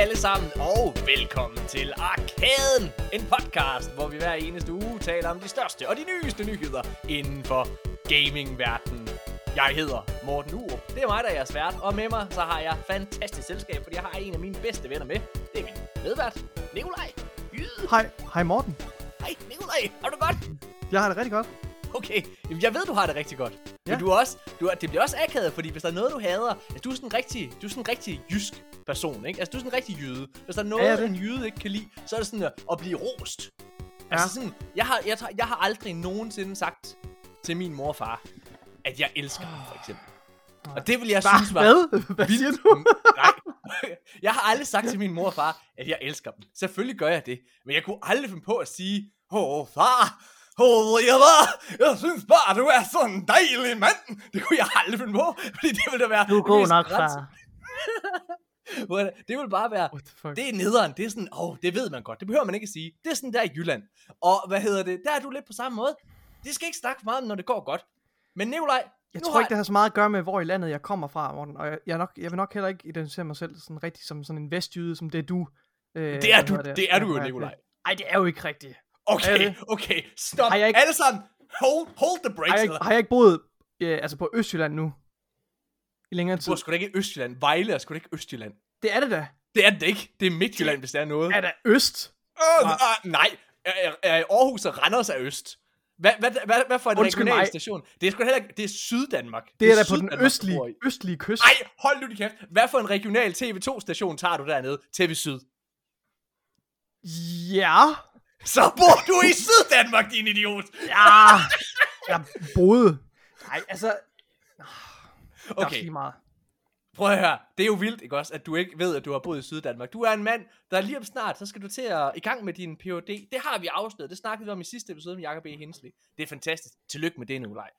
Alle sammen, og velkommen til Arkaden, en podcast, hvor vi hver eneste uge taler om de største og de nyeste nyheder inden for gamingverdenen. Jeg hedder Morten Urup, det er mig, der er jeres vært, og med mig så har jeg fantastisk selskab, fordi jeg har en af mine bedste venner med. Det er min medvært, Nikolaj. Hej, hej Morten. Hej Nikolaj, har du godt? Jeg har det rigtig godt. Okay, Jamen, jeg ved, du har det rigtig godt. Men Ja. du er også, du er, det bliver også akavet, fordi hvis der er noget, du hader, altså, du er sådan en rigtig, du er sådan en rigtig jysk person, ikke? Altså, du er sådan en rigtig jyde. Hvis der er noget, jeg det? en jyde ikke kan lide, så er det sådan at, blive rost. Ja. Altså sådan, jeg har, jeg, jeg har aldrig nogensinde sagt til min mor og far, at jeg elsker dem, for eksempel. Og det vil jeg Hva? synes var... Hvad? Hvad siger du? Nej. Jeg har aldrig sagt til min mor og far, at jeg elsker dem. Selvfølgelig gør jeg det. Men jeg kunne aldrig finde på at sige, Åh, far, Åh, jeg, var, jeg synes bare, du er sådan en dejlig mand. Det kunne jeg aldrig finde på, fordi det ville da være... Du er god nok, græns- far. Det det ville bare være, det er nederen, det er sådan, åh, oh, det ved man godt, det behøver man ikke at sige. Det er sådan der i Jylland. Og hvad hedder det, der er du lidt på samme måde. Det skal ikke snakke for meget om, når det går godt. Men Nikolaj, Jeg tror har ikke, det har så meget at gøre med, hvor i landet jeg kommer fra, Morten. Og jeg, jeg, nok, jeg vil nok heller ikke identificere mig selv sådan rigtig som sådan en vestjyde, som det er du. Øh, det er du, hedder det er du jo, Nikolaj. Ej, det er jo ikke rigtigt. Okay, det? okay, stop. Har jeg ikke- Alle sammen, hold, hold the Har brakes. jeg, eller- ikke, har jeg ikke boet øh, altså på Østjylland nu? I længere Du tid? er sgu da ikke i Østjylland. Vejle er sgu da ikke Østjylland. Det er det da. Det er det ikke. Det er Midtjylland, hvis der er noget. Er der Øst? Øh, øh, nej, er, er, er Aarhus og Randers er Øst. Hvad, hvad, hvad, hvad for en Undskyld regional mig. station? Det er sgu heller ikke, det er Syddanmark. Det er da på den østlige, østlige kyst. Ej, hold nu din kæft. Hvad for en regional TV2-station tager du dernede? TV Syd. Ja. Så bor du i Syddanmark, din idiot. Ja. Jeg boede. Nej, altså, det er Okay, lige meget. prøv at høre. Det er jo vildt, ikke også, at du ikke ved, at du har boet i Syddanmark. Du er en mand, der lige om snart, så skal du til at i gang med din Ph.D. Det har vi afsløret. Det snakkede vi om i sidste episode med Jacob E. Hensley. Det er fantastisk. Tillykke med det, Nikolaj.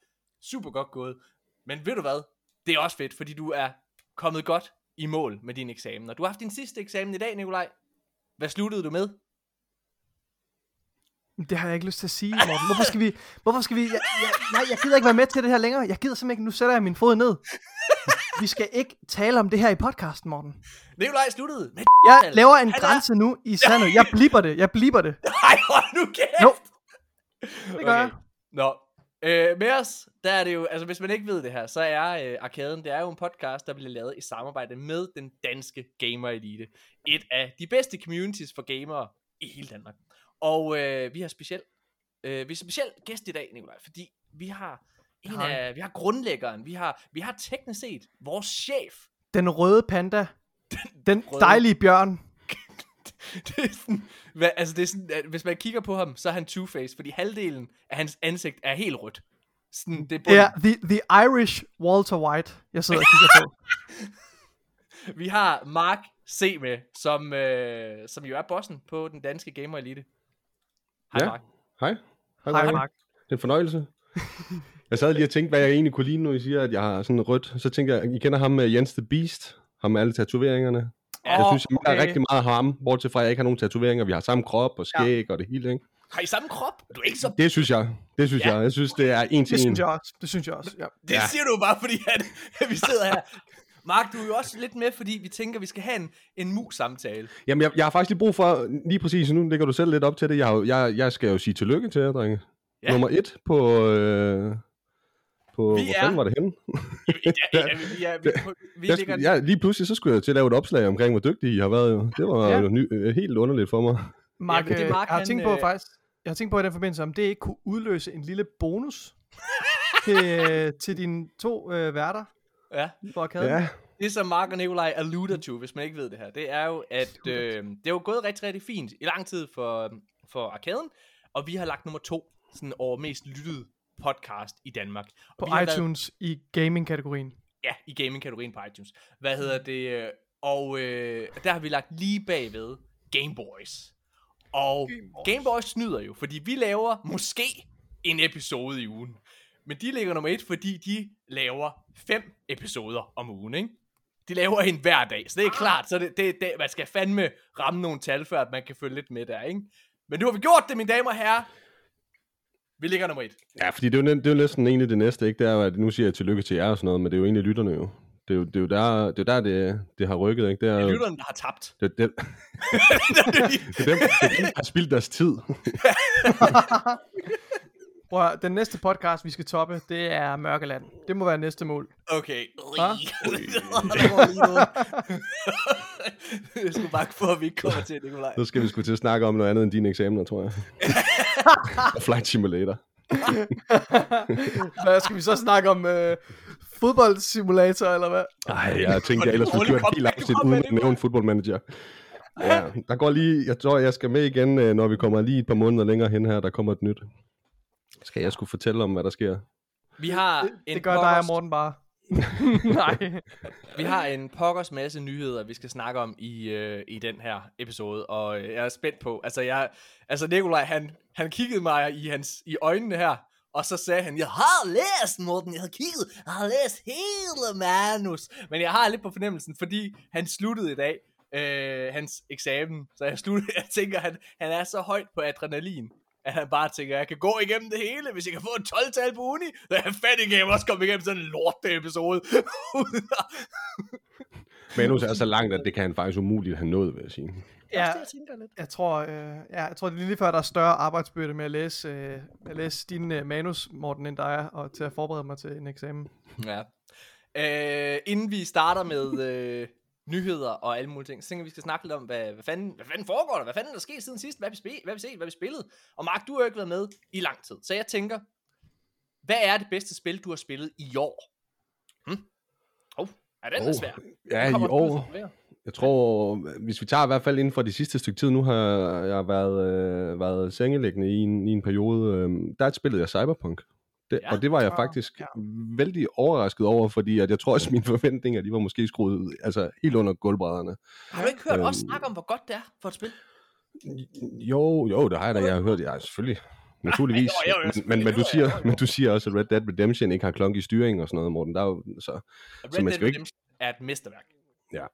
Super godt gået. Men ved du hvad? Det er også fedt, fordi du er kommet godt i mål med din eksamen. Og du har haft din sidste eksamen i dag, Nikolaj. Hvad sluttede du med? Det har jeg ikke lyst til at sige, Morten. Hvorfor skal vi... Hvorfor skal vi... Jeg, jeg, nej, jeg gider ikke være med til det her længere. Jeg gider simpelthen ikke... Nu sætter jeg min fod ned. Vi skal ikke tale om det her i podcasten, Morten. Nikolaj sluttede med Jeg laver en Han er- grænse nu i sandet. Jeg blipper det. Jeg blipper det. Nej, hold nu kæft! Jo. Det gør jeg. Nå, øh, med os, der er det jo, altså hvis man ikke ved det her, så er øh, Arkaden, det er jo en podcast, der bliver lavet i samarbejde med den danske Gamer Elite. Et af de bedste communities for gamere i hele Danmark. Og øh, vi har specielt, øh, vi har specielt gæst i dag, Nikolaj, fordi vi har en Hej. af, vi har grundlæggeren, vi har, vi har teknisk set vores chef. Den røde panda. Den røde- dejlige bjørn. det er sådan, hvad, altså det er sådan, at hvis man kigger på ham, så er han two-faced, fordi halvdelen af hans ansigt er helt rødt. Sådan, det er bunden. er the, the Irish Walter White, jeg sidder og kigger på. Vi har Mark C. med, som, øh, som jo er bossen på den danske Gamer Elite. Hej Ja. Mark. Hej. Hej, Hej, Mark. Mark. Det er en fornøjelse. jeg sad lige og tænkte, hvad jeg egentlig kunne lide, når I siger, at jeg har sådan rødt. Så tænker jeg, I kender ham med Jens the Beast? Ham med alle tatoveringerne. Ja, Jeg synes, jeg okay. er rigtig meget ham, bortset fra, at jeg ikke har nogen tatoveringer. Vi har samme krop og skæg ja. og det hele, ikke? Har I samme krop? Du er ikke så... Det synes jeg. Det synes Ja. jeg. Jeg synes, det er en til Det en. synes jeg også. Det synes jeg også, ja. Det ja. siger du bare, fordi at, at vi sidder her. Mark, du er jo også lidt med, fordi vi tænker, at vi skal have en, en mus-samtale. Jamen, jeg, jeg har faktisk lige brug for, lige præcis nu ligger du selv lidt op til det. Jeg, har, jo- jeg, jeg skal jo sige tillykke til jer, drenge. Ja. Ja. Nummer et på... Øh, på Vi hvor er- fanden var det henne? Ja, ja, vi, vi, er, vi, vi Jeg, ligger... ja, lige pludselig så skulle jeg til at lave et opslag omkring, hvor dygtige I har været. Jo. Det var Ja. ja. ny, øh, helt underligt for mig. Mark, men det øh, Mark, jeg har tænkt på øh, faktisk, jeg har tænkt på i den forbindelse, om det ikke kunne udløse en lille bonus til, øh, til dine to øh, værter Ja. for arkaden. Ja, Det som Mark og Nikolaj alluder to, hvis man ikke ved det her, det er jo, at øh, det er jo gået rigtig, rigtig fint i lang tid for, for arkaden, og vi har lagt nummer to sådan over mest lyttede podcast i Danmark. Og På vi har været- iTunes i gaming-kategorien. Ja, i gaming-kategorien på iTunes. Hvad hedder det? Og øh, der har vi lagt lige bagved Game Boys. Og Game Boys. Game Boys snyder jo, fordi vi laver måske en episode i ugen. Men de ligger nummer et, fordi de laver fem episoder om ugen, ikke? De laver en hver dag, så det er klart, så det, det, det, man skal fandme ramme nogle tal, før at man kan følge lidt med der, ikke? Men nu har vi gjort det, mine damer og herrer. Vi ligger nummer et. Ja, fordi det er, jo, det er jo næsten egentlig det næste, ikke? Det er at nu siger jeg tillykke til jer og sådan noget, men det er jo egentlig lytterne jo. Det Det er jo, det er jo der, det, er der det, det har rykket, ikke? Det er, Det er lytterne, der har tabt. det, det, det, er dem, det er dem, der har spildt deres tid. Prøv at, den næste podcast, vi skal toppe, det er Mørkeland. Det må være næste mål. Okay. Jeg skulle bare få, at vi ikke kommer til, Nikolaj. Så skal vi sgu til at snakke om noget andet end dine eksamener, tror jeg. Flight Simulator. Hvad skal vi så snakke om? Øh, fodboldsimulator, eller hvad? Nej, jeg tænkte, jeg ellers ville det køre helt afsnit uden med at nævne fodboldmanager. Ja, der går lige, jeg tror, jeg skal med igen, øh, når vi kommer lige et par måneder længere hen her, der kommer et nyt. Skal jeg skulle fortælle om, hvad der sker? Vi har en Det gør dig og pokkers, Morten bare. Nej. vi har en pokkers masse nyheder, vi skal snakke om i, øh, i den her episode, og øh, jeg er spændt på, altså jeg, altså Nikolaj, han, han kiggede mig i, hans, i øjnene her, og så sagde han, jeg har læst, Morten, jeg har kigget, jeg har læst hele manus, men jeg har lidt på fornemmelsen, fordi han sluttede i dag, øh, hans eksamen, så jeg sluttede, jeg tænker, han, han er så højt på adrenalin, at han bare tænker, jeg kan gå igennem det hele, hvis jeg kan få et 12-tal på uni, så er jeg fat kan jeg også komme igennem sådan en lorte episode. Manus er så langt, at det kan han faktisk umuligt have nået, vil jeg sige. Ja, jeg tænker lidt. jeg tror, øh, ja, jeg tror, det er lige før, der er større arbejdsbyrde med at læse, øh, at læse din øh, manus, Morten, end er, og til at forberede mig til en eksamen. Ja. Øh, inden vi starter med øh, nyheder og alle mulige ting, så tænker vi, skal snakke lidt om, hvad, hvad, fanden, hvad fanden foregår der? Hvad fanden er der sket siden sidst? Hvad har vi, spe, hvad vi set? Hvad vi spillet? Og Mark, du har jo ikke været med i lang tid. Så jeg tænker, hvad er det bedste spil, du har spillet i år? Hm? Oh, er den oh, svær? Ja, i år, jeg tror, hvis vi tager i hvert fald inden for de sidste stykke tid, nu har jeg været, øh, været sengeliggende i en, i en periode, øh, der spillede jeg Cyberpunk. Det, Ja. Og det var jeg faktisk ja. vældig overrasket over, fordi at jeg tror også, mine forventninger, de var måske skruet ud, altså helt under gulvbrædderne. Har du ikke hørt Øhm. os snakke om, hvor godt det er for et spil? Jo, jo, det har jeg da, jeg har hørt, ja, selvfølgelig. Naturligvis. jo, jo, men, men, men, du siger, men du siger også, at Red Dead Redemption ikke har klonk i styring og sådan noget, Morten. Der er jo, så, Red man Dead skal ikke- Redemption er et mesterværk. ja.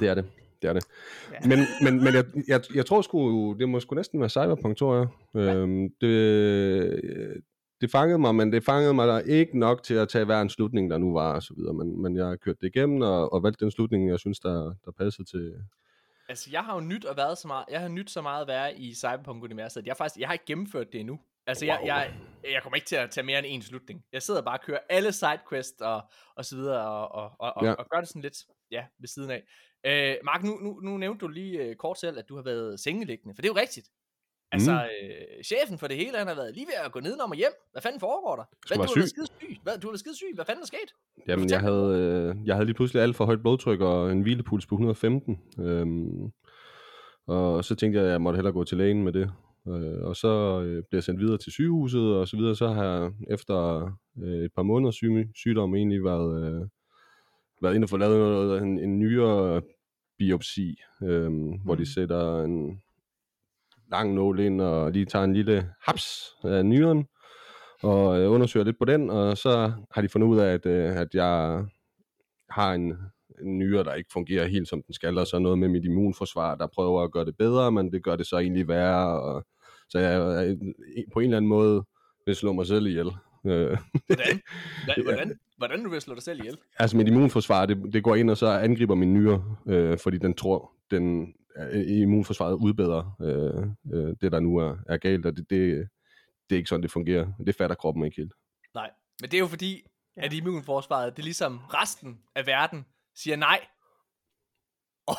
Det er det. Det er det. Ja. Men, men, men jeg, jeg, jeg tror sgu, det må sgu næsten være Cyberpunk, tror jeg. Øhm, det, det fangede mig, men det fangede mig der ikke nok til at tage hver en slutning, der nu var, og så videre. Men, men jeg har kørt det igennem, og, og valgt den slutning, jeg synes, der, der passede til... Altså, jeg har jo nyt at været så meget, jeg har nyt så meget at være i Cyberpunk-universet, at jeg faktisk, jeg har ikke gennemført det endnu. Altså, wow. Jeg, jeg, jeg kommer ikke til at tage mere end en slutning. Jeg sidder bare og kører alle sidequests og, og så videre, og, og, og. Ja. og, og gør det sådan lidt, ja, ved siden af. Øh, Mark, nu, nu, nu nævnte du lige øh, kort selv, at du har været sengeliggende, for det er jo rigtigt. Altså, Mm. øh, chefen for det hele, han har været lige ved at gå nedenom og hjem. Hvad fanden foregår der? Hvad, du været syg. skide syg. Hvad, du har været skide syg. Hvad fanden er sket? Jamen, jeg havde, øh, jeg havde lige pludselig alt for højt blodtryk og en hvilepuls på 115. Øhm, og så tænkte jeg, at jeg måtte hellere gå til lægen med det. Øh, og så øh, blev jeg sendt videre til sygehuset, og så videre. Så har jeg efter øh, et par måneders syg, sygdom egentlig været, øh, været inde og få lavet noget, en, en nyere biopsi, øh, mm. hvor de sætter en lang nål ind og lige tager en lille haps af nyren og øh, undersøger lidt på den, og så har de fundet ud af, at, øh, at jeg har en, en nyre, der ikke fungerer helt som den skal, og så noget med mit immunforsvar, der prøver at gøre det bedre, men det gør det så egentlig værre, og, så jeg øh, på en eller anden måde vil slå mig selv ihjel. Øh, Hvordan? Hvordan? Hvordan du vil slå dig selv ihjel? altså mit immunforsvar, det, det går ind og så angriber min nyre, øh, fordi den tror, den immunforsvaret udbedrer øh, øh, det, der nu er, er galt, og det, det, det er ikke sådan, det fungerer. Det fatter kroppen ikke helt. Nej, men det er jo fordi, at immunforsvaret, det er ligesom resten af verden, siger nej.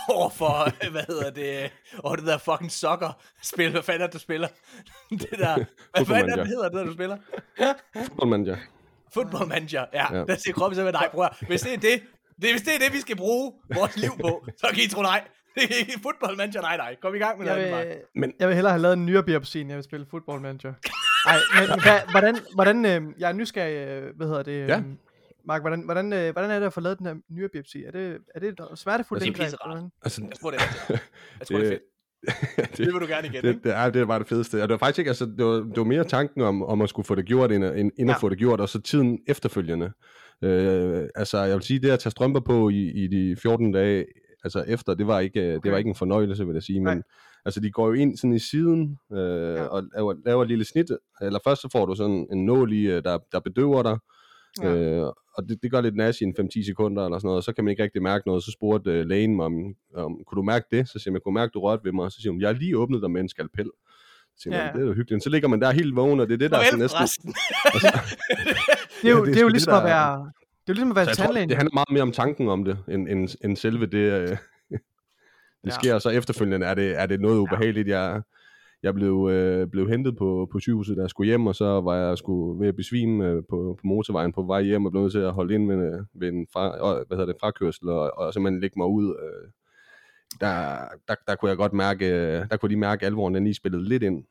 Overfor, hvad hedder det, over det der fucking soccer spil, hvad fanden er det, du spiller? det der, hvad fanden er det, hedder, det der, du spiller? Football Manager, ja. ja. Ja. Der siger kroppen simpelthen, nej, bror, hvis det er det, det, hvis det er det, vi skal bruge vores liv på, så kan I tro nej. Det er ikke Football Manager, nej, nej. Kom i gang med Jeg det, vil. Men- jeg vil hellere have lavet en nyere biopsi, end jeg vil spille football manager. Nej, men hvad, hvordan, hvordan øh, jeg er nysgerrig, øh, hvad hedder det, øh, Ja. Mark, hvordan, hvordan, øh, hvordan er det at få lavet den her nyere biopsi? Er det, er det et smertefuldt Altså, indgreb? hvordan? Altså, Jeg tror, det er. Jeg tror, det er fedt. det, Det vil du gerne igen, det, ikke? det, er, det var det fedeste. Og det var faktisk ikke, altså, det var, det var mere tanken om, om at skulle få det gjort, end, end, end Ja. at få det gjort, og så tiden efterfølgende. Øh, altså, jeg vil sige, det at tage strømper på i, i de 14 dage, altså efter, det var ikke, okay. det var ikke en fornøjelse, vil jeg sige, men Nej. altså, de går jo ind sådan i siden, øh, ja. og laver, laver et lille snit, eller først så får du sådan en nål i, øh, der, der bedøver dig, Ja. Øh, og det, det gør lidt nas i en 5-10 sekunder eller sådan noget, og så kan man ikke rigtig mærke noget. Så spurgte øh, lægen mig, om, om, kunne du mærke det? Så siger jeg, jeg kunne mærke, du rørte ved mig. Så siger hun, jeg har lige åbnet dig med en skalpel. Så siger Ja. det er jo hyggeligt. Så ligger man der helt vågen, og det er det, der er Farvel sådan næsten... forresten. Det er jo, Ja, det er det er jo sgu det, ligesom der at er- være... Det er ligesom at være tror, tandlægen. det handler meget mere om tanken om det, end, end, end selve det, øh, det Ja. sker. Og så efterfølgende er det, er det noget ubehageligt. Jeg, jeg blev, øh, blev hentet på, på sygehuset, da jeg skulle hjem, og så var jeg skulle ved at besvime øh, på, på motorvejen på vej hjem, og blev nødt til at holde ind ved, ved en fra, øh, hvad hedder det, frakørsel, og, og simpelthen lægge mig ud. Øh, der, der, der kunne jeg godt mærke, øh, der kunne de mærke, alvoren den lige spillede lidt ind.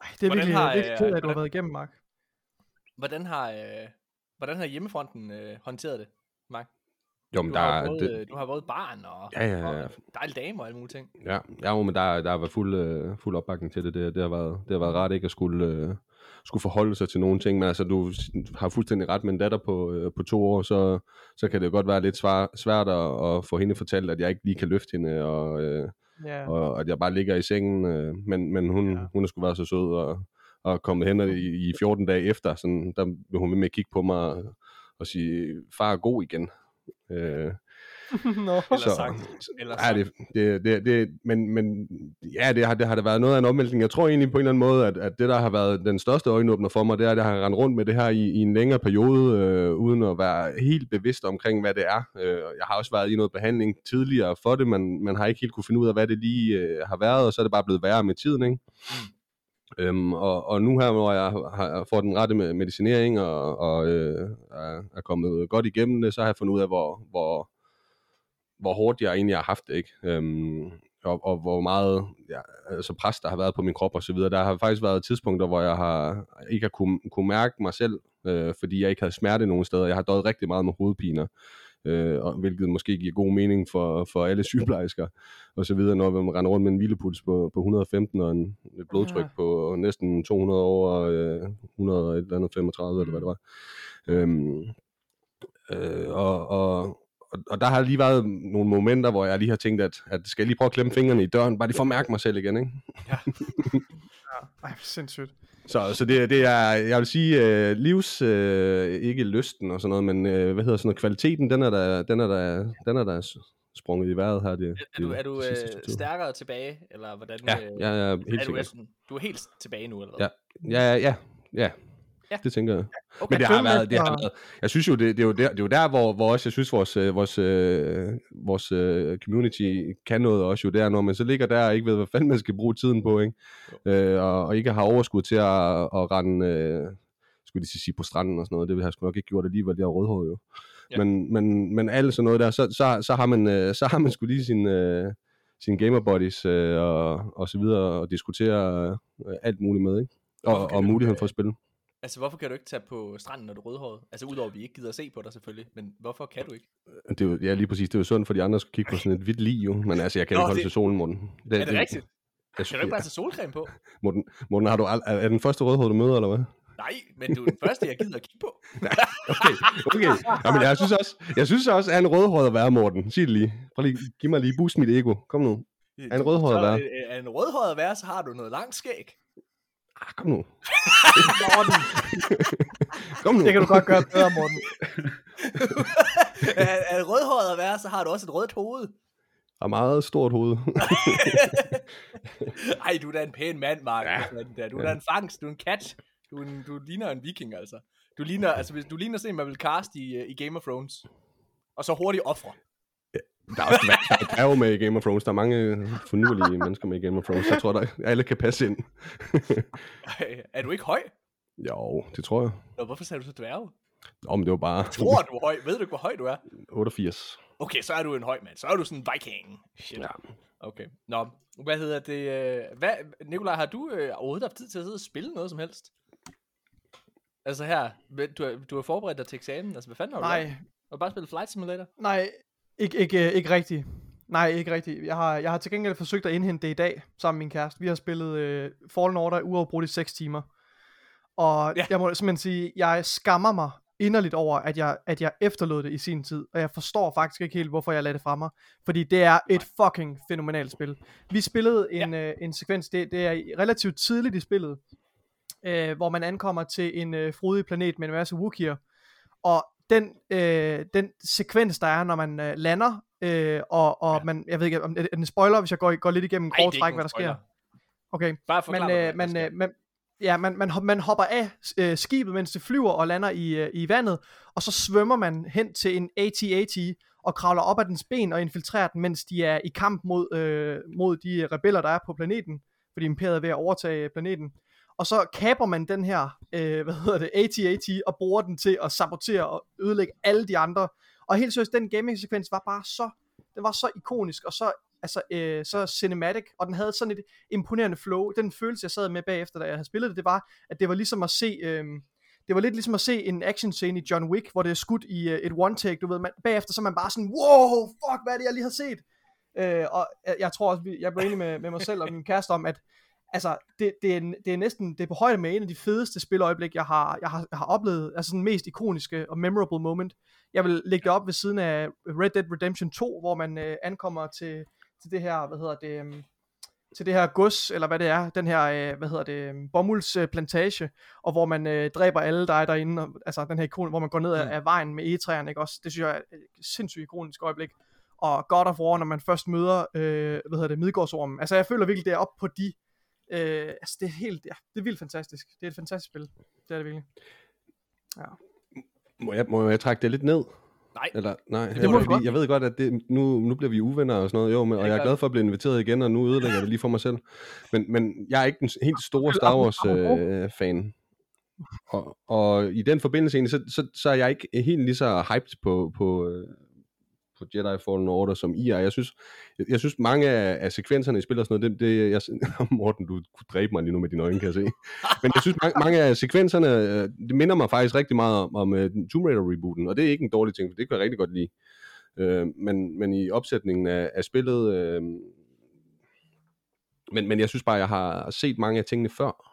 Ej, det er Hvordan virkelig, har, virkelig øh, ked af, at du har været igennem, Mark. Hvordan har, øh, hvordan har hjemmefronten øh, håndteret det, Mark? Jo, men Du, der, har, både, det, du har både barn og, Ja, ja, ja. og dejlige damer og alle mulige ting. Ja, ja jo, men der, der har været fuld, øh, fuld opbakning til det. Det, det, har været, det har været rart ikke at skulle, øh, skulle forholde sig til nogle ting, men altså, du har fuldstændig ret med en datter på, øh, på to år, så, så kan det godt være lidt svar, svært at, at få hende fortalt, at jeg ikke lige kan løfte hende, og, øh, Ja. og at jeg bare ligger i sengen, øh, men, men hun, Ja. hun er sgu været så sød, og, og kommet hen i, i 14 dage efter, sådan, der vil hun ved med at kigge på mig og, og sige, far er god igen. Øh, Nå. Eller så, sagt. Eller ja, det, det, det, det, men, men ja, det har, det har da været noget af en omvæltning. Jeg tror egentlig på en eller anden måde, at, at det, der har været den største øjenåbner for mig, det er, at jeg har rendt rundt med det her i, i en længere periode, øh, uden at være helt bevidst omkring, hvad det er. Øh, jeg har også været i noget behandling tidligere for det, men man har ikke helt kunne finde ud af, hvad det lige øh, har været, og så er det bare blevet værre med tiden, ikke? Øhm, og, og nu her, hvor jeg har, fået den rette med medicinering og, og øh, er, er kommet godt igennem det, så har jeg fundet ud af, hvor, hvor, hvor hårdt jeg egentlig har haft det, ikke? Øhm, og, og hvor meget ja, altså pres, der har været på min krop og så videre. Der har faktisk været tidspunkter, hvor jeg har ikke har kunne, kunne mærke mig selv, øh, fordi jeg ikke havde smerte nogen steder. Jeg har døjet rigtig meget med hovedpiner, øh, og, hvilket måske giver god mening for, for alle sygeplejersker og så videre, når man render rundt med en hvilepuls på, på 115 og en, et blodtryk Ja. på næsten 200 over øh, 100 og et eller andet 35, eller hvad det var. Øhm, øh, og, og, og, og der har lige været nogle momenter, hvor jeg lige har tænkt, at, at skal jeg lige prøve at klemme fingrene i døren, bare lige for at mærke mig selv igen, ikke? Ej, hvor sindssygt. Så, så det, det er, jeg vil sige, øh, livs, øh, ikke lysten og sådan noget, men øh, hvad hedder sådan noget, kvaliteten, den er der, den er der, den er der sprunget i vejret her. Det, Er, er du, er du øh, stærkere tilbage, eller hvordan? Ja, øh, ja, ja, helt er du, sikkert. næsten, du er helt tilbage nu, eller hvad? Ja. Ja, ja, ja, ja. Det tænker jeg. Okay. Men det har været, det har været, jeg synes jo, det, det, er jo der, det er jo der hvor, hvor også, jeg synes, vores, øh, vores, øh, vores øh, community kan noget også jo, der, når man så ligger der og ikke ved, hvad fanden man skal bruge tiden på, ikke? Øh, og, og ikke har overskud til at, at rende, øh, skulle de sige, på stranden og sådan noget, det ville jeg sgu nok ikke gjort alligevel, jeg er rødhåret jo. Ja. Men, men, men alt sådan noget der, så, så, så, har, man, øh, så har man sgu lige sin, øh, sin gamer buddies øh, og, og så videre, og diskutere øh, alt muligt med, ikke? Og, og muligheden for at spille. Altså, hvorfor kan du ikke tage på stranden, når du er rødhåret? Altså, udover at vi ikke gider at se på dig selvfølgelig, men hvorfor kan du ikke? Det er jo, ja, lige præcis. Det er jo sundt for de andre skulle kigge på sådan et hvidt lig, jo. Men altså, jeg kan Nå, ikke holde det- til solen, Morten. Det, Er det rigtigt? Jeg, Kan du ikke bare tage solcreme på? Morten, Morten, har du al- er er den første rødhårede, du møder, eller hvad? Nej, men du er den første, jeg gider at kigge på. Okay, okay. Jamen, jeg synes også, jeg synes også, at han en rødhåret at være, Morten. Sig det lige. Prøv lige, giv mig lige boost mit ego. Kom nu. Er en rødhåret være? øh, Er en rødhåret at være, så har du noget langt skæg. Ah, kom nu. Morten, Kom nu. det kan du godt gøre bedre, Morten. er, er en rødhåret at være, så har du også et rødt hoved. Har meget stort hoved. Ej, du er da en pæn mand, Mark. Ja. Ja. Du er da en fangst, du er en catch. Du, er en, du ligner en viking, altså. Du ligner, altså, hvis du ligner sådan en, man vil cast i, øh, i Game of Thrones. Og så hurtigt ofre. Der er også der er dværge med i Game of Thrones. Der er mange fornylige mennesker med i Game of Thrones. Jeg tror, der alle kan passe ind. Ej, er du ikke høj? jo, det tror jeg. Nå, hvorfor sagde du så dværge? Om det var bare Tror du er høj? Ved du ikke, hvor høj du er? 88. Okay, så er du en høj mand. Så er du sådan en viking. Shit. Ja. Okay. Nå, hvad hedder det? øh, Hvad, Nikolaj, har du øh, overhovedet haft tid til at sidde og spille noget som helst? Altså her, du har, du har forberedt dig til eksamen. Altså, hvad fanden har du Nej, lavet? Bare spillet Flight Simulator? nej, ikke, ikke, øh, ikke rigtigt. Nej, ikke rigtigt. Jeg har, jeg har til gengæld forsøgt at indhente det i dag, sammen med min kæreste. Vi har spillet øh, Fallen Order uafbrudt i 6 timer. Og Ja. jeg må simpelthen sige, jeg skammer mig inderligt over, at jeg, at jeg efterlod det i sin tid. Og jeg forstår faktisk ikke helt, hvorfor jeg lader det fra mig. Fordi det er et fucking fænomenalt spil. Vi spillede en, ja. øh, en sekvens, det, det er relativt tidligt i spillet, øh, hvor man ankommer til en øh, frodig planet med en masse Wookieer. Og den, øh, den sekvens, der er, når man øh, lander, øh, og, og Ja. man, jeg ved ikke, om er det en spoiler, hvis jeg går, går lidt igennem kort er træk, hvad der spoiler. sker. Okay, Bare man, mig, øh, man, øh, man, ja, man, man, man hopper af øh, skibet, mens det flyver og lander i, øh, i vandet, og så svømmer man hen til en AT-AT og kravler op ad dens ben og infiltrerer den, mens de er i kamp mod, øh, mod de rebeller, der er på planeten, fordi imperiet er ved at overtage planeten. Og så kaper man den her, øh, hvad hedder det, AT-AT, og bruger den til at sabotere og ødelægge alle de andre. Og helt seriøst, den gaming-sekvens var bare så, den var så ikonisk, og så, altså, øh, så cinematic, og den havde sådan et imponerende flow. Den følelse, jeg sad med bagefter, da jeg havde spillet det, det var, at det var ligesom at se, øh, det var lidt ligesom at se en action scene i John Wick, hvor det er skudt i øh, et one take, du ved, man, bagefter så er man bare sådan, wow, fuck, hvad er det, jeg lige har set? Øh, og jeg, jeg tror også, vi- jeg blev enig med, med mig selv og min kæreste om, at altså, det, det, er, det er næsten, det er på højde med en af de fedeste spiløjeblik, jeg har, jeg har, jeg har oplevet, altså den mest ikoniske og memorable moment. Jeg vil lægge det op ved siden af Red Dead Redemption 2, hvor man øh, ankommer til, til det her, hvad hedder det, øhm, til det her gods, eller hvad det er, den her, øh, hvad hedder det, øhm, bomuldsplantage, og hvor man øh, dræber alle, der er derinde, og, altså den her ikon, hvor man går ned af, Mm. af vejen med egetræerne, ikke også? Det synes jeg er et sindssygt ikonisk øjeblik. Og God of War, når man først møder, øh, hvad hedder det, Midgårdsormen. Altså jeg føler virkelig, det er op på de, øh, altså det er helt, ja, det er vildt fantastisk. Det er et fantastisk spil. Det er det virkelig. Må jeg, må jeg trække det lidt ned? Nej. Eller, nej, Det det må fordi godt. jeg ved godt, at det, nu, nu bliver vi uvenner og sådan noget, jo, men, og jeg er glad for at blive inviteret igen, og nu ødelægger jeg det lige for mig selv. Men, men jeg er ikke den helt store Star Wars øh, fan. Og, og i den forbindelse egentlig, så, så, så er jeg ikke helt lige så hyped på, på, øh, på Jedi Fallen Order som I er. Jeg synes, jeg, jeg synes mange af, af sekvenserne i spillet og sådan noget, det, det jeg, Morten, du kunne dræbe mig lige nu med dine øjne, kan jeg se. Men jeg synes, mange, mange af sekvenserne, øh, det minder mig faktisk rigtig meget om, om uh, Tomb Raider-rebooten, og det er ikke en dårlig ting, for det kan jeg rigtig godt lide. Øh, men, men i opsætningen af, af spillet, øh, men, men jeg synes bare, jeg har set mange af tingene før.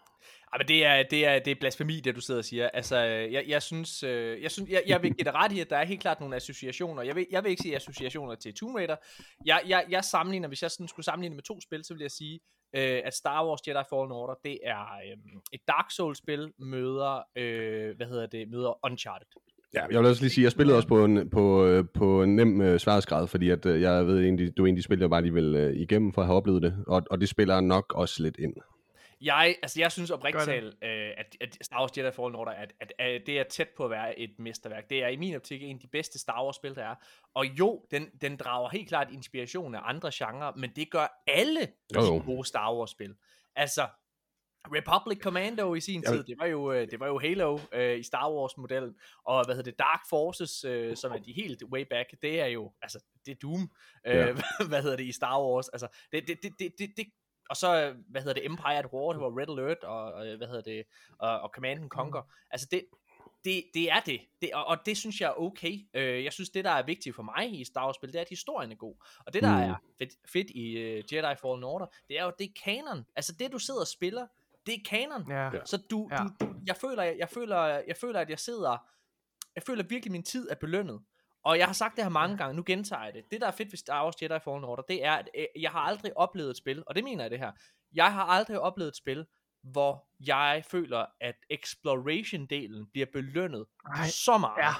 Ej, men det er, det, er, det er blasfemi, det du sidder og siger. Altså, øh, jeg, jeg synes, øh, jeg, synes jeg, jeg vil give dig ret i, at der er helt klart nogle associationer. Jeg vil, jeg vil ikke sige associationer til Tomb Raider. Jeg, jeg, jeg sammenligner, hvis jeg sådan skulle sammenligne med to spil, så vil jeg sige, øh, at Star Wars Jedi Fallen Order, det er øh, et Dark Souls-spil, møder, øh, hvad hedder det, møder Uncharted. Ja, jeg vil også lige sige, jeg spillede også på en, på, øh, på en nem øh, sværhedsgrad, fordi at, øh, jeg ved egentlig, du er en af de spil, jeg bare lige vil øh, igennem for at have oplevet det, og, og det spiller nok også lidt ind. Jeg, altså jeg synes oprigtigt talt, øh, at, at Star Wars Jedi Fallen Order, at, at, at det er tæt på at være et mesterværk. Det er i min optik en af de bedste Star Wars spil, der er. Og jo, den, den drager helt klart inspiration af andre genrer, men det gør alle Jo, de jo. gode Star Wars spil. Altså, Republic Commando i sin Jeg tid, det var jo, øh, det var jo Halo øh, i Star Wars modellen, og hvad hedder det, Dark Forces, øh, som er de helt way back, det er jo, altså, det er Doom, øh, Ja. hvad hedder det, i Star Wars, altså, det, det, det, det, det, det og så, hvad hedder det, Empire at War, det var Red Alert, og, og hvad hedder det, og, og Command and Conquer, altså det, det, det er det, det og, og det synes jeg er okay. Øh, jeg synes, det der er vigtigt for mig i Star Wars-spil, det er, at historien er god. Og det der Mm. er fedt, fedt i uh, Jedi Fallen Order, det er jo, det er kanon. Altså det, du sidder og spiller, det er kanon. Ja. Ja. Så du, Ja. du, du jeg, føler, jeg, jeg, føler, jeg føler, at jeg sidder, jeg føler virkelig, at min tid er belønnet. Og jeg har sagt det her mange gange, nu gentager jeg det. Det, der er fedt ved Star Wars Jedi Fallen Order, det er, at øh, jeg har aldrig oplevet et spil, og det mener jeg det her, jeg har aldrig oplevet et spil, hvor jeg føler, at exploration-delen bliver belønnet Ej, så meget. ja,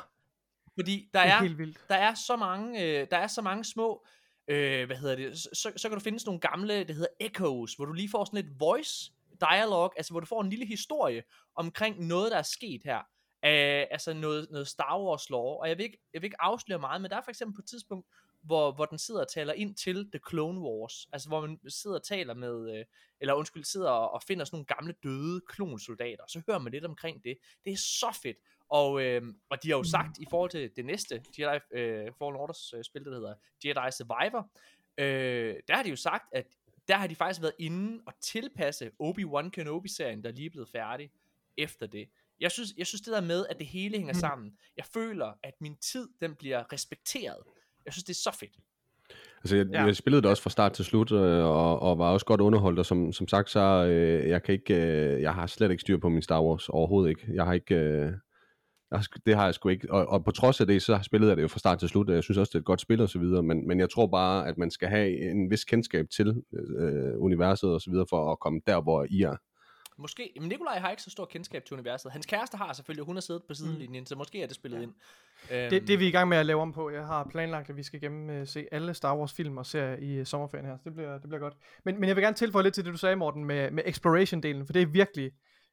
Fordi der det er er, der er så mange, øh, der er så mange små, øh, hvad hedder det, så, så, så kan du finde sådan nogle gamle, det hedder echoes, hvor du lige får sådan et voice dialog, altså hvor du får en lille historie omkring noget, der er sket her. Øh, altså noget, noget Star Wars lore, og jeg vil, ikke, jeg vil ikke afsløre meget, men der er for eksempel på et tidspunkt, hvor, hvor den sidder og taler ind til The Clone Wars, altså hvor man sidder og taler med, øh, eller undskyld, sidder og, og finder sådan nogle gamle døde klonsoldater, og så hører man lidt omkring det. Det er så fedt. Og, øh, og de har jo sagt i forhold til det næste Jedi øh, Fallen Orders øh, spil, der hedder Jedi Survivor, øh, der har de jo sagt, at der har de faktisk været inde og tilpasse Obi-Wan Kenobi-serien, der lige er blevet færdig efter det. Jeg synes, jeg synes det der med, at det hele hænger Mm. sammen. Jeg føler, at min tid, den bliver respekteret. Jeg synes, det er så fedt. Altså, jeg, Ja. jeg spillede det også fra start til slut, øh, og, og var også godt underholdt, og som, som sagt, så øh, jeg kan ikke, øh, jeg har slet ikke styr på min Star Wars, overhovedet ikke. Jeg har ikke, øh, jeg har, det har jeg sgu ikke, og, og på trods af det, så spillede jeg det jo fra start til slut, og jeg synes også, det er et godt spil og så videre, men, men jeg tror bare, at man skal have en vis kendskab til øh, universet og så videre, for at komme der, hvor I er. Måske, men Nikolaj har ikke så stor kendskab til universet. Hans kæreste har selvfølgelig, hun har siddet på sidelinjen, mm. så måske er det spillet ja. ind. Um, det, det er vi i gang med at lave om på. Jeg har planlagt, at vi skal gennem uh, se alle Star Wars film og serier i uh, sommerferien her. Så det bliver, det bliver godt. Men, men jeg vil gerne tilføje lidt til det, du sagde, Morten, med, med exploration-delen, for det er virkelig,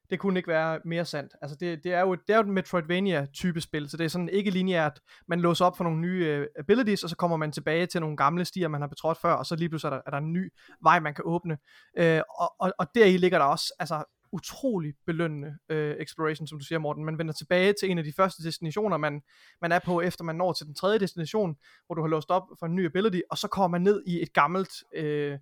det kunne ikke være mere sandt. Altså det, det er jo det er jo et Metroidvania-type spil, så det er sådan ikke lineært, man låser op for nogle nye uh, abilities, og så kommer man tilbage til nogle gamle stier, man har betrådt før, og så lige pludselig er der, er der en ny vej, man kan åbne. Uh, og, og, og deri ligger der også, altså utrolig belønnende øh, exploration, som du siger, Morten. Man vender tilbage til en af de første destinationer, man, man er på, efter man når til den tredje destination, hvor du har låst op for en ny ability, og så kommer man ned i et gammelt, øh,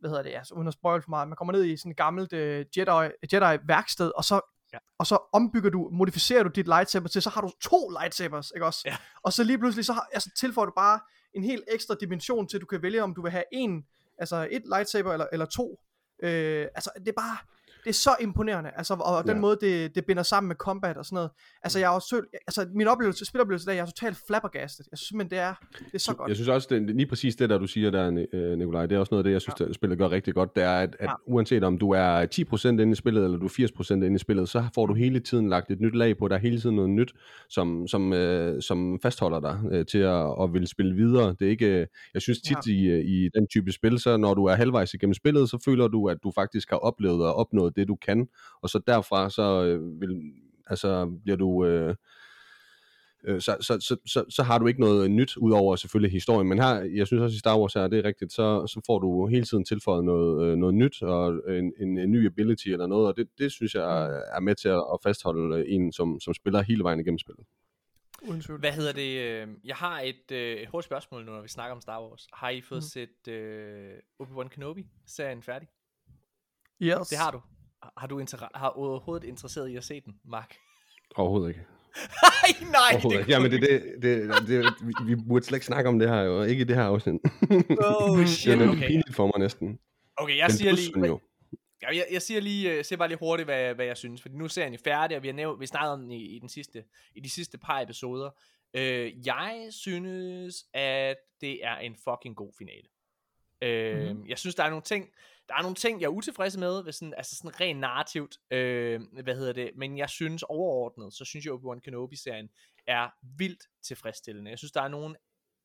hvad hedder det, altså uden at spoil for meget, man kommer ned i sådan et gammelt øh, Jedi, Jedi værksted, og så Ja. Og så ombygger du, modificerer du dit lightsaber til, så har du to lightsabers, ikke også? Ja. Og så lige pludselig, så har, altså, tilføjer du bare en helt ekstra dimension til, du kan vælge, om du vil have en, altså et lightsaber eller, eller to. Øh, altså, det er bare, det er så imponerende, altså, og, og den ja. måde, det, det binder sammen med combat og sådan noget. Altså, mm. jeg er også, altså, min oplevelse, spiloplevelse der, jeg er totalt flabbergastet. Jeg synes simpelthen, det er, det er så godt. Jeg synes også, det, lige præcis det der, du siger der, øh, Nikolaj, det er også noget af det, jeg synes, ja. det, spillet gør rigtig godt. Det er, at, at ja. uanset om du er 10% inde i spillet, eller du er 80% inde i spillet, så får du hele tiden lagt et nyt lag på. Der er hele tiden noget nyt, som, som, øh, som fastholder dig øh, til at, at ville spille videre. Det er ikke, jeg synes tit ja. i, i den type spil, så når du er halvvejs igennem spillet, så føler du, at du faktisk har oplevet og opnået det, du kan og så derfra så øh, vil, altså, bliver du... Øh, øh, så, så, så, så, så har du ikke noget nyt, udover selvfølgelig historien, men her, jeg synes også i Star Wars her, det er rigtigt, så, så får du hele tiden tilføjet noget, øh, noget nyt, og en, en, en ny ability eller noget, og det, det synes jeg mm. er med til at, fastholde en, som, som spiller hele vejen igennem spillet. Hvad hedder det? Øh, jeg har et, et hurtigt spørgsmål nu, når vi snakker om Star Wars. Har I fået mm. set øh, Obi-Wan Kenobi-serien færdig? Yes. Det har du. Har du inter- har overhovedet interesseret i at se den, Mark? Overhovedet ikke. nej, nej. Overhovedet ikke. Jamen, det, det, det, det, vi, burde slet ikke snakke om det her, jo. Ikke i det her afsnit. oh, shit, det er okay. pinligt for mig næsten. Okay, jeg Den siger lige... Jo. Jeg, jeg, jeg siger lige, jeg siger bare lige hurtigt, hvad, hvad jeg synes, fordi nu ser jeg færdig, og vi har nævnt, vi snakkede om den i, i, den sidste, i de sidste par episoder. Øh, jeg synes, at det er en fucking god finale. Øh, mm-hmm. Jeg synes, der er nogle ting, der er nogle ting, jeg er utilfreds med, ved sådan, altså sådan rent narrativt, øh, hvad hedder det, men jeg synes overordnet, så synes jeg, Obi-Wan Kenobi-serien er vildt tilfredsstillende. Jeg synes, der er nogle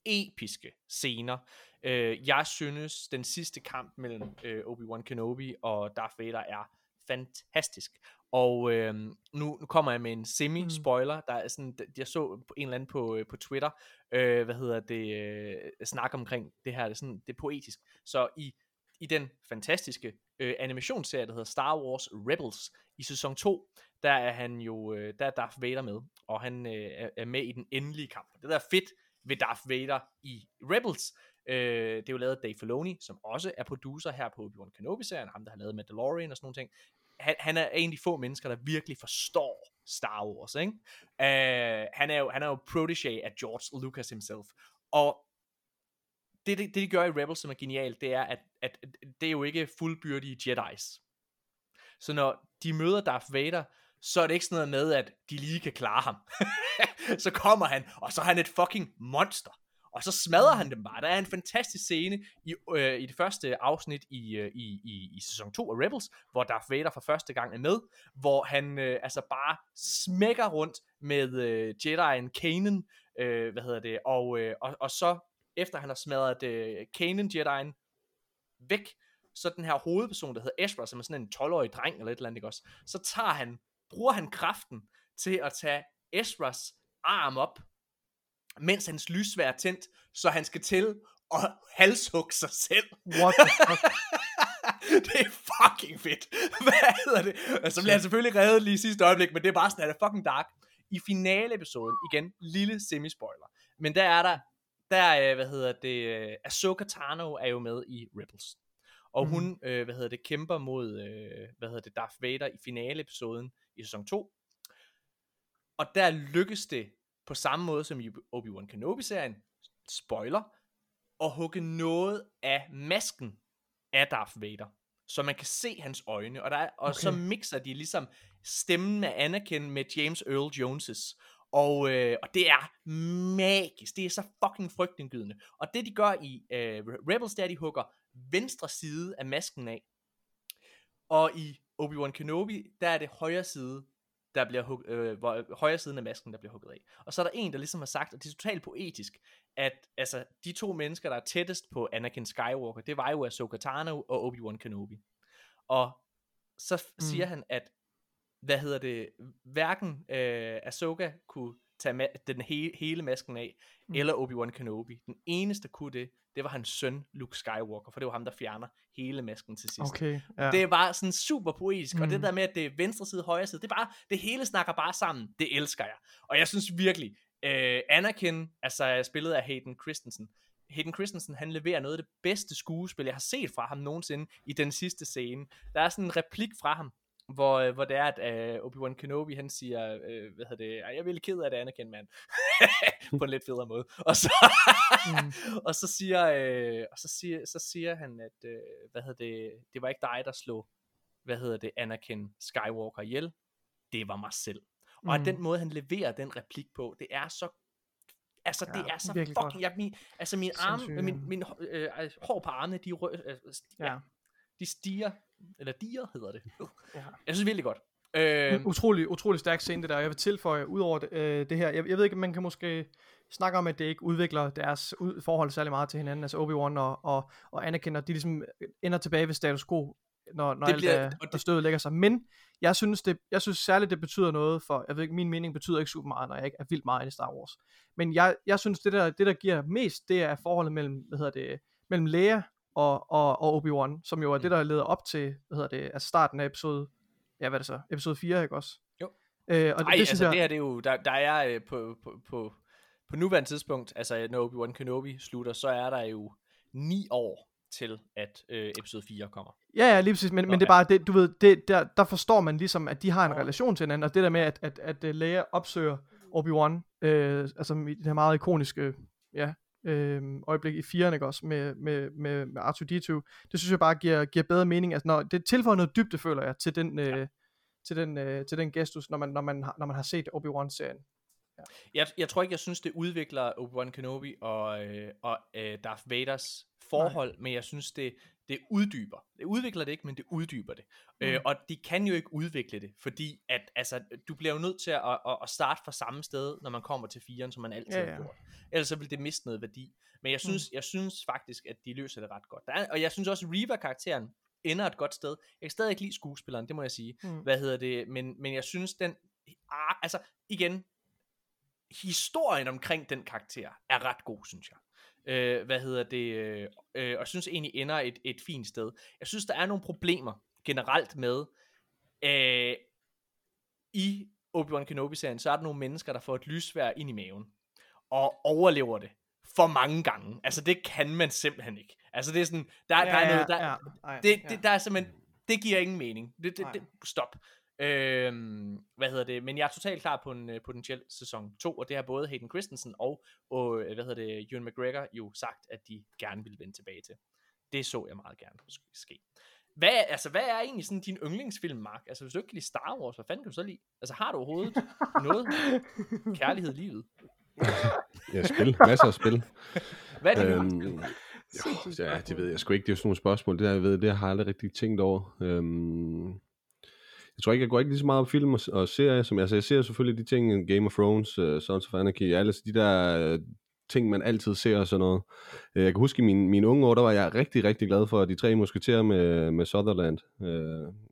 episke scener. Øh, jeg synes, den sidste kamp mellem øh, Obi-Wan Kenobi og Darth Vader er fantastisk. Og øh, nu, nu kommer jeg med en semi-spoiler. Mm. Der er sådan, jeg så en eller anden på, øh, på Twitter, øh, hvad hedder det, øh, snak omkring det her, det er, sådan, det er poetisk. Så i i den fantastiske øh, animationsserie, der hedder Star Wars Rebels i sæson 2, der er han jo, øh, der er Darth Vader med, og han øh, er med i den endelige kamp. Det der er fedt ved Darth Vader i Rebels, øh, det er jo lavet af Dave Filoni, som også er producer her på Obi-Wan Kenobi-serien, ham der har lavet Mandalorian og sådan nogle ting. Han, han er en af de få mennesker, der virkelig forstår Star Wars, ikke? Øh, han, er jo, han er jo protege af George Lucas himself, og det, det, det de gør i Rebels, som er genialt, det er, at, at, det er jo ikke fuldbyrdige Jedi's. Så når de møder Darth Vader, så er det ikke sådan noget med, at de lige kan klare ham. så kommer han, og så er han et fucking monster. Og så smadrer han dem bare. Der er en fantastisk scene i, øh, i det første afsnit i, øh, i, i, i sæson 2 af Rebels, hvor Darth Vader for første gang er med, hvor han øh, altså bare smækker rundt med øh, Jedi'en Kanan, øh, hvad hedder det, og, øh, og, og så efter han har smadret uh, Kanan Jedi'en væk, så den her hovedperson, der hedder Ezra, som er sådan en 12-årig dreng eller et eller andet, ikke også, så tager han, bruger han kraften til at tage Ezras arm op, mens hans lysvær er tændt, så han skal til at halshugge sig selv. What the fuck? det er fucking fedt. Hvad hedder det? Så altså, bliver han selvfølgelig reddet lige i sidste øjeblik, men det er bare sådan, at det er fucking dark. I finale episoden, igen, lille semi-spoiler, men der er der der, øh, hvad hedder det, øh, Ahsoka Tano er jo med i Rebels. Og mm. hun, øh, hvad hedder det, kæmper mod, øh, hvad hedder det, Darth Vader i finale-episoden i sæson 2. Og der lykkes det på samme måde som i Obi-Wan Kenobi-serien, spoiler, at hugge noget af masken af Darth Vader. Så man kan se hans øjne, og, der er, og okay. så mixer de ligesom stemmen af Anakin med James Earl Jones' Og, øh, og det er magisk. Det er så fucking frygtindgydende. Og det de gør i øh, Rebels, det er, at de hugger venstre side af masken af. Og i Obi-Wan Kenobi, der er det højre side, der bliver hug, øh, hvor, højre siden af masken, der bliver hugget af. Og så er der en, der ligesom har sagt, og det er totalt poetisk, at altså, de to mennesker, der er tættest på Anakin Skywalker, det var jo Ahsoka Tano og Obi-Wan Kenobi. Og så mm. siger han, at hvad hedder det, hverken øh, Ahsoka kunne tage ma- den he- hele masken af, mm. eller Obi-Wan Kenobi. Den eneste, der kunne det, det var hans søn, Luke Skywalker, for det var ham, der fjerner hele masken til sidst. Okay, ja. Det bare sådan super poetisk, mm. og det Mm. der med, at det er venstre side, højre side, det er bare, det hele snakker bare sammen. Det elsker jeg. Og jeg synes virkelig, øh, Anakin, altså spillet af Hayden Christensen, Hayden Christensen, han leverer noget af det bedste skuespil, jeg har set fra ham nogensinde i den sidste scene. Der er sådan en replik fra ham, hvor, øh, hvor det er, at uh, Obi-Wan Kenobi, han siger, øh, hvad hedder det, "Ej, jeg er virkelig ked af det, Anakin, mand. på en lidt federe måde. Og så, Mm. og så siger, øh, og så siger, så siger han, at, øh, hvad hedder det, det var ikke dig, der slog, hvad hedder det, Anakin Skywalker ihjel. Det var mig selv. Og at Mm. den måde, han leverer den replik på, det er så Altså, det Ja, er så fucking... godt. Jeg, min, altså, min arme, Sindssygt, min, min øh, øh, hår på armene, de, rø, øh, ja. Ja. de stiger, eller diger hedder det. Ja. Jeg synes virkelig godt. Øh, utrolig, utrolig stærk scene, det der. Jeg vil tilføje, ud over det, øh, det her, jeg, jeg ved ikke, man kan måske snakke om, at det ikke udvikler deres ud, forhold særlig meget til hinanden, altså Obi-Wan og, og, og Anakin, og de ligesom ender tilbage ved status quo, når, når Det alt bliver- er, og det- stødet lægger sig. Men jeg synes, det, jeg synes særligt, det betyder noget for, jeg ved ikke, min mening betyder ikke super meget, når jeg ikke er vildt meget inde i Star Wars. Men jeg, jeg synes, det der, det der giver mest, det er forholdet mellem, hvad hedder det, mellem Leia og, og, og Obi-Wan, som jo er Mm. det, der leder op til, hvad hedder det, altså starten af episode, ja, hvad er det så, episode 4, ikke også? Jo. Øh, og Ej, det, det, synes altså jeg, det her, det er jo, der, der er øh, på, på, på, på nuværende tidspunkt, altså når Obi-Wan Kenobi slutter, så er der jo ni år til, at øh, episode 4 kommer. Ja, ja, lige præcis, men, Nå, men det er bare, det, du ved, det, der, der forstår man ligesom, at de har en relation til hinanden, og det der med, at, at, at, at Leia opsøger Obi-Wan, øh, altså i det her meget ikoniske, ja, øh, øjeblik i 4'eren, ikke også, med, med, med, med R2-D2, det synes jeg bare giver, giver bedre mening, altså når, det tilføjer noget dybde, føler jeg, til den, øh, til den, øh, til den gestus, når man, når man, har, når man har set Obi-Wan-serien. Jeg, jeg tror ikke, jeg synes, det udvikler Obi-Wan Kenobi og, øh, og øh, Darth Vaders forhold, Nej. men jeg synes, det, det uddyber. Det udvikler det ikke, men det uddyber det. Mm. Øh, og de kan jo ikke udvikle det, fordi at, altså, du bliver jo nødt til at, at, at starte fra samme sted, når man kommer til firen, som man altid Ja, ja, har gjort. Ellers så vil det miste noget værdi. Men jeg synes, mm. jeg synes faktisk, at de løser det ret godt. Der er, og jeg synes også, at Reva-karakteren ender et godt sted. Jeg kan stadig ikke lide skuespilleren, det må jeg sige. Mm. Hvad hedder det? Men, men jeg synes, den... Ah, altså, igen, historien omkring den karakter er ret god, synes jeg. Øh, hvad hedder det? Øh, øh, og synes egentlig ender et, et fint sted. Jeg synes, der er nogle problemer generelt med, øh, i Obi-Wan Kenobi-serien, så er der nogle mennesker, der får et lysvær ind i maven, og overlever det for mange gange. Altså, det kan man simpelthen ikke. Altså, det er sådan, der, ja, der er noget, der, ja, ja, det, ja. det, der er simpelthen, det giver ingen mening. Det, det, det, stop. Øhm, hvad hedder det? Men jeg er totalt klar på en øh, potentiel sæson 2, og det har både Hayden Christensen og, og øh, hvad hedder det, Ewan McGregor jo sagt, at de gerne vil vende tilbage til. Det så jeg meget gerne sk- ske. Hvad, altså, hvad er egentlig sådan din yndlingsfilm, Mark? Altså, hvis du ikke kan lide Star Wars, hvad fanden kan du så lide? Altså, har du overhovedet noget kærlighed i livet? Ja, spil. Masser af spil. Hvad er det? Øhm, jo, ja, det ved jeg sgu ikke. Det er jo sådan nogle spørgsmål. Det, der, jeg ved, det har jeg aldrig rigtig tænkt over. Øhm, jeg tror ikke, jeg går ikke lige så meget op film og, og serier. Som, altså, jeg ser selvfølgelig de ting, Game of Thrones, uh, Sons of Anarchy, alle de der uh, ting, man altid ser og sådan noget. Uh, jeg kan huske, i mine, mine unge år, der var jeg rigtig, rigtig glad for de tre musketerer med, med Sutherland. Uh,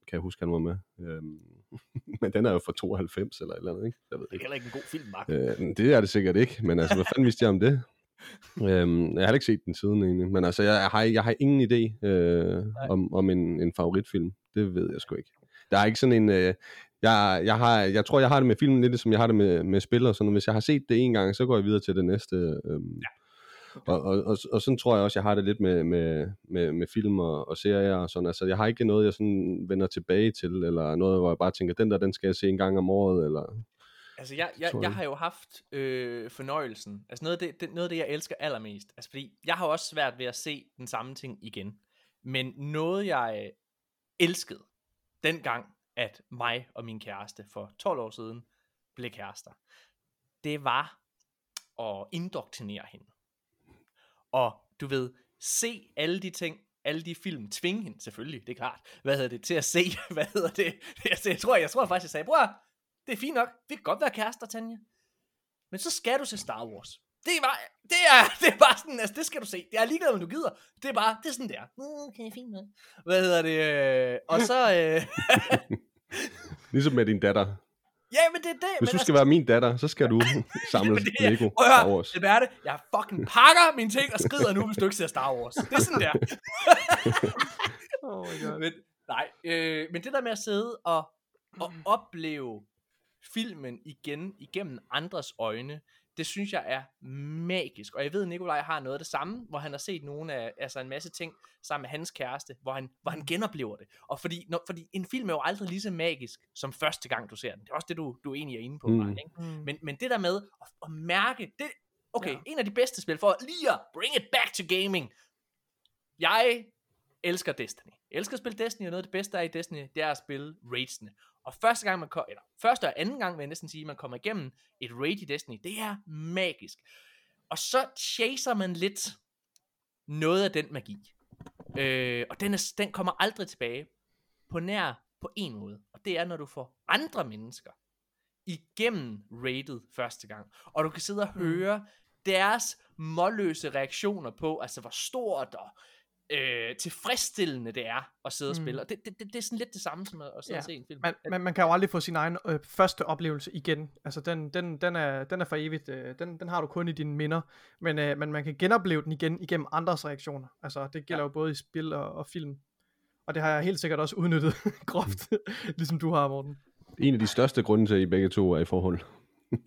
kan jeg huske, han var med. Um, men den er jo fra 92 eller et eller andet, ikke? Jeg ved Det er ikke. heller ikke en god film, Mark. Øh, det er det sikkert ikke, men altså, hvad fanden vidste jeg om det? Øhm, jeg har ikke set den siden egentlig, men altså, jeg, jeg, har, jeg har ingen idé øh, om, om en, en favoritfilm. Det ved jeg sgu ikke. Der er ikke sådan en... Øh, jeg, jeg, har, jeg tror, jeg har det med filmen lidt, som jeg har det med, med spil og sådan. Hvis jeg har set det en gang, så går jeg videre til det næste. Øhm, ja. Og, og, og, og sådan tror jeg også, jeg har det lidt med, med, med, med film og, og serier og sådan. Altså, jeg har ikke noget, jeg sådan vender tilbage til, eller noget, hvor jeg bare tænker, den der, den skal jeg se en gang om året, eller... Altså, jeg, jeg jeg. har jo haft øh, fornøjelsen. Altså, noget af, det, det, noget af det, jeg elsker allermest. Altså, fordi jeg har også svært ved at se den samme ting igen. Men noget, jeg elskede dengang, at mig og min kæreste for 12 år siden blev kærester, det var at indoktrinere hende. Og du ved, se alle de ting, alle de film, tvinge hende selvfølgelig, det er klart, hvad hedder det, til at se, hvad hedder det, jeg, jeg tror, jeg tror faktisk, jeg sagde, bror, det er fint nok, vi kan godt være kærester, Tanja, men så skal du se Star Wars. Det er bare, det er, det er bare sådan, altså det skal du se. Det er ligeglad, om du gider. Det er bare, det er sådan der. Okay, fint nok. Hvad hedder det? Øh, og så, øh, Ligesom med din datter. ja, men det er det. Hvis men du skal være min datter, så skal du samle det er- Lego at Star Wars. det er det. Jeg fucking pakker mine ting og skrider nu, hvis du ikke ser Star Wars. Det er sådan der. Oh my god. men, nej, øh, men det der med at sidde og, og opleve filmen igen igennem andres øjne, det synes jeg er magisk. Og jeg ved, at Nikolaj har noget af det samme, hvor han har set nogle af, altså en masse ting sammen med hans kæreste, hvor han, hvor han genoplever det. Og fordi, når, fordi en film er jo aldrig lige så magisk, som første gang du ser den. Det er også det, du, du egentlig er inde på, Mm. ikke? Mm. Men, men det der med at, at mærke, det, okay, ja. en af de bedste spil, for lige at bring it back to gaming. Jeg elsker Destiny. Jeg elsker at spille Destiny, og noget af det bedste der er i Destiny, det er at spille raidsene. Og første gang man eller første og anden gang vil jeg næsten sige, man kommer igennem et raid i Destiny, det er magisk. Og så chaser man lidt noget af den magi. Øh, og den, er, den kommer aldrig tilbage på nær på en måde. Og det er, når du får andre mennesker igennem raidet første gang. Og du kan sidde og Mm. høre deres målløse reaktioner på, altså hvor stort og øh, tilfredsstillende det er at sidde og Mm. spille. Og det, det, det, det er sådan lidt det samme som at, at sidde Ja. og se en film. Man, man, man kan jo aldrig få sin egen øh, første oplevelse igen. Altså, den, den, den, er, den er for evigt. Øh, den, den har du kun i dine minder. Men, øh, men man kan genopleve den igen igennem andres reaktioner. Altså, det gælder ja. jo både i spil og, og film. Og det har jeg helt sikkert også udnyttet groft, ligesom du har, Morten. En af de største grunde til, at I begge to er i forhold.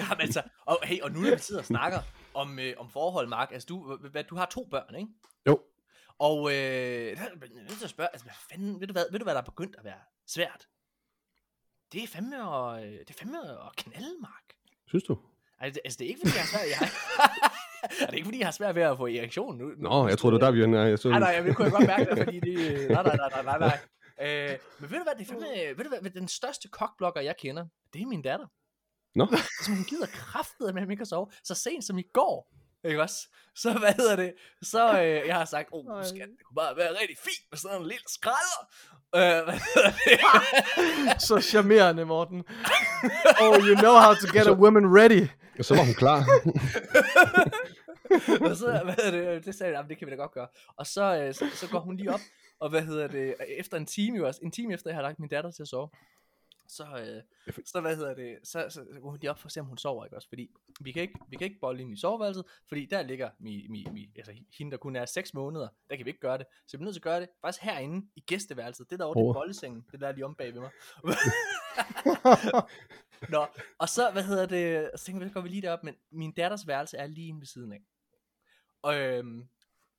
Jamen, altså, og, hey, og nu når vi sidder og snakker om, øh, om forhold, Mark, altså du, hvad, du har to børn, ikke? Jo. Og øh, der er nødt til at spørge, altså hvad fanden, ved du hvad, ved du hvad der er begyndt at være svært? Det er fandme at, øh, det er fandme at knalde, Mark. Synes du? Altså, altså det er ikke fordi, jeg har svært, jeg er det ikke fordi, jeg har svært ved at få erektion nu? Nå, jeg tror det var der, vi er. Jeg så... Nej, nej, jeg det kunne jeg godt mærke det, fordi det... Nej, nej, nej, nej, nej, nej. Øh, men ved du hvad, det er fandme, ved du hvad, den største kokblokker, jeg kender, det er min datter. Nå. Altså, hun gider kraftet med, at ikke kan sove. Så sent som i går, ikke også? Så hvad hedder det? Så øh, jeg har sagt, åh, oh, skat, det kunne bare være rigtig fint med sådan en lille skrædder. Øh, hvad hedder det? Så charmerende, Morten. Oh, you know how to get a woman ready. Og så var hun klar. og så, hvad hedder det, det sagde jeg, "Jamen, det kan vi da godt gøre. Og så, øh, så, så går hun lige op, og hvad hedder det, efter en time jo også, en time efter jeg har lagt min datter til at sove, så, øh, så hvad hedder det, så, så, så går hun lige op for at se, om hun sover, ikke også? Fordi vi kan ikke, vi kan ikke bolle ind i soveværelset, fordi der ligger mi, mi, mi, altså hende, der kun er 6 måneder, der kan vi ikke gøre det. Så vi er nødt til at gøre det faktisk herinde i gæsteværelset. Det der over, det er Åh. bollesengen, det der er lige om bag ved mig. Nå, og så, hvad hedder det, så tænker vi, så går vi lige derop, men min datters værelse er lige inde ved siden af. Og, øhm,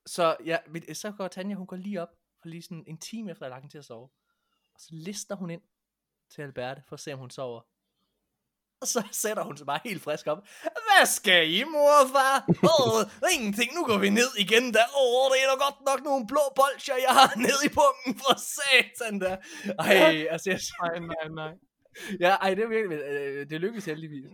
så, ja, så går Tanja, hun går lige op, og lige sådan en time efter, jeg har lagt hende til at sove. Og så lister hun ind til Alberte, for at se, om hun sover. Og så sætter hun sig bare helt frisk op. Hvad skal I, mor og far? Åh, ingenting, nu går vi ned igen da. Åh, det er da godt nok nogle blå bolcher, jeg har ned i pungen, for satan da. Ej, altså, jeg, Nej, nej, nej. Ja, ej, det er virkelig, øh, det lykkedes heldigvis.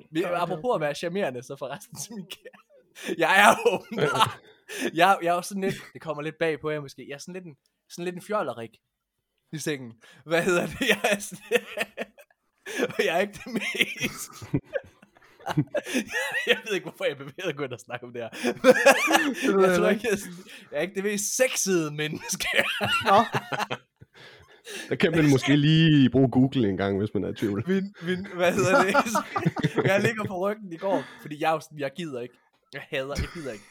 Apropos at være charmerende, så forresten til min kære. Jeg er jo åbenbart- jeg, jeg er jo sådan lidt, det kommer lidt bag på jer måske, jeg er sådan lidt en, sådan lidt en fjollerik i sengen. Hvad hedder det? Jeg er sådan, jeg er ikke det mest. jeg ved ikke, hvorfor jeg bevæger mig at snakke om det her. jeg tror ikke, jeg, er jeg er ikke det mest sexede menneske. Nå, Der kan man måske lige bruge Google en gang, hvis man er i tvivl. min, min, hvad hedder det? jeg ligger på ryggen i går, fordi jeg, er sådan, jeg gider ikke. Jeg hader, jeg gider ikke.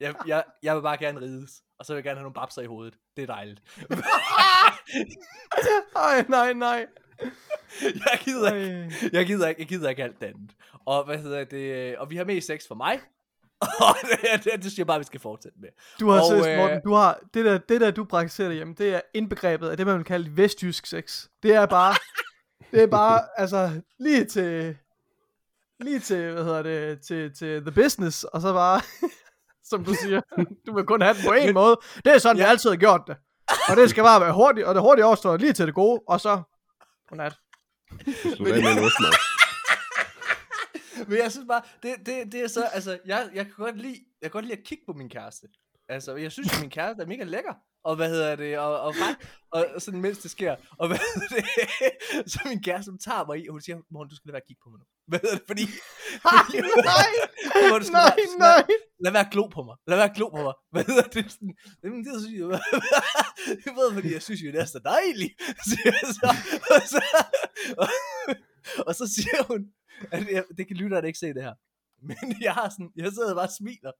Jeg, jeg, jeg vil bare gerne rides, og så vil jeg gerne have nogle babser i hovedet. Det er dejligt. nej, nej, nej. jeg gider ikke. Ej. Jeg gider ikke, jeg gider ikke alt det andet. Og hvad hedder det? Og vi har mest sex for mig. Og det, det, det synes jeg bare, vi skal fortsætte med. Du har Og, seriøst, øh, Morten, du har, det der, det der, du praktiserer derhjemme, det er indbegrebet af det, man vil kalde vestjysk sex. Det er bare, det er bare, altså, lige til, lige til, hvad hedder det, til, til the business, og så bare, som du siger, du vil kun have den på en måde. Det er sådan, ja. vi altid har gjort det. Og det skal bare være hurtigt, og det hurtige overstår lige til det gode, og så, godnat. Slut af med en ostmad. Men jeg synes bare, det, det, det er så, altså, jeg, jeg kan godt lide, jeg kan godt lide at kigge på min kæreste. Altså, jeg synes jo, min kæreste er mega lækker. Og hvad hedder det? Og, og, og, og, sådan, mens det sker. Og hvad hedder det? Så min kæreste, tager mig i, og hun siger, morgen, du skal lade være at kigge på mig nu. Hvad hedder det? Fordi... Nej, nej, Hvor du skal nej, være- nej. Lad være at glo på mig. Lad være at glo på mig. Hvad hedder det? Sådan, Jamen, det synes jeg, jeg ved, fordi jeg synes jo, det er så dejligt. Siger så, og, så, og, og, så siger hun, at jeg, det kan lytterne ikke se det her. Men jeg har sådan, jeg sidder bare og smiler.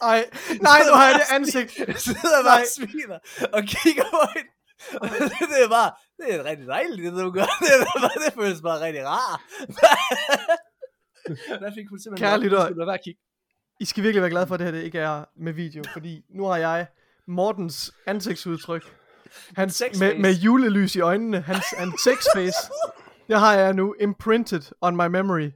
Ej, nej, nu har jeg det ansigt. Jeg sidder bare og smiler og kigger på hende. Det er bare, det er rigtig dejligt, det du gør. Det, er bare, det føles bare rigtig rar. Der fik hun simpelthen Kære skulle lade være kigge. I skal virkelig være glade for, at det her det ikke er med video, fordi nu har jeg Mortens ansigtsudtryk. Hans, Sexface. med, med julelys i øjnene. Hans, hans sexface. Det har jeg nu imprinted on my memory.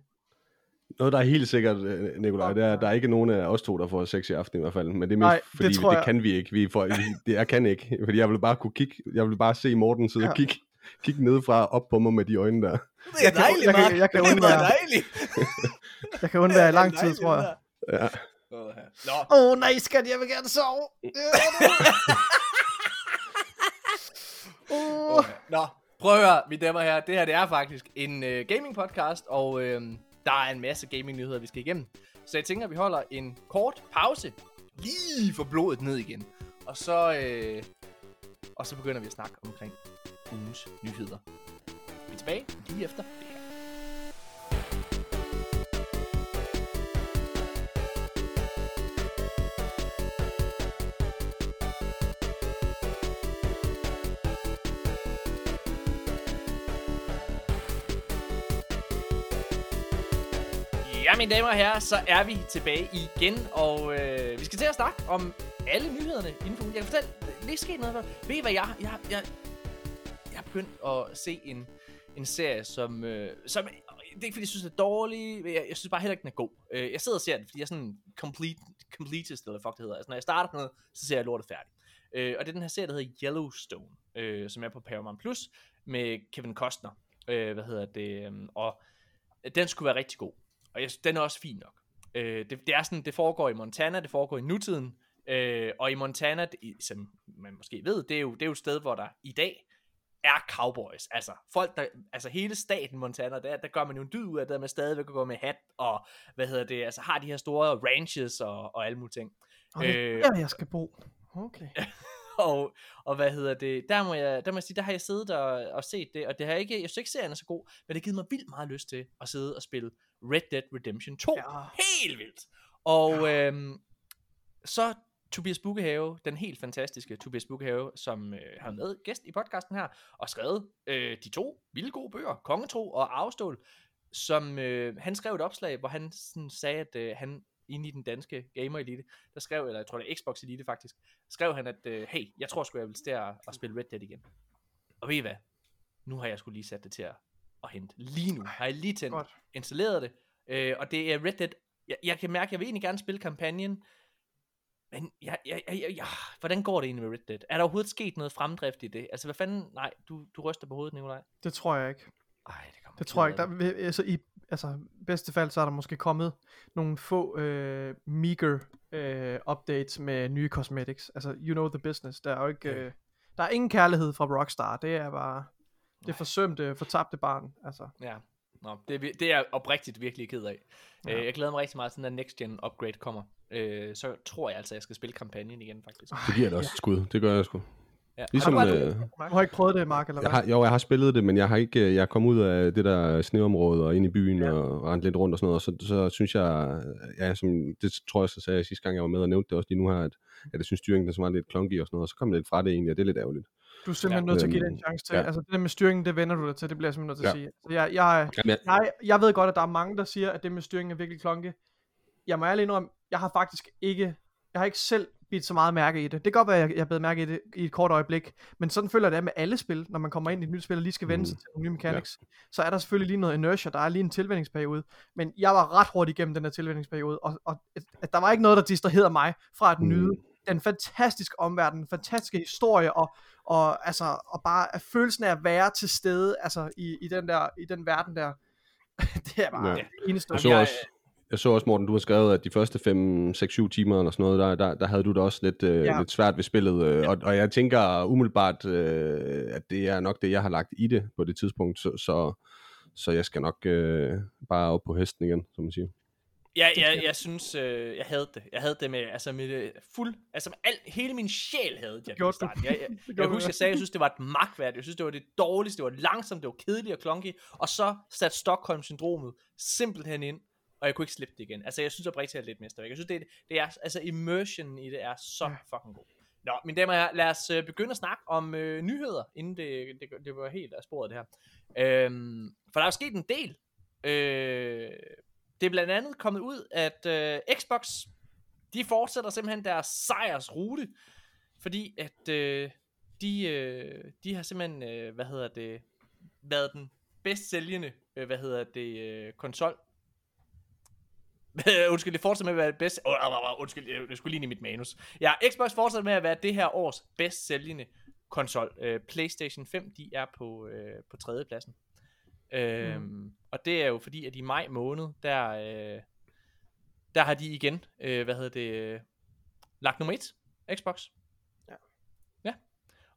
Noget, der er helt sikkert, øh, Nikolaj, det er, at der er ikke nogen af os to, der får sex i aften i hvert fald. Men det er mest, Nej, det fordi tror det, jeg. kan vi ikke. Vi får, vi, det, jeg kan ikke, fordi jeg vil bare kunne kigge, jeg vil bare se Morten sidde ja. Og kigge, kigge nedefra op på mig med de øjne der. Det er Jeg kan- dejligt, jeg kan- jeg kan Det er bare undvære. dejligt. Jeg kan undvære i lang Det tid, dejligt, tror jeg. det Ja. Åh, oh, nej, skat, jeg vil gerne sove. oh. okay. Nå, prøv at høre, mine damer og herrer. Det her det er faktisk en øh, gaming podcast, og øh, der er en masse gaming nyheder, vi skal igennem. Så jeg tænker, at vi holder en kort pause, lige for blodet ned igen. Og så, øh, og så begynder vi at snakke omkring ugens nyheder. Vi er tilbage lige efter det her. Ja, mine damer og herrer, så er vi tilbage igen, og øh, vi skal til at snakke om alle nyhederne inden for ugen. Jeg kan fortælle, det er ikke sket noget. Ved I hvad, jeg, jeg, jeg, jeg har begyndt at se en, en serie, som, øh, som... Det er ikke, fordi jeg synes, det er dårlig, men jeg, jeg synes bare heller ikke, den er god. Øh, jeg sidder og ser den, fordi jeg er sådan complete, completist, eller fuck det hedder. Altså, når jeg starter på noget, så ser jeg lortet færdigt. Øh, og det er den her serie, der hedder Yellowstone, øh, som er på Paramount Plus, med Kevin Costner. Øh, hvad hedder det? Øhm, og den skulle være rigtig god. Og jeg, den er også fin nok. Øh, det, det er sådan, det foregår i Montana, det foregår i nutiden, øh, og i Montana, det, som man måske ved, det er, jo, det er jo et sted, hvor der i dag er cowboys. Altså, folk der, altså hele staten Montana, der, der gør man jo en dyd ud af det, med stadigvæk at gå med hat, og hvad hedder det, altså har de her store ranches og, og alle mulige ting. Og det Øh, er der, jeg skal bo. Okay. og, og hvad hedder det, der må jeg, der må jeg sige, der har jeg siddet og, og set det, og det har ikke, jeg synes ikke serien er så god, men det har givet mig vildt meget lyst til at sidde og spille Red Dead Redemption 2. Ja. Helt vildt! Og øhm, så Tobias Bukkehave, den helt fantastiske Tobias Bukkehave, som øh, har med gæst i podcasten her, og skrevet øh, de to vilde gode bøger, Kongetro og Afstål, som øh, han skrev et opslag, hvor han sådan sagde, at øh, han inde i den danske gamer elite, der skrev, eller jeg tror det er Xbox elite faktisk, skrev han, at øh, hey, jeg tror sgu, jeg vil til at, at spille Red Dead igen. Og ved I hvad? Nu har jeg sgu lige sat det til at, at hente. Lige nu har jeg lige tændt, Godt. installeret det, øh, og det er Red Dead. Jeg, jeg kan mærke, at jeg vil egentlig gerne spille kampagnen, men jeg, jeg, jeg, jeg, jeg, hvordan går det egentlig med Red Dead? Er der overhovedet sket noget fremdrift i det? Altså, hvad fanden? Nej, du, du ryster på hovedet, Nikolaj. Det tror jeg ikke. Ej, det kommer Det tror jeg ikke. Der, altså, i altså, bedste fald, så er der måske kommet nogle få øh, meager øh, updates med nye cosmetics. Altså, you know the business. Der er jo ikke... Ja. Øh, der er ingen kærlighed fra Rockstar. Det er bare... Det forsømte, fortabte barn. Altså, Ja. Nå, det, er, det er jeg oprigtigt virkelig ked af. Ja. Ja. Øh, jeg glæder mig rigtig meget til, når next gen upgrade kommer. Øh, så tror jeg altså, at jeg skal spille kampagnen igen, faktisk. Det giver det også et skud, det gør jeg sgu. Ja. Ligesom, Har du- øh, du har ikke prøvet det, Mark, eller jeg hvad? har, jo, jeg har spillet det, men jeg har ikke, øh, jeg er kommet ud af det der sneområde og ind i byen Ja. ja. og rendt lidt rundt og sådan noget, og så, så synes jeg, ja, som, det tror jeg, så sagde jeg sidste gang, jeg var med og nævnte det også lige nu her, at, at jeg synes styringen den så var lidt klonky og sådan noget, og så kom jeg lidt fra det egentlig, og det er lidt ærgerligt. Du er simpelthen Ja. nødt til at give det en Øhm, chance til. ja. Altså, det der med styringen, det vender du dig til. Det bliver jeg simpelthen nødt til at Ja. sige. Så jeg, jeg, jeg, jeg, jeg ved godt, at der er mange, der siger, at det med styringen er virkelig klonke. Jeg må ærligt indrømme, jeg har faktisk ikke, jeg har ikke selv bidt så meget mærke i det. Det kan godt være, at jeg, jeg blev mærke i det i et kort øjeblik, men sådan føler jeg det er med alle spil, når man kommer ind i et nyt spil og lige skal vende Mm. sig til nogle nye mechanics. Så er der selvfølgelig lige noget inertia, der er lige en tilvændingsperiode, men jeg var ret hurtigt igennem den her tilvændingsperiode, og, og at, at der var ikke noget, der distraherede mig fra at Mm. nyde den fantastiske omverden, den fantastiske historie, og, og, altså, og bare at følelsen af at være til stede altså, i, i, den der, i den verden der, det er bare Ja. ja. eneste. Jeg så også- jeg så også, Morten, du har skrevet, at de første 5, 6, 7 timer eller sådan noget, der, der, der havde du det også lidt, øh, Ja. lidt svært ved spillet. Øh, og, og jeg tænker umiddelbart, øh, at det er nok det, jeg har lagt i det på det tidspunkt, så, så, så jeg skal nok øh, bare op på hesten igen, som man siger. Ja, jeg, jeg synes, øh, jeg havde det. Jeg havde det med, altså med øh, fuld, altså med alt, hele min sjæl havde jeg det i starten. Jeg, jeg, jeg, jeg husker, jeg sagde, jeg synes, det var et magtværd. Jeg synes, det var det dårligste, det var langsomt, det var kedeligt og klonky. Og så satte Stockholm-syndromet simpelthen ind, og jeg kunne ikke slippe det igen. Altså, jeg synes, at Brix er lidt mesterværk. Jeg synes, det, det er, altså, immersion i det er så fucking god. Nå, mine damer og herrer, lad os øh, begynde at snakke om øh, nyheder, inden det, det, det var helt af sporet det her. Øhm, for der er jo sket en del. Øh, det er blandt andet kommet ud, at øh, Xbox, de fortsætter simpelthen deres sejrsrute, fordi at øh, de, øh, de har simpelthen, øh, hvad hedder det, været den bedst sælgende, øh, hvad hedder det, øh, konsol. undskyld, det fortsætter med at være det bedste, oh, oh, oh, undskyld, jeg, skulle lige ind i mit manus. Ja, Xbox fortsætter med at være det her års bedst sælgende konsol. Øh, PlayStation 5, de er på, øh, på tredje pladsen. Øhm, mm. Og det er jo fordi, at i maj måned, der, øh, der har de igen, øh, hvad hedder det, øh, lagt nummer 1, Xbox. Ja. Ja.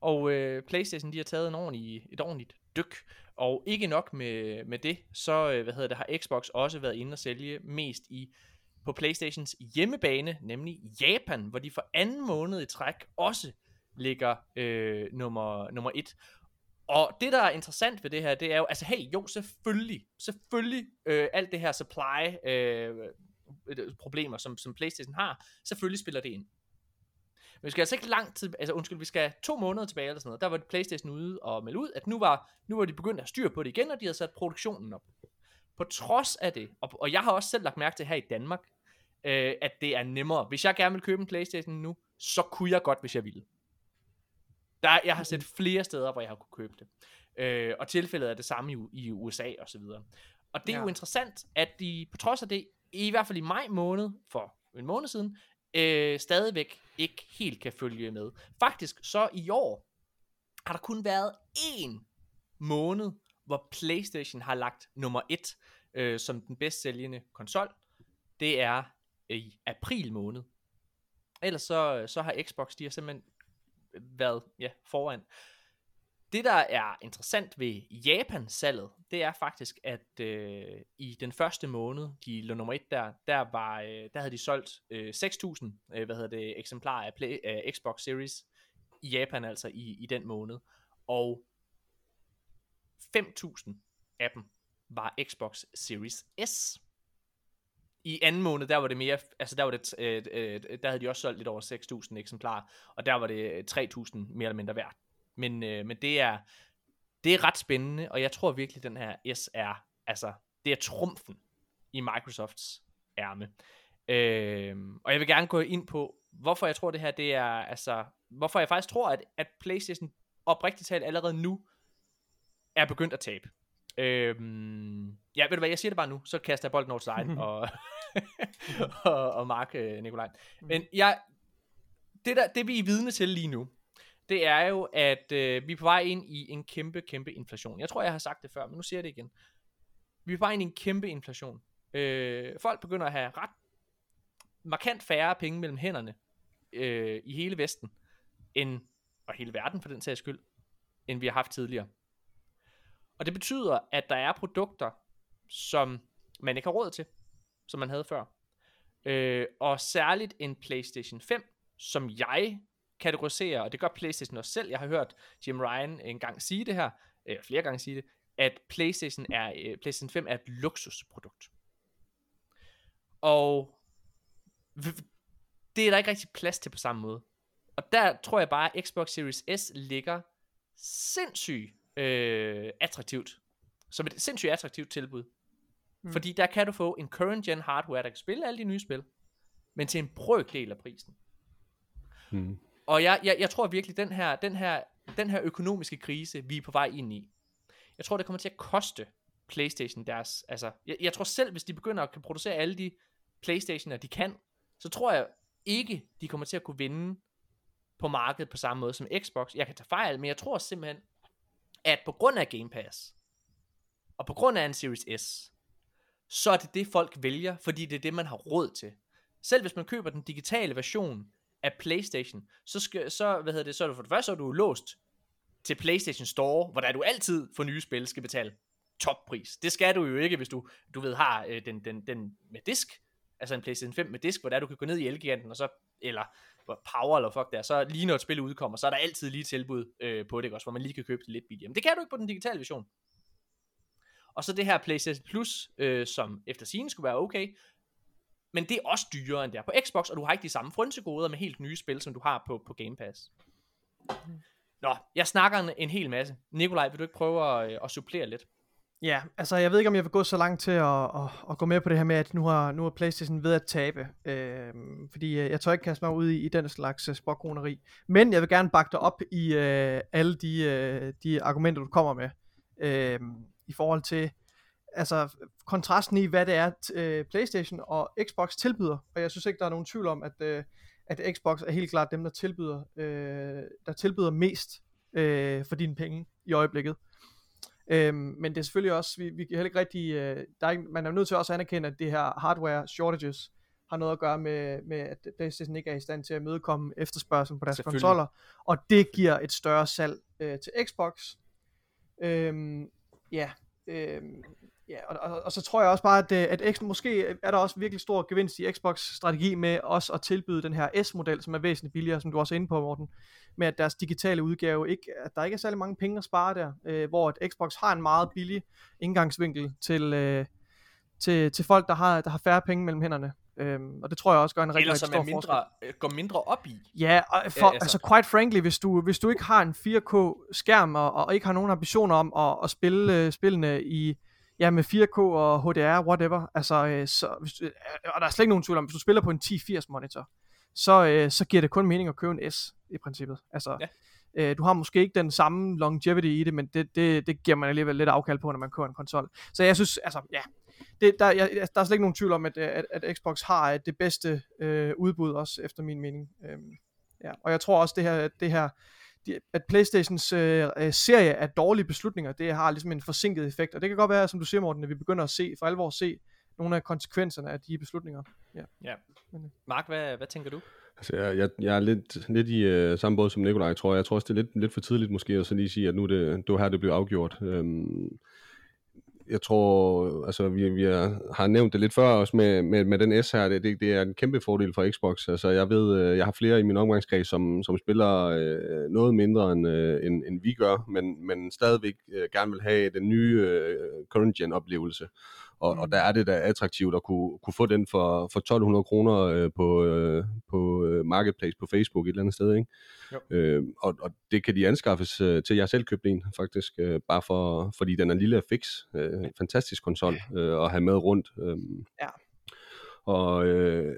Og øh, Playstation, de har taget en ordentlig, et ordentligt dyk. Og ikke nok med, med det, så øh, hvad hedder det, har Xbox også været inde og sælge mest i på Playstations hjemmebane, nemlig Japan, hvor de for anden måned i træk også ligger øh, nummer, nummer et. Og det, der er interessant ved det her, det er jo, altså hey, jo, selvfølgelig, selvfølgelig, øh, alt det her supply øh, øh problemer, som, som Playstation har, selvfølgelig spiller det ind. Men vi skal altså ikke lang tid, altså undskyld, vi skal to måneder tilbage eller sådan noget, der var Playstation ude og melde ud, at nu var, nu var de begyndt at have styr på det igen, og de havde sat produktionen op. På trods af det, og, og jeg har også selv lagt mærke til her i Danmark, øh, at det er nemmere. Hvis jeg gerne vil købe en Playstation nu, så kunne jeg godt, hvis jeg ville. Der, jeg har set flere steder, hvor jeg har kunne købe det. Øh, og tilfældet er det samme i, i USA og så videre. Og det er ja. Jo interessant, at de på trods af det, i hvert fald i maj måned, for en måned siden, øh, stadigvæk ikke helt kan følge med. Faktisk så i år, har der kun været én måned, hvor PlayStation har lagt nummer 1 øh, som den bedst sælgende konsol. Det er i april måned. Ellers så, så har Xbox, de har simpelthen været ja, foran. Det, der er interessant ved Japan-salget, det er faktisk, at øh, i den første måned, de lå nummer 1 der, der, var, øh, der havde de solgt øh, 6.000 øh, hvad hedder det, eksemplarer af, Play, af Xbox Series i Japan, altså i, i den måned. Og 5.000 af dem var Xbox Series S. I anden måned, der var det mere, altså der var det, øh, øh, øh der havde de også solgt lidt over 6.000 eksemplarer, og der var det øh, 3.000 mere eller mindre værd. Men, øh, men det er, det er ret spændende, og jeg tror virkelig, den her S er, altså, det er trumfen i Microsofts ærme. Øh, og jeg vil gerne gå ind på, hvorfor jeg tror det her, det er, altså, hvorfor jeg faktisk tror, at, at Playstation oprigtigt talt allerede nu er begyndt at tabe. Øhm, ja, ved du hvad, jeg siger det bare nu, så kaster jeg bolden over til dig og, og, og Mark øh, Nikolaj. Men jeg, det, der, det vi er vidne til lige nu, det er jo, at øh, vi er på vej ind i en kæmpe, kæmpe inflation. Jeg tror, jeg har sagt det før, men nu siger jeg det igen. Vi er på vej ind i en kæmpe inflation. Øh, folk begynder at have ret markant færre penge mellem hænderne øh, i hele Vesten, end, og hele verden for den sags skyld, end vi har haft tidligere. Og det betyder, at der er produkter, som man ikke har råd til, som man havde før. Øh, og særligt en PlayStation 5, som jeg kategoriserer, og det gør PlayStation også selv. Jeg har hørt Jim Ryan engang sige det her, øh, flere gange sige det, at PlayStation, er, øh, PlayStation 5 er et luksusprodukt. Og det er der ikke rigtig plads til på samme måde. Og der tror jeg bare, at Xbox Series S ligger sindssygt øh, attraktivt. Som et sindssygt attraktivt tilbud. Mm. Fordi der kan du få en current gen hardware, der kan spille alle de nye spil, men til en brøkdel af prisen. Mm. Og jeg, jeg, jeg tror virkelig, den her, den, her, den her økonomiske krise, vi er på vej ind i, jeg tror, det kommer til at koste PlayStation deres, altså, jeg, jeg tror selv, hvis de begynder at kan producere alle de PlayStationer, de kan, så tror jeg ikke, de kommer til at kunne vinde på markedet på samme måde som Xbox. Jeg kan tage fejl, men jeg tror simpelthen, at på grund af Game Pass, og på grund af en Series S, så er det det, folk vælger, fordi det er det, man har råd til. Selv hvis man køber den digitale version af PlayStation, så, skal, så, hvad hedder det, så er du for det første, så er du låst til PlayStation Store, hvor der du altid for nye spil skal betale toppris. Det skal du jo ikke, hvis du, du ved, har øh, den, den, den med disk, altså en PlayStation 5 med disk, hvor der du kan gå ned i Elgiganten, og så, eller Power, eller fuck der, så lige når et spil udkommer, så er der altid lige tilbud øh, på det, også, hvor man lige kan købe det lidt billigere. Men det kan du ikke på den digitale version. Og så det her PlayStation Plus, øh, som efter sigende skulle være okay, men det er også dyrere end det er på Xbox, og du har ikke de samme frynsegoder med helt nye spil, som du har på, på Game Pass. Nå, jeg snakker en, en hel masse. Nikolaj, vil du ikke prøve at, øh, at supplere lidt? Ja, altså jeg ved ikke, om jeg vil gå så langt til at, at, at gå med på det her med, at nu har, nu har Playstation ved at tabe. Øhm, øh, fordi jeg tør ikke kaste mig ud i, i den slags øh, uh, spokroneri. Men jeg vil gerne bakke dig op i øh, alle de, øh, de argumenter, du kommer med. Øh, i forhold til altså kontrasten i, hvad det er, uh, Playstation og Xbox tilbyder. Og jeg synes ikke, der er nogen tvivl om, at, uh, at Xbox er helt klart dem, der tilbyder, uh, der tilbyder mest uh, for dine penge i øjeblikket. Øhm, men det er selvfølgelig også, vi, vi kan heller ikke rigtig, øh, der er ikke, man er nødt til også at anerkende, at det her hardware shortages har noget at gøre med, med at PlayStation ikke er i stand til at mødekomme efterspørgselen på deres konsoller, og det giver et større salg øh, til Xbox. Øhm, ja, øh, ja og, og, og så tror jeg også bare, at, øh, at X, måske er der også virkelig stor gevinst i Xbox strategi med også at tilbyde den her S-model, som er væsentligt billigere, som du også er inde på, Morten med at deres digitale udgave ikke, at der ikke er særlig mange penge at spare der, øh, hvor at Xbox har en meget billig indgangsvinkel til, øh, til, til folk, der har, der har færre penge mellem hænderne. Øhm, og det tror jeg også gør en rigtig, rigtig stor mindre, forskel. Øh, går mindre op i. Ja, og for, ja, altså. altså quite frankly, hvis du, hvis du ikke har en 4K skærm, og, og ikke har nogen ambitioner om at, at spille uh, spillene i, ja, med 4K og HDR, whatever, altså, øh, så, hvis, øh, og der er slet ikke nogen tvivl om, hvis du spiller på en 1080 monitor, så, øh, så giver det kun mening at købe en S i princippet. Altså, ja. øh, du har måske ikke den samme longevity i det, men det, det, det giver man alligevel lidt afkald på, når man køber en konsol. Så jeg synes, altså, ja, det, der, jeg, der er slet ikke nogen tvivl om, at, at, at Xbox har det bedste øh, udbud også, efter min mening. Øhm, ja. Og jeg tror også, det her, det her at Playstations øh, øh, serie af dårlige beslutninger, det har ligesom en forsinket effekt, og det kan godt være, som du siger Morten, at vi begynder at se, for alvor at se nogle af konsekvenserne af de beslutninger. Ja. ja. Øh. Mark, hvad, hvad tænker du? Altså, jeg, jeg, jeg er lidt, lidt i uh, samme båd som Nikolaj, tror jeg. Jeg tror også, det er lidt, lidt for tidligt måske at så lige sige, at nu det, det var her, det blev afgjort. Um, jeg tror, altså vi, vi har nævnt det lidt før også med, med, med den S her, det, det, det er en kæmpe fordel for Xbox. Altså jeg ved, øh, jeg har flere i min omgangskreds, som, som spiller øh, noget mindre end, øh, end, end vi gør, men, men stadigvæk øh, gerne vil have den nye øh, current gen oplevelse. Og, mm. og der er det da attraktivt at kunne, kunne få den for, for 1200 kroner øh, på, øh, på øh, Marketplace på Facebook et eller andet sted. Ikke? Øh, og, og det kan de anskaffes øh, til. Jeg selv købte en faktisk, øh, bare for, fordi den er lille og fix. Øh, fantastisk konsol øh, at have med rundt. Øh. Ja. Og, øh,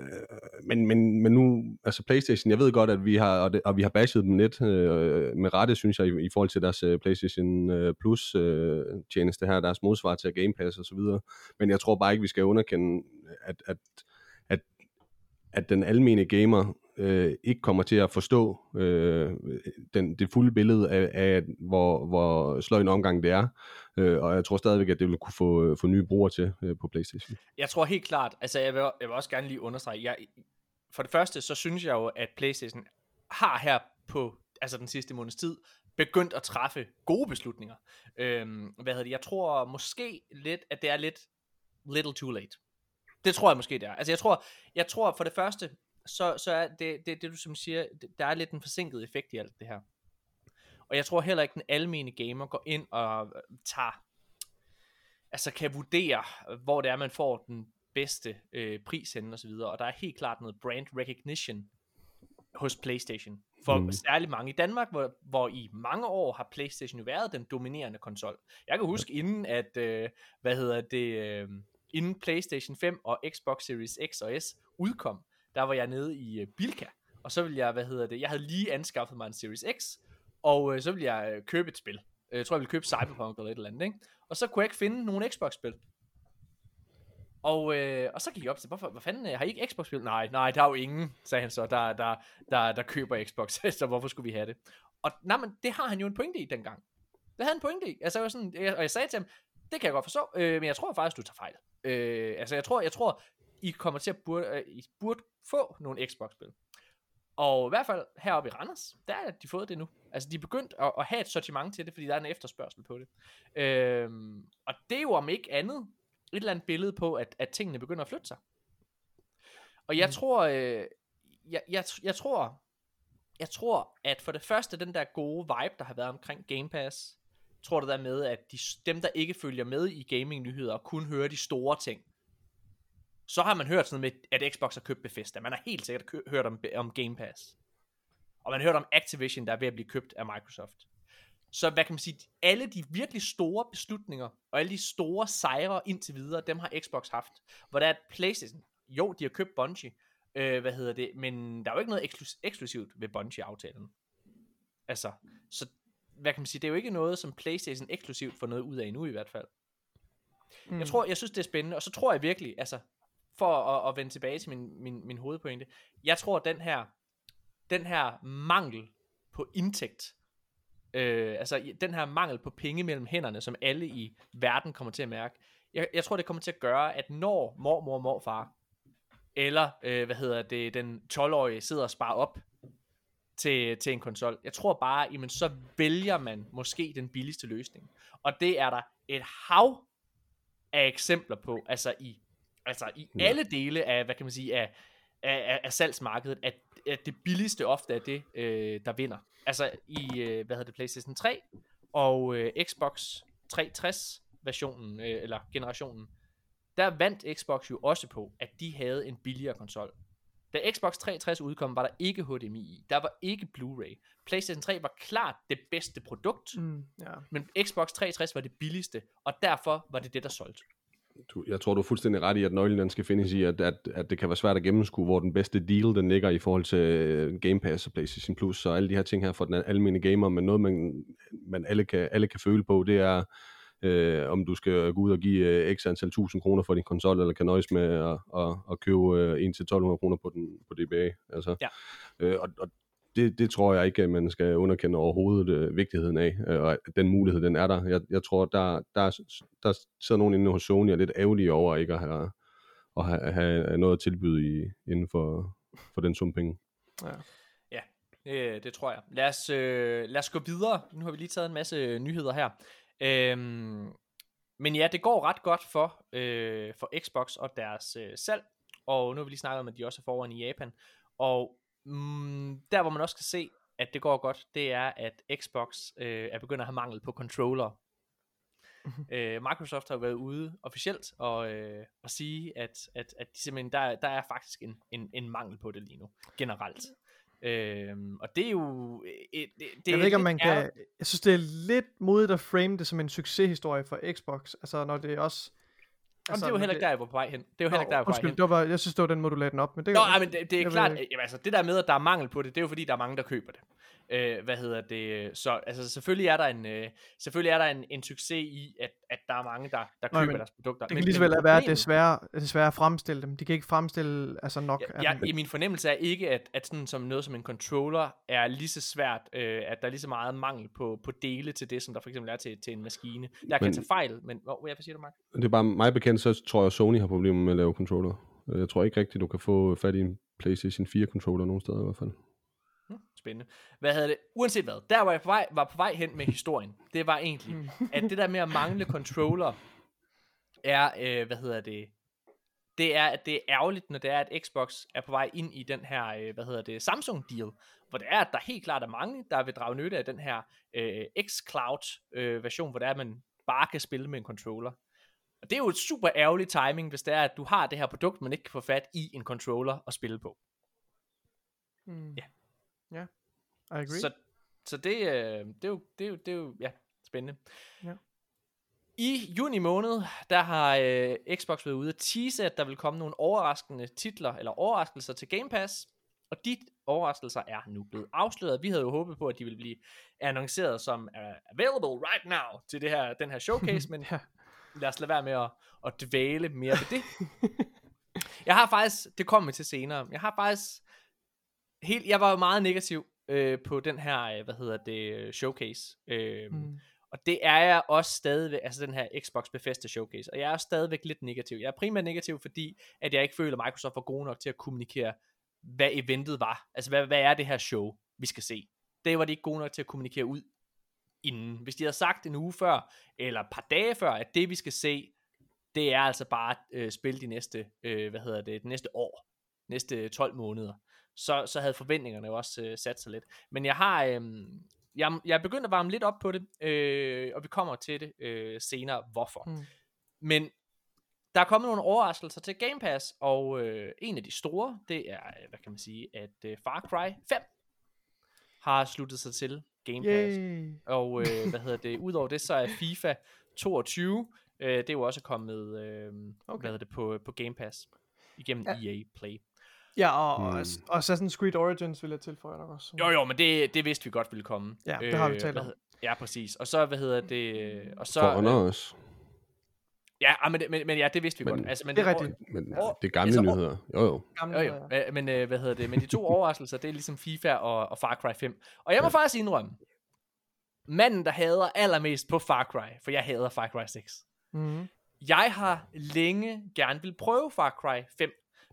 men, men, men nu, altså Playstation, jeg ved godt, at vi har, og, det, og vi har bashed dem lidt øh, med rette, synes jeg, i, i forhold til deres øh, Playstation øh, Plus øh, tjeneste her, deres modsvar til Game Pass og så videre. Men jeg tror bare ikke, vi skal underkende, at, at, at, at den almene gamer øh, ikke kommer til at forstå øh, den, det fulde billede af, af hvor, hvor sløj en omgang det er. Øh, og jeg tror stadigvæk, at det vil kunne få, få nye brugere til øh, på Playstation. Jeg tror helt klart, altså jeg vil, jeg vil også gerne lige understrege, jeg, for det første, så synes jeg jo, at Playstation har her på altså den sidste måneds tid, begyndt at træffe gode beslutninger. Øhm, hvad hedder det? Jeg tror måske lidt, at det er lidt little too late. Det tror jeg måske, det er. Altså jeg tror, jeg tror for det første, så, så er det, det, det du som siger, der er lidt en forsinket effekt i alt det her. Og jeg tror heller ikke, den almene gamer går ind og øh, tager, altså kan vurdere, hvor det er, man får den bedste øh, pris henne og så videre. Og der er helt klart noget brand recognition hos PlayStation. For mm. særligt mange i Danmark, hvor, hvor i mange år har PlayStation jo været den dominerende konsol. Jeg kan huske inden at, øh, hvad hedder det, øh, inden PlayStation 5 og Xbox Series X og S udkom, der var jeg nede i øh, Bilka, og så ville jeg, hvad hedder det, jeg havde lige anskaffet mig en Series X, og øh, så ville jeg øh, købe et spil. Øh, jeg tror, jeg ville købe Cyberpunk eller et eller andet, ikke? Og så kunne jeg ikke finde nogen Xbox-spil. Og, øh, og så gik jeg op til, hvorfor, hvad fanden, har I ikke Xbox-spil? Nej, nej, der er jo ingen, sagde han så, der, der, der, der køber Xbox, så hvorfor skulle vi have det? Og nej, men det har han jo en pointe i dengang. Det havde han en pointe i. Altså, jeg var sådan, jeg, og jeg sagde til ham, det kan jeg godt forstå, øh, men jeg tror faktisk, du tager fejl. Øh, altså jeg tror, jeg tror, i kommer til at burde, øh, I burde få nogle Xbox-spil. Og i hvert fald heroppe i Randers, der er de fået det nu. Altså de er begyndt at, at have et sortiment til det, fordi der er en efterspørgsel på det. Øhm, og det er jo om ikke andet et eller andet billede på, at, at tingene begynder at flytte sig. Og jeg mm. tror, øh, jeg, jeg, jeg tror, jeg tror, at for det første, den der gode vibe, der har været omkring Game Pass, tror det der med, at de, dem, der ikke følger med i gaming-nyheder, kun hører de store ting. Så har man hørt sådan noget med, at Xbox har købt Bethesda. Man har helt sikkert kø- hørt om, om Game Pass. Og man har hørt om Activision, der er ved at blive købt af Microsoft. Så hvad kan man sige, alle de virkelig store beslutninger, og alle de store sejre indtil videre, dem har Xbox haft. Hvor der er Playstation, jo, de har købt Bungie, øh, hvad hedder det, men der er jo ikke noget ekslus- eksklusivt ved Bungie-aftalen. Altså, så hvad kan man sige, det er jo ikke noget, som Playstation eksklusivt får noget ud af endnu i hvert fald. Mm. Jeg tror, jeg synes, det er spændende, og så tror jeg virkelig, altså, for at, at vende tilbage til min, min, min hovedpointe, jeg tror, at den her, den her mangel på indtægt, øh, altså den her mangel på penge mellem hænderne, som alle i verden kommer til at mærke, jeg, jeg tror, det kommer til at gøre, at når mormor og morfar, eller øh, hvad hedder det, den 12-årige sidder og sparer op til, til en konsol. Jeg tror bare, jamen, så vælger man måske den billigste løsning. Og det er der et hav af eksempler på, altså i, altså i ja. alle dele af, hvad kan man sige, af, af, af salgsmarkedet, at, at det billigste ofte er det, øh, der vinder. Altså i, øh, hvad hedder det, PlayStation 3 og øh, Xbox 360 versionen, øh, eller generationen, der vandt Xbox jo også på, at de havde en billigere konsol. Da Xbox 360 udkom, var der ikke HDMI i. Der var ikke Blu-ray. PlayStation 3 var klart det bedste produkt, Mm, ja. men Xbox 360 var det billigste, og derfor var det det, der solgte. Du, jeg tror, du er fuldstændig ret i, at nøglen den skal findes i, at, at, at det kan være svært at gennemskue, hvor den bedste deal den ligger i forhold til øh, Game Pass og PlayStation Plus og alle de her ting her for den almindelige gamer, men noget, man, man alle, kan, alle kan føle på, det er, øh, om du skal gå ud og give øh, x antal tusind kroner for din konsol, eller kan nøjes med at, at, at købe øh, 1-1200 kroner på, den, på DBA. Altså, Ja. øh, og, og det, det tror jeg ikke, at man skal underkende overhovedet øh, vigtigheden af, øh, og den mulighed, den er der. Jeg, jeg tror, der, der, der sidder nogen inde hos Sony og er lidt ærgerlige over ikke at have, at have, have øh, noget at tilbyde i, inden for, for den sum penge. ja. Øh, det tror jeg. Lad os, øh, lad os gå videre. Nu har vi lige taget en masse øh, nyheder her. Øhm, men ja, det går ret godt for, øh, for Xbox og deres øh, salg. Og nu har vi lige snakket om, at de også er foran i Japan. Og mm, der, hvor man også kan se, at det går godt, det er, at Xbox øh, er begyndt at have mangel på controller. øh, Microsoft har været ude officielt og, øh, og sige, at, at, at de simpelthen, der, der er faktisk en, en, en mangel på det lige nu, generelt. Øhm, og det er jo... øh, Det, det, jeg er ved ikke, om man kan... ærgerligt. Jeg synes, det er lidt modigt at frame det som en succeshistorie for Xbox. Altså, når det er også... Jamen, det er jo når heller ikke der, jeg var på vej hen. Det er jo heller ikke der, jeg var på vej hen. det var, jeg synes, det var den måde, du lagde den op. Men det, Nå, ej, men det, det er jeg klart, jamen, altså, det der med, at der er mangel på det, det er jo fordi, der er mange, der køber det. Øh, hvad hedder det? Så altså, selvfølgelig er der en, øh, selvfølgelig er der en, en succes i, at, at der er mange, der, der Nå, køber men deres produkter. det kan lige så vel være, at det er svært, det er svært at fremstille dem. De kan ikke fremstille altså nok dem. ja, i min fornemmelse er ikke, at, at sådan som noget som en controller er lige så svært, øh, at der er lige så meget mangel på, på dele til det, som der for eksempel er til, til en maskine. Jeg kan Men- tage fejl, men hvor, hvad siger du, Mark? Det er bare mig bekendt, så tror jeg, at Sony har problemer med at lave controller. Øh, Jeg tror ikke rigtigt, du kan få fat i en PlayStation 4 controller nogen steder i hvert fald. Hmm, Spændende. Hvad havde det? Uanset hvad, der var jeg på vej, var på vej hen med historien. Det var egentlig, at det der med at mangle controller, er, øh, hvad hedder det, det er, at det er ærgerligt, når det er, at Xbox er på vej ind i den her, øh, hvad hedder det, Samsung-deal, hvor det er, at der helt klart er mange, der vil drage nytte af den her øh, xCloud-version, hvor det er, at man bare kan spille med en controller. Og det er jo et super ærgerligt timing, hvis det er, at du har det her produkt, man ikke kan få fat i en controller at spille på. Mm. Ja. Ja, I agree. Så, så det, øh, det, er jo, det, er jo, det er jo, ja, spændende. Ja. I juni måned, der har øh, Xbox været ude at tease, at der vil komme nogle overraskende titler, eller overraskelser til Game Pass. Og de overraskelser er nu blevet afsløret. Vi havde jo håbet på, at de ville blive annonceret som uh, available right now til det her, den her showcase, men ja. Lad os lade være med at, at dvæle mere ved det. jeg har faktisk, det kommer vi til senere, jeg har faktisk, helt, jeg var jo meget negativ øh, på den her, øh, hvad hedder det, showcase. Øh, mm. Mm. Og det er jeg også stadigvæk, altså den her Xbox Bethesda Showcase, og jeg er stadigvæk lidt negativ. Jeg er primært negativ, fordi at jeg ikke føler, at Microsoft var gode nok til at kommunikere, hvad eventet var. Altså, hvad, hvad er det her show, vi skal se? Det var de ikke gode nok til at kommunikere ud inden. Hvis de havde sagt en uge før, eller et par dage før, at det vi skal se, det er altså bare øh, spil de næste, øh, hvad hedder det, det næste år, næste 12 måneder, så, så havde forventningerne jo også øh, sat sig lidt. Men jeg har, øh, jeg, jeg er begyndt at varme lidt op på det, øh, og vi kommer til det øh, senere, hvorfor. Mm. Men der er kommet nogle overraskelser til Game Pass, og øh, en af de store, det er, øh, hvad kan man sige, at øh, Far Cry 5 har sluttet sig til Game Pass. Yay. Og øh, hvad hedder det, udover det, så er FIFA 22, øh, det er jo også kommet, øh, okay. Hvad hedder det, på, på Game Pass, igennem Ja. EA Play. Ja, og, Mm. og, og Assassin's Creed Origins vil jeg tilføje nok også. Jo jo, men det, det vidste vi godt ville komme. Øh, Ja, det har vi talt hvad om. hed- Ja, præcis. Og så, hvad hedder det, og så... For Honor også. Ja, ah, men, det- men, men ja, det vidste vi Men- godt. Altså, men Det er rigtigt. Men År- det er gamle altså, nyheder. Jo, jo. Gamle, Jo, jo. Men øh, hvad hedder det? Men de to overraskelser, det er ligesom FIFA og, og Far Cry 5. Og jeg må ja. faktisk indrømme, manden, der hader allermest på Far Cry, for jeg hader Far Cry 6. Mm-hmm. Jeg har længe gerne vil prøve Far Cry 5,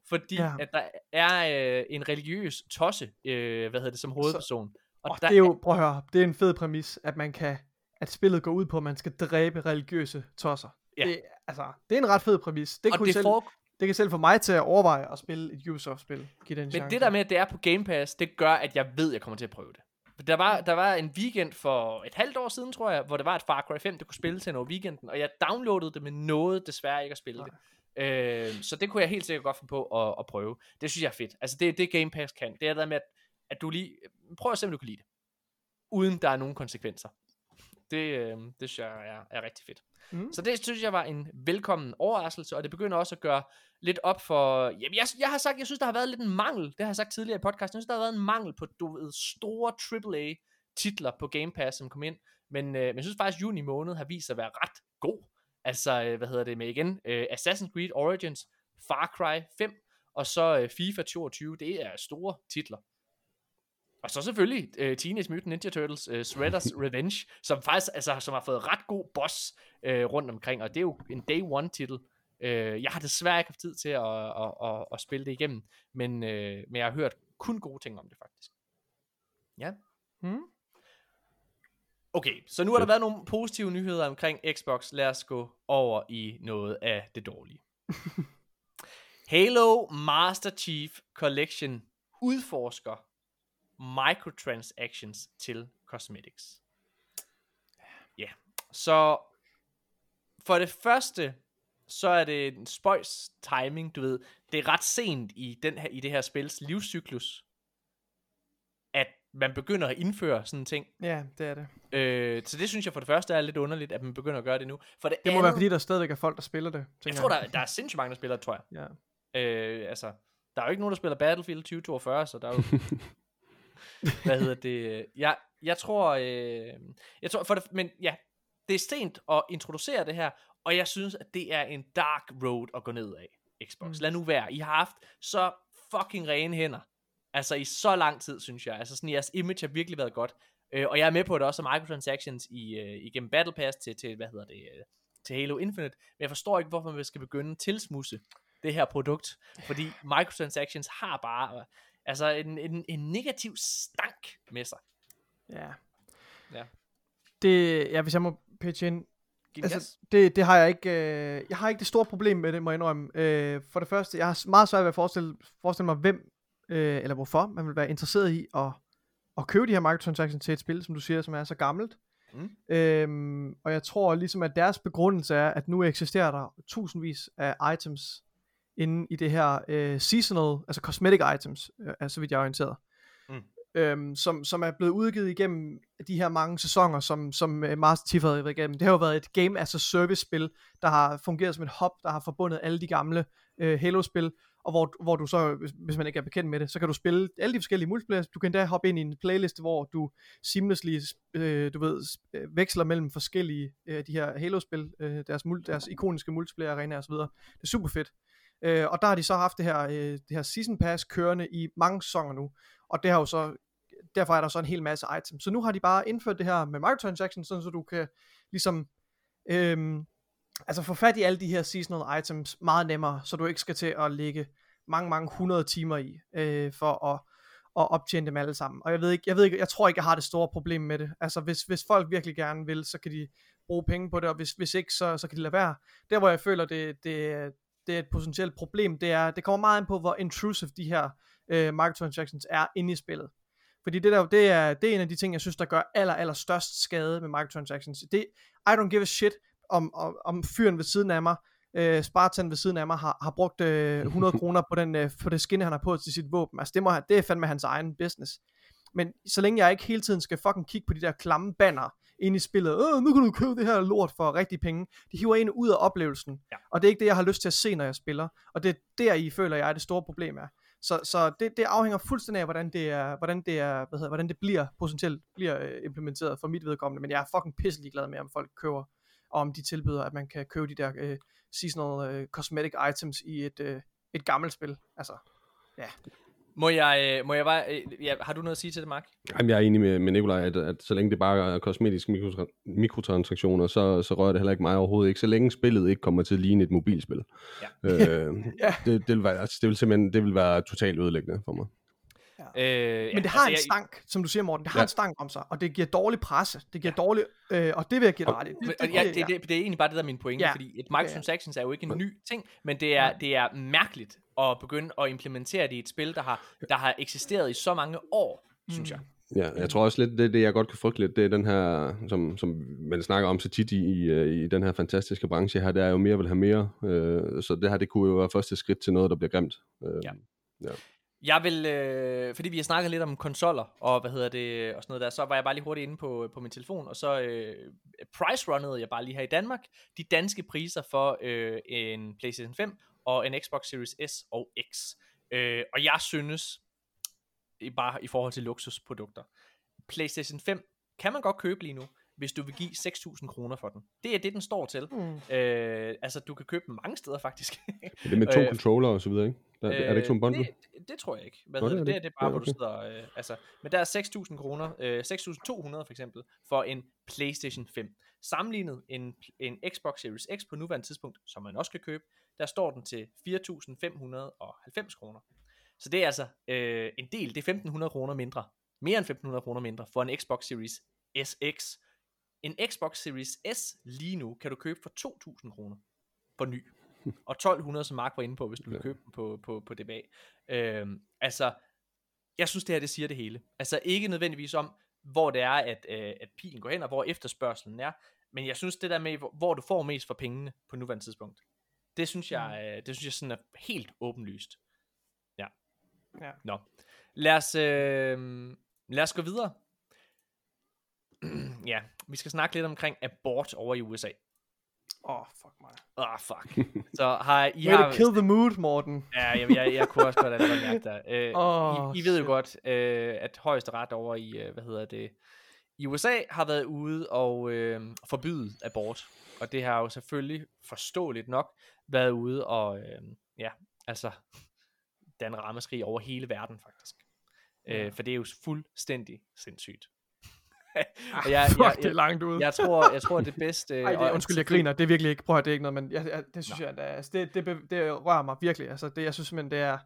fordi Ja. at der er øh, en religiøs tosse, øh, hvad hedder det, som hovedperson. Og Og der det er jo, prøv at høre, det er en fed præmis, at man kan, at spillet går ud på, at man skal dræbe religiøse tosser. Ja. Det, altså, det er en ret fed præmis. Det, og kunne det, selv, for, det kan selv få mig til at overveje at spille et Ubisoft-spil. Giv det en men chance. det der med, at det er på Game Pass, det gør, at jeg ved, at jeg kommer til at prøve det. Der var, der var en weekend for et halvt år siden, tror jeg, hvor der var et Far Cry 5, du kunne spille til over weekenden, og jeg downloadede det, men nåede desværre ikke at spille Nej. det. Øh, så det kunne jeg helt sikkert godt finde på at, at prøve. Det synes jeg er fedt. Altså det, det Game Pass kan, det er der med, at, at du lige, prøv at se, om du kan lide det. Uden der er nogen konsekvenser. Det, øh, det synes jeg er, er rigtig fedt. Mm. Så det synes jeg var en velkommen overraskelse, og det begynder også at gøre lidt op for... Jamen, jeg, jeg har sagt, jeg synes, der har været lidt en mangel. Det har jeg sagt tidligere i podcasten. Jeg synes, der har været en mangel på, du ved, store AAA-titler på Game Pass, som kom ind. Men, øh, men jeg synes faktisk, juni måned har vist sig at være ret god. Altså, øh, hvad hedder det med igen? Øh, Assassin's Creed Origins, Far Cry 5, og så øh, FIFA 22. Det er store titler. Og så selvfølgelig uh, Teenage Mutant Ninja Turtles uh, Shredder's Revenge, som faktisk altså, som har fået ret god boss uh, rundt omkring, og det er jo en day one titel. Uh, jeg har desværre ikke haft tid til at, at, at, at spille det igennem, men, uh, men jeg har hørt kun gode ting om det faktisk. Ja. Mm. Okay, så nu har der været nogle positive nyheder omkring Xbox. Lad os gå over i noget af det dårlige. Halo Master Chief Collection udforsker microtransactions til cosmetics. Ja, så for det første, så er det en spøjs timing, du ved. Det er ret sent i, den her, i det her spils livscyklus, at man begynder at indføre sådan en ting. Ja, det er det. Øh, så det synes jeg for det første er lidt underligt, at man begynder at gøre det nu. For det, Det må andet, være, fordi der stadigvæk er folk, der spiller det. jeg tror, der, der er sindssygt mange, der spiller, det, tror jeg. Ja. Øh, altså, der er jo ikke nogen, der spiller Battlefield 2042, så der er jo... hvad hedder det? Jeg, jeg tror... Øh, jeg tror for det, men ja, det er sent at introducere det her, og jeg synes, at det er en dark road at gå ned af, Xbox. Mm. Lad nu være. I har haft så fucking rene hænder. Altså i så lang tid, synes jeg. Altså sådan, jeres image har virkelig været godt. Øh, og jeg er med på, at der også er microtransactions i, øh, igennem Battle Pass til, til, hvad hedder det, øh, til Halo Infinite. Men jeg forstår ikke, hvorfor man skal begynde at tilsmuse det her produkt. Fordi microtransactions har bare altså en, en, en negativ stank med sig. Ja. Ja. Det, ja, hvis jeg må pitche ind. Altså, det, det har jeg ikke, øh, jeg har ikke det store problem med det, må jeg indrømme. Øh, for det første, jeg har meget svært ved at forestille, forestille mig, hvem, øh, eller hvorfor man vil være interesseret i at, at købe de her microtransactions til et spil, som du siger, som er så gammelt. Mm. Øhm, og jeg tror ligesom, at deres begrundelse er, at nu eksisterer der tusindvis af items inde i det her øh, seasonal, altså cosmetic items, øh, er så vidt jeg er orienteret. Mm. Øhm, som, som er blevet udgivet igennem de her mange sæsoner, som, som øh, Master Chief har været igennem. Det har jo været et game as a service spil, der har fungeret som et hub, der har forbundet alle de gamle øh, Halo-spil, og hvor, hvor du så, hvis, hvis man ikke er bekendt med det, så kan du spille alle de forskellige multiplayer. Du kan endda hoppe ind i en playlist, hvor du seamlessly, øh, du ved, øh, veksler mellem forskellige øh, de her Halo-spil, øh, deres, mul- deres ikoniske multiplayer-arenaer osv. Det er super fedt. Øh, og der har de så haft det her, øh, det her Season Pass kørende i mange sæsoner nu, og det har jo så derfor er der så en hel masse items. Så nu har de bare indført det her med microtransactions, sådan så du kan ligesom Øh, altså få fat i alle de her seasonal items meget nemmere, så du ikke skal til at lægge mange, mange hundrede timer i, øh, for at, at optjene dem alle sammen. Og jeg ved ikke, jeg ved ikke, jeg tror ikke, jeg har det store problem med det. Altså hvis, hvis folk virkelig gerne vil, så kan de bruge penge på det, og hvis, hvis ikke, så, så kan de lade være. Der hvor jeg føler, det, det, det er et potentielt problem, det er, det kommer meget an på, hvor intrusive de her øh, microtransactions er inde i spillet. Fordi det, der, det, er, det er en af de ting, jeg synes, der gør aller, aller størst skade med microtransactions. Det, I don't give a shit, om, om, om fyren ved siden af mig, øh, Spartan ved siden af mig, har, har brugt øh, 100 kroner på, den, øh, på det skin, han har på til sit våben. Altså det, må han, det er fandme hans egen business. Men så længe jeg ikke hele tiden skal fucking kigge på de der klamme banner ind i spillet, øh, nu kan du købe det her lort for rigtig penge. De hiver en ud af oplevelsen. Ja. Og det er ikke det, jeg har lyst til at se, når jeg spiller. Og det er der, I føler jeg, det store problem er. Så, så det, det afhænger fuldstændig af, hvordan det er, hvordan det er, hvad hedder, hvordan det bliver potentielt bliver øh, implementeret for mit vedkommende. Men jeg er fucking pisselig glad med, om folk køber, og om de tilbyder, at man kan købe de der øh, seasonal øh, cosmetic items i et, øh, et gammelt spil. Altså, ja. Må jeg, øh, må jeg bare, øh, ja, har du noget at sige til det, Mark? Jamen, jeg er enig med, med Nikolaj, at, at så længe det bare er kosmetiske mikrotra- mikrotransaktioner, så, så rører det heller ikke mig overhovedet ikke. Så længe spillet ikke kommer til at ligne et mobilspil. Ja. Øh, ja. det, det, vil være, altså, det vil simpelthen det vil være totalt ødelæggende for mig. Ja. Øh, Men det har altså, en jeg... stank, som du siger Morten, det har ja. en stank om sig, og det giver dårlig presse, det giver ja. dårlig, øh, og det vil jeg give dig ret i. Det, det, ja, det, det, det, er egentlig bare det der er min pointe, ja. fordi et microtransactions er jo ikke en ny ting, men det er, det er mærkeligt at begynde at implementere det i et spil, der har, der har eksisteret i så mange år, mm. synes jeg. Ja, jeg tror også lidt, det, det jeg godt kan frygte lidt, det er den her, som, som man snakker om så tit i, i, i den her fantastiske branche her, det er jo mere vil have mere, øh, så det her, det kunne jo være første skridt til noget, der bliver grimt. Øh, ja. ja. Jeg vil, øh, fordi vi har snakket lidt om konsoller og hvad hedder det og sådan noget der, så var jeg bare lige hurtigt inde på, på min telefon, og så øh, price runnede jeg bare lige her i Danmark de danske priser for øh, en PlayStation 5 og en Xbox Series S og X. Øh, og jeg synes, bare i forhold til luksusprodukter, PlayStation 5 kan man godt købe lige nu, hvis du vil give 6.000 kroner for den. Det er det, den står til. Mm. Øh, altså, du kan købe den mange steder faktisk. det er med to øh, controller og så videre, ikke? Der, øh, er det ikke en bundle? Det, det tror jeg ikke. Hvad Nå, det, det, det, er det bare, ja, okay. hvor du sidder... Øh, altså, men der er 6.000 kroner, øh, 6.200 for eksempel, for en PlayStation 5. Sammenlignet en, en Xbox Series X på nuværende tidspunkt, som man også kan købe, der står den til 4.590 kroner. Så det er altså øh, en del, det er 1.500 kroner mindre. Mere end 1.500 kroner mindre for en Xbox Series SX. En Xbox Series S lige nu kan du købe for 2.000 kroner for ny. Og 1200, som Mark var inde på, hvis du vil købe den på, på, på DBA. Øhm, altså, jeg synes det her, det siger det hele. Altså ikke nødvendigvis om, hvor det er, at, øh, at pilen går hen, og hvor efterspørgselen er. Men jeg synes det der med, hvor, hvor du får mest for pengene på nuværende tidspunkt. Det synes jeg, mm. øh, det synes jeg sådan er helt åbenlyst. Ja. ja. Nå. Lad os, øh, lad os gå videre. ja, vi skal snakke lidt omkring abort over i USA. Åh, oh, fuck mig. Åh, oh, fuck. Så har I har... kill the mood, Morten. Ja, jeg, jeg, jeg kunne også godt allerede mærke det. Øh, oh, I, I ved jo godt, øh, at højesteret over i, øh, hvad hedder det, i USA har været ude og øh, forbyde abort. Og det har jo selvfølgelig forståeligt nok været ude og, øh, ja, altså, den rammeskrig over hele verden faktisk. Øh, for det er jo fuldstændig sindssygt. Og jeg, Fuck, jeg, jeg, det er langt ude. jeg, tror, jeg tror, det bedste... Ej, det, undskyld, jeg griner. Det er virkelig ikke... Prøv at det er ikke noget, men jeg, jeg, det synes Nå. jeg, altså, det, det, det, rører mig virkelig. Altså, det, jeg synes simpelthen, det er,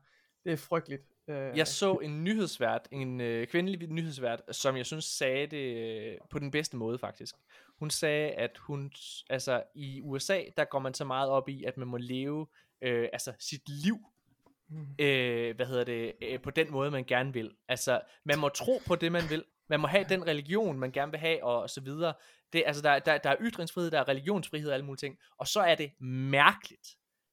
det er frygteligt. Uh, jeg så en nyhedsvært, en øh, kvindelig nyhedsvært, som jeg synes sagde det øh, på den bedste måde faktisk. Hun sagde, at hun, altså i USA, der går man så meget op i, at man må leve øh, altså sit liv Mm. Øh, hvad hedder det, øh, på den måde, man gerne vil. Altså, man må tro på det, man vil. Man må have den religion, man gerne vil have, og så videre. Det, altså, der, der, der er ytringsfrihed, der er religionsfrihed og alle mulige ting. Og så er det mærkeligt.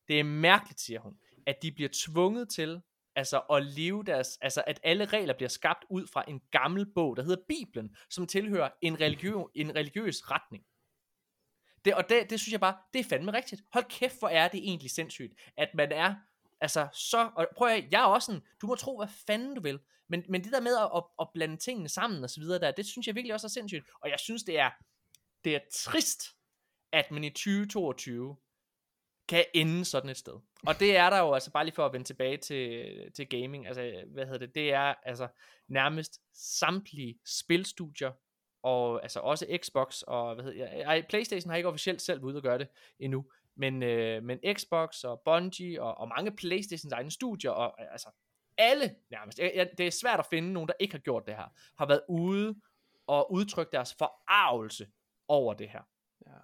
Det er mærkeligt, siger hun, at de bliver tvunget til altså at leve deres, altså at alle regler bliver skabt ud fra en gammel bog, der hedder Bibelen, som tilhører en, religiøs, en religiøs retning. Det, og det, det synes jeg bare, det er fandme rigtigt. Hold kæft, hvor er det egentlig sindssygt, at man er Altså, så, og prøv at jeg er også sådan, du må tro, hvad fanden du vil, men, men det der med at, at, at blande tingene sammen og så videre der, det synes jeg virkelig også er sindssygt, og jeg synes, det er, det er trist, at man i 2022 kan ende sådan et sted. Og det er der jo, altså bare lige for at vende tilbage til, til gaming, altså hvad hedder det, det er altså nærmest samtlige spilstudier, og altså også Xbox, og hvad hedder jeg, ej, Playstation har ikke officielt selv været ude at gøre det endnu, men, øh, men Xbox og Bungie og, og mange Playstations egne studier, og øh, altså alle nærmest, jeg, det er svært at finde nogen, der ikke har gjort det her, har været ude og udtrykt deres forarvelse over det her. Ja.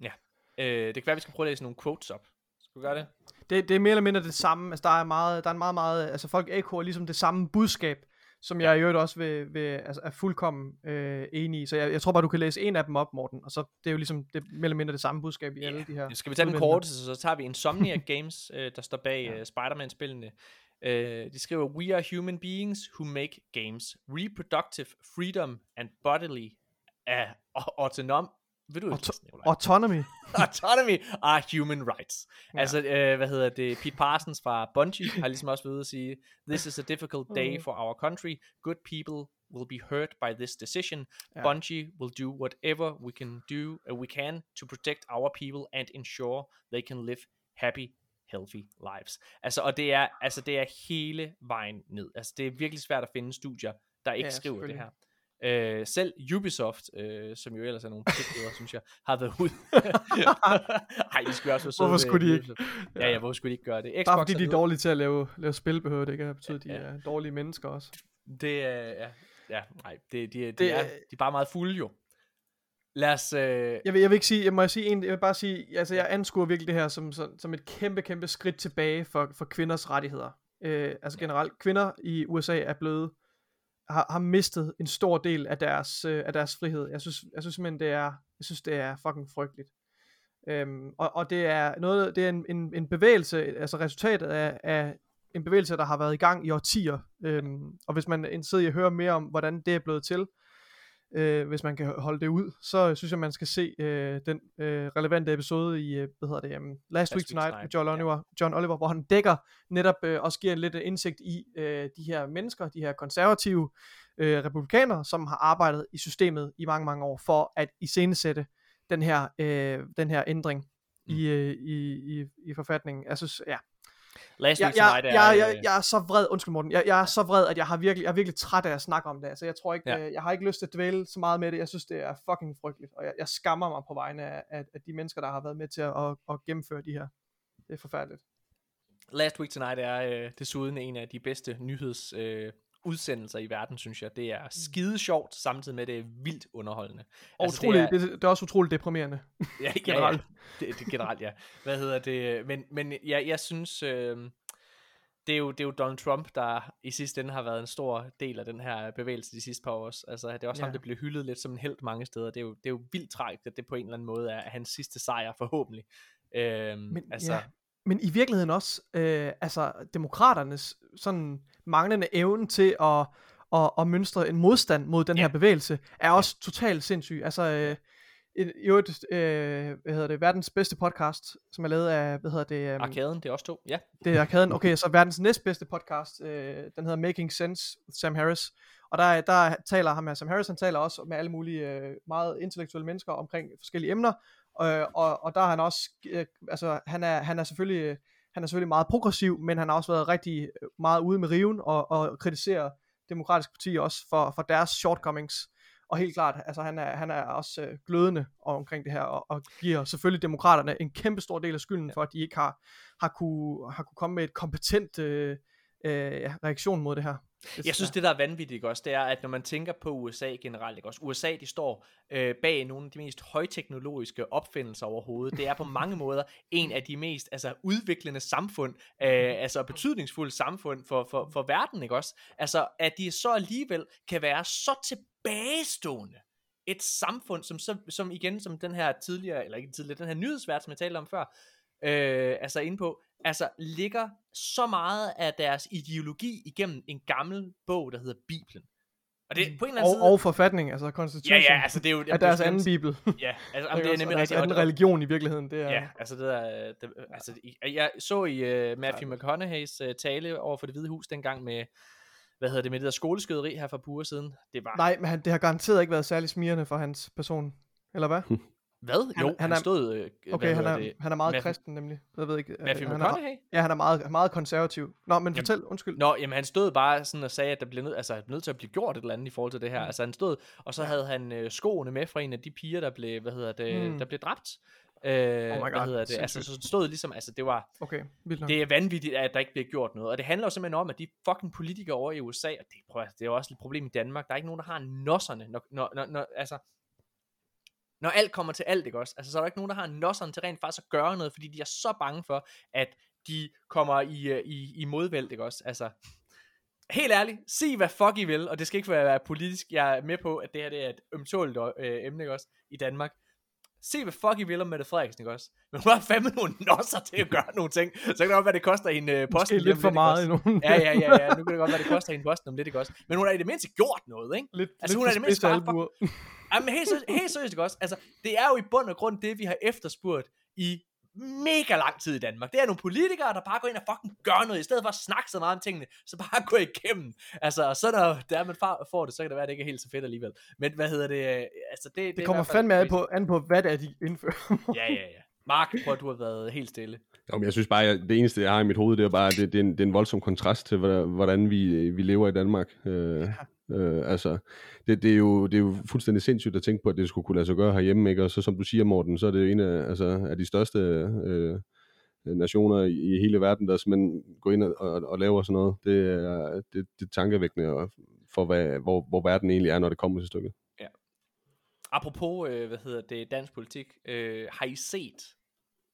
Ja. Øh, det kan være, at vi skal prøve at læse nogle quotes op. Skal vi gøre det? Det, det er mere eller mindre det samme. Altså, der er meget, der er en meget, meget, altså folk ekkoer ligesom det samme budskab, som jeg i øvrigt også vil, vil, altså, er fuldkommen øh, enig i. Så jeg, jeg tror bare, du kan læse en af dem op, Morten, og så det er jo ligesom det, mere eller mindre det samme budskab i yeah. alle de her. Skal vi tage den korte, så tager vi Insomniac Games, øh, der står bag ja. uh, Spider-Man-spillene. Uh, de skriver, We are human beings who make games. Reproductive freedom and bodily uh, autonom vil du Auto- autonomy. autonomy are human rights. Ja. Altså, øh, hvad hedder det? Pete Parsons fra Bungie har ligesom også været ude at sige, This is a difficult day mm. for our country. Good people will be hurt by this decision. Ja. Bungie will do whatever we can do, uh, we can to protect our people and ensure they can live happy healthy lives. Altså, og det er, altså, det er hele vejen ned. Altså, det er virkelig svært at finde studier, der ikke ja, skriver det her. Øh, selv Ubisoft, øh, som jo ellers er nogle pikheder, synes jeg, har været ud. Nej, de skulle også være søde. Hvorfor skulle de ikke? Ja, ja, hvorfor skulle de ikke gøre det? Xbox Bare fordi de er dårlige til at lave, lave spil, behøver det ikke at betyde, at de ja. er dårlige mennesker også. Det er, ja, ja, nej, det, de, de, det, er, de er bare meget fulde jo. Lad os... Øh... Jeg, vil, jeg vil ikke sige, jeg må sige en, jeg vil bare sige, altså jeg anskuer virkelig det her som, som, som et kæmpe, kæmpe skridt tilbage for, for kvinders rettigheder. Øh, altså generelt, kvinder i USA er blevet har, har mistet en stor del af deres, øh, af deres frihed. Jeg synes, jeg synes simpelthen, det er, jeg synes, det er fucking frygteligt. Øhm, og, og det er noget, det er en, en, en bevægelse, altså resultatet af, af en bevægelse, der har været i gang i årtier. Øhm, og hvis man er interesseret i at høre mere om, hvordan det er blevet til, øh, hvis man kan holde det ud, så synes jeg, man skal se øh, den øh, relevante episode i, øh, hvad hedder det, um, Last, Last Week Tonight, med John Oliver, yeah. John Oliver, hvor han dækker netop øh, også giver en lidt indsigt i øh, de her mennesker, de her konservative øh, republikanere, som har arbejdet i systemet i mange, mange år for at iscenesætte den her, øh, den her ændring mm. i, øh, i, i, i forfatningen. Jeg synes, ja, Last jeg, jeg, jeg, jeg, jeg, jeg er så vred, undskyld Morten, jeg, jeg er så vred, at jeg, har virkelig, jeg er virkelig træt af at snakke om det. Altså, jeg tror ikke, ja. jeg, øh, jeg har ikke lyst til at dvæle så meget med det. Jeg synes, det er fucking frygteligt, og jeg, jeg skammer mig på vegne af, af, af de mennesker, der har været med til at, at, at gennemføre de her. Det er forfærdeligt. Last Week Tonight er øh, desuden en af de bedste nyheds... Øh, udsendelser i verden, synes jeg. Det er mm. skide sjovt, samtidig med, at det er vildt underholdende. Og altså, utroligt, det, er, det, det er også utroligt deprimerende. ja, generelt. Ja, ja. Det, det, generelt, ja. Hvad hedder det? Men, men ja, jeg synes, øh, det, er jo, det er jo Donald Trump, der i sidste ende har været en stor del af den her bevægelse de sidste par år. Altså, det er også ja. ham, der bliver hyldet lidt som en held mange steder. Det er jo, det er jo vildt tragisk, at det på en eller anden måde er hans sidste sejr, forhåbentlig. Øh, men, altså, ja. Men i virkeligheden også, øh, altså demokraternes sådan manglende evne til at, at, at mønstre en modstand mod den ja. her bevægelse, er også ja. totalt sindssyg. Altså, øh, i øvrigt, øh, hvad hedder det, verdens bedste podcast, som er lavet af, hvad hedder det? Um, Arkaden, det er også to, ja. Det er Arkaden, okay, så verdens næstbedste podcast, øh, den hedder Making Sense with Sam Harris, og der, der taler ham med Sam Harris, han taler også med alle mulige øh, meget intellektuelle mennesker omkring forskellige emner, øh, og, og der er han også, øh, altså han er, han er selvfølgelig, han er selvfølgelig meget progressiv, men han har også været rigtig øh, meget ude med riven og, og kritiserer demokratiske partier også for, for deres shortcomings og helt klart, altså han er, han er også øh, glødende omkring det her, og, og giver selvfølgelig demokraterne en kæmpe stor del af skylden for, at de ikke har, har, kunne, har kunne komme med et kompetent øh, øh, reaktion mod det her. Jeg synes, det der er vanvittigt ikke også, det er, at når man tænker på USA generelt, ikke også, USA de står øh, bag nogle af de mest højteknologiske opfindelser overhovedet. Det er på mange måder en af de mest altså, udviklende samfund, øh, altså betydningsfulde samfund for, for, for verden, ikke også? Altså, at de så alligevel kan være så tilbagestående et samfund, som, som, som igen, som den her tidligere, eller ikke tidligere, den her nyhedsvært, som jeg talte om før, øh, altså inde på, altså ligger så meget af deres ideologi igennem en gammel bog, der hedder Bibelen. Og det på en eller anden og, side... og forfatning, altså konstitution. Ja, ja, altså det er jo... Af deres anden bibel. ja, altså det er, det er nemlig rigtigt. anden religion i virkeligheden, det er... Ja, altså det er... Det, altså, jeg så i uh, Matthew McConaughey's uh, tale over for det hvide hus dengang med, hvad hedder det, med det der skoleskøderi her for pure siden. Det var... Nej, men han, det har garanteret ikke været særlig smirrende for hans person, eller hvad? Hvad? Han- jo, han han, er- stod... Øh, Okay, hvad han er, det? han er meget Matthew- kristen nemlig. Jeg ved ikke. øh, Matthew han er, McConaughey? ja, han er meget, meget konservativ. Nå, men fortæl, undskyld. Nå, jamen han stod bare sådan og sagde, at der blev nødt, altså, nødt til at blive gjort et eller andet i forhold til det her. Mm. Altså han stod, og så havde han øh, skoene med fra en af de piger, der blev, hvad hedder det, Mm. der blev dræbt. Øh, Oh my hvad God, hedder det? Altså, så stod ligesom, altså det var, Okay, vildt det er vanvittigt, at der ikke bliver gjort noget. Og det handler jo simpelthen om, at de fucking politikere over i USA, og det, prøv, det er jo også et problem i Danmark, der er ikke nogen, der har nosserne, når, når, når, når altså, når alt kommer til alt, ikke også? Altså, så er der ikke nogen, der har nosserne til rent faktisk at gøre noget, fordi de er så bange for, at de kommer i, øh, i, i modvæld, ikke også? Altså, helt ærligt, sig hvad fuck I vil, og det skal ikke være politisk, jeg er med på, at det her det er et ømtåligt øh, emne, ikke også, i Danmark. Se hvad fuck I vil om Mette Frederiksen, ikke også? Men hun har fandme nogle nosser til at gøre nogle ting, så kan det godt være, det koster hende øh, posten. Måske lige lidt for ikke meget endnu. Ja, ja, ja, ja, nu kan det godt være, det koster hende posten om lidt, ikke også? Men hun har i det mindste gjort noget, ikke? lidt, Altså, lidt hun er for det mindste bare. Jamen helt, seriøst, helt seriøst, ikke også? Altså, det er jo i bund og grund det, vi har efterspurgt i mega lang tid i Danmark. Det er nogle politikere, der bare går ind og fucking gør noget, i stedet for at snakke så meget om tingene, så bare gå igennem. Altså, og så når der man far- får det, så kan det være, at det ikke er helt så fedt alligevel. Men hvad hedder det? øh, Altså, det, det, Det er kommer i hvert fald fandme an på, an på, hvad det er, de indfører. Ja, ja, ja. Mark, prøv at du har været helt stille. Jo, men jeg synes bare, at det eneste, jeg har i mit hoved, det er bare, at det, det, er, en, det er en voldsom kontrast til, hvordan, hvordan vi, vi lever i Danmark. Øh, øh, altså, det, det, er jo, det er jo fuldstændig sindssygt at tænke på, at det skulle kunne lade sig gøre herhjemme, ikke? Og så som du siger, Morten, så er det en af, altså, af de største øh, nationer i, hele verden, der simpelthen går ind og, og, og laver sådan noget. Det er, det, det er tankevækkende for, hvad, hvor, hvor verden egentlig er, når det kommer til stykket. Ja. Apropos, øh, hvad hedder det, dansk politik, øh, har I set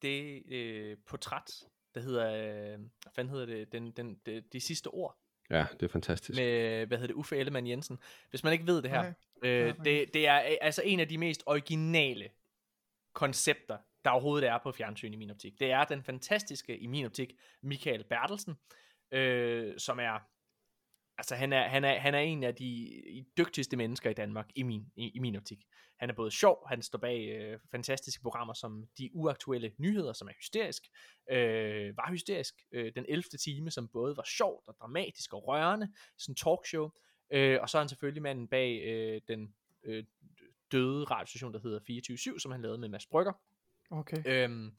det øh, portræt, der hedder, øh, hvad fanden hedder det, den, den, de, de sidste ord, Ja, det er fantastisk. med, hvad hedder det, Uffe Ellemann Jensen. Hvis man ikke ved det her, Nej. øh, det, det er øh, altså en af de mest originale koncepter, der overhovedet er på fjernsyn i min optik. Det er den fantastiske, i min optik, Michael Bertelsen, øh, som er, altså han er, han er, han er en af de dygtigste mennesker i Danmark, i min, i, i min optik. Han er både sjov, han står bag øh, fantastiske programmer som De Uaktuelle Nyheder, som er hysterisk, øh, var hysterisk, øh, den 11. time, som både var sjovt og dramatisk og rørende, sådan en talkshow, øh, og så er han selvfølgelig manden bag øh, den øh, døde radiostation, der hedder 24-7, som han lavede med Mads Brygger. Okay. Øhm, øh,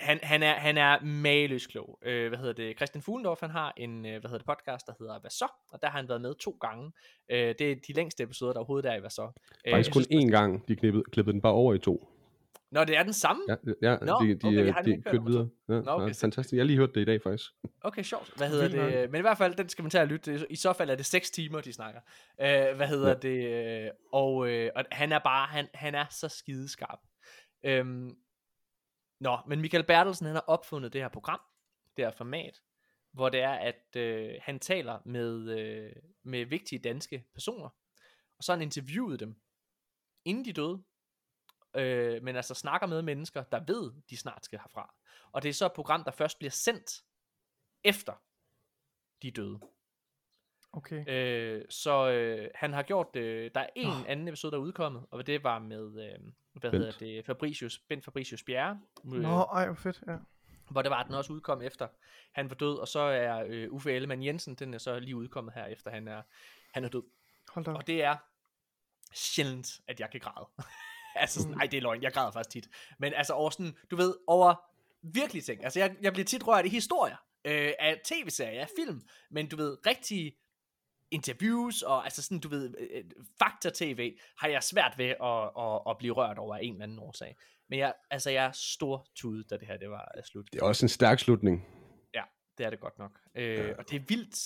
han, han, er, han er maløs klog. Øh, hvad hedder det? Christian Fuglendorf, han har en øh, hvad hedder det, podcast, der hedder Hvad så? Og der har han været med to gange. Øh, det er de længste episoder, der overhovedet er i Hvad så? Øh, Faktisk kun synes, én gang, de klippede, klippede den bare over i to. Når det er den samme? Ja, ja Nå, de, de, okay, de, ikke de kørte videre. Ja, Nå, okay, ja, fantastisk. Jeg har lige hørt det i dag, faktisk. Okay, sjovt. Hvad hedder Vildt det? Men i hvert fald, den skal man tage og lytte. I så fald er det 6 timer, de snakker. Øh, hvad hedder Ja. det? Øh, Og, øh, og han er bare, han, han er så skideskarp. Øhm, nå, men Michael Bertelsen, han har opfundet det her program, det her format, hvor det er, at øh, han taler med, øh, med vigtige danske personer, og så har han interviewet dem, inden de døde, øh, men altså snakker med mennesker, der ved, de snart skal herfra. Og det er så et program, der først bliver sendt efter de er døde. Okay. Øh, så øh, han har gjort, øh, der er en anden episode, der er udkommet, og det var med, øh, hvad Bent. hedder det, Fabricius, Bent Fabricius Bjerre, øh, Nå, ej, hvor fedt, ja. hvor det var, at den også udkom efter han var død, og så er øh, Uffe Ellemann Jensen, den er så lige udkommet her, efter han er, han er død. Hold da. Og det er sjældent, at jeg kan græde. altså sådan, ej, det er løgn, jeg græder faktisk tit. Men altså over sådan, du ved, over virkelige ting. Altså jeg, jeg bliver tit rørt i historier, øh, af tv-serier, af film, men du ved, rigtige interviews og altså sådan, du ved, øh, fakta-tv har jeg svært ved at, at, at blive rørt over af en eller anden årsag. Men jeg, altså, jeg er stor tude, da det her det var øh, slut. Det er også en stærk slutning. Det er det godt nok. Øh, og det er vildt.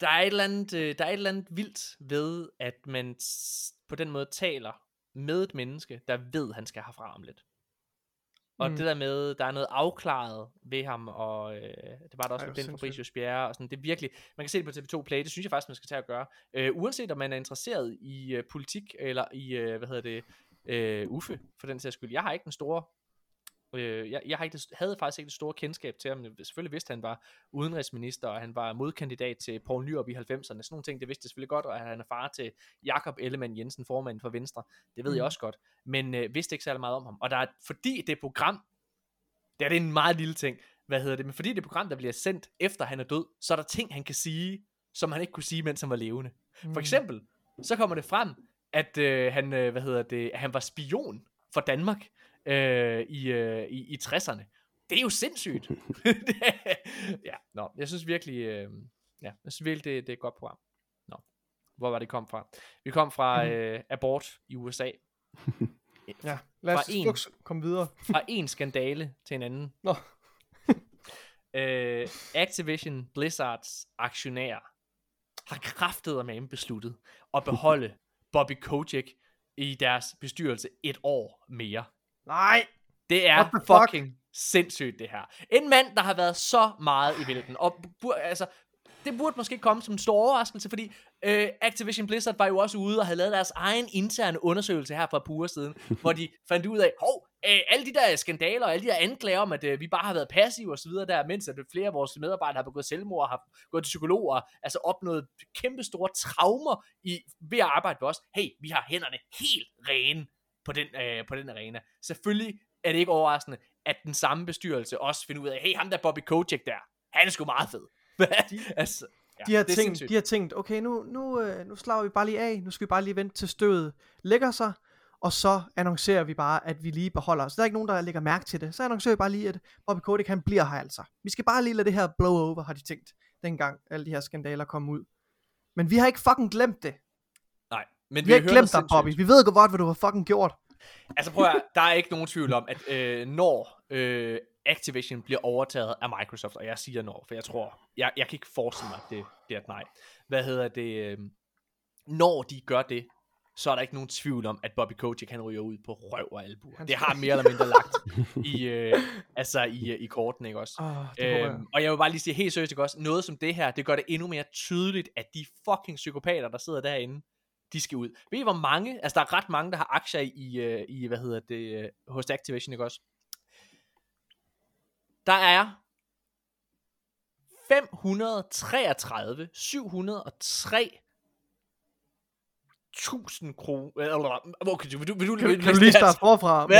Der er, et eller andet, øh, der er et eller andet vildt ved, at man på den måde taler med et menneske, der ved, han skal herfra om lidt. Og Mm. det der med, der er noget afklaret ved ham, og øh, det var der også Ej, med Ben. Fabricius Bjerre, og sådan, det er virkelig, man kan se det på TV2 Play, det synes jeg faktisk, man skal tage at gøre. Øh, uanset om man er interesseret i øh, politik, eller i, øh, hvad hedder det, øh, Uffe, for den sags skyld. Jeg har ikke den store Øh, jeg, jeg har ikke, det- havde faktisk ikke det store kendskab til ham. Selvfølgelig vidste han var udenrigsminister, og han var modkandidat til Poul Nyrup i 90'erne. Sådan nogle ting, det vidste jeg selvfølgelig godt, og at han er far til Jakob Ellemann Jensen, formanden for Venstre. Det ved mm. jeg også godt. Men øh, vidste ikke særlig meget om ham. Og der er, fordi det program, det er det en meget lille ting, hvad hedder det, men fordi det program, der bliver sendt efter han er død, så er der ting, han kan sige, som han ikke kunne sige, mens han var levende. For Mm. eksempel, så kommer det frem, at øh, han, øh, hvad hedder det, at han var spion for Danmark øh, i, øh, i, i 60'erne. Det er jo sindssygt. Ja, nå, jeg synes virkelig, øh, ja, jeg synes virkelig, det, det er et godt program. Nå, hvor var det kom fra? Vi kom fra øh, abort i USA. Ja, lad os en- komme videre. Fra en skandale til en anden. Nå. øh, Activision Blizzards aktionærer har kraftet med besluttet at beholde Bobby Kotick i deres bestyrelse et år mere. Nej! Det er the fuck? fucking sindssygt, det her. En mand, der har været så meget i vælten, og bur, altså, det burde måske komme som en stor overraskelse, fordi øh, Activision Blizzard var jo også ude og havde lavet deres egen interne undersøgelse her et par siden, hvor de fandt ud af, hov, øh, alle de der skandaler og alle de der anklager om, at øh, vi bare har været passive og så videre der, mens at flere af vores medarbejdere har begået selvmord og har gået til psykologer, altså opnået kæmpe store traumer i, ved at arbejde med os. Hey, vi har hænderne helt rene på den, øh, på den arena. Selvfølgelig er det ikke overraskende, at den samme bestyrelse også finder ud af, hey, ham der Bobby Kotick der, han er sgu meget fed. altså, ja, De har, tænkt, sindssygt. de har tænkt, okay, nu, nu, øh, nu slår vi bare lige af, nu skal vi bare lige vente til støvet lægger sig, og så annoncerer vi bare, at vi lige beholder os. Der er ikke nogen, der lægger mærke til det. Så annoncerer vi bare lige, at Bobby Kotick, han bliver her altså. Vi skal bare lige lade det her blow over, har de tænkt, dengang alle de her skandaler kom ud. Men vi har ikke fucking glemt det. Men Vi har hører ikke glemt dig, Bobby. Vi ved godt, hvad du har fucking gjort. Altså prøv at høre, der er ikke nogen tvivl om, at øh, når øh, Activision bliver overtaget af Microsoft, og jeg siger når, for jeg tror, jeg, jeg kan ikke forestille mig, at det, det er et nej. Hvad hedder det? Øh, når de gør det, så er der ikke nogen tvivl om, at Bobby Kotick han ryger ud på røv og albu. Han Det har mere eller mindre lagt i, øh, altså i, øh, i korten, ikke også? Oh, jeg. Øhm, og jeg vil bare lige sige helt seriøst, ikke også? Noget som det her, det gør det endnu mere tydeligt, at de fucking psykopater, der sidder derinde, de skal ud. Ved I hvor mange, altså der er ret mange, der har aktier i, øh, i hvad hedder det, øh, hos Activision, ikke også? Der er 533, 703 1000 kroner. Okay, vil du, vil du, Kan, vil kan du lige starte forfra?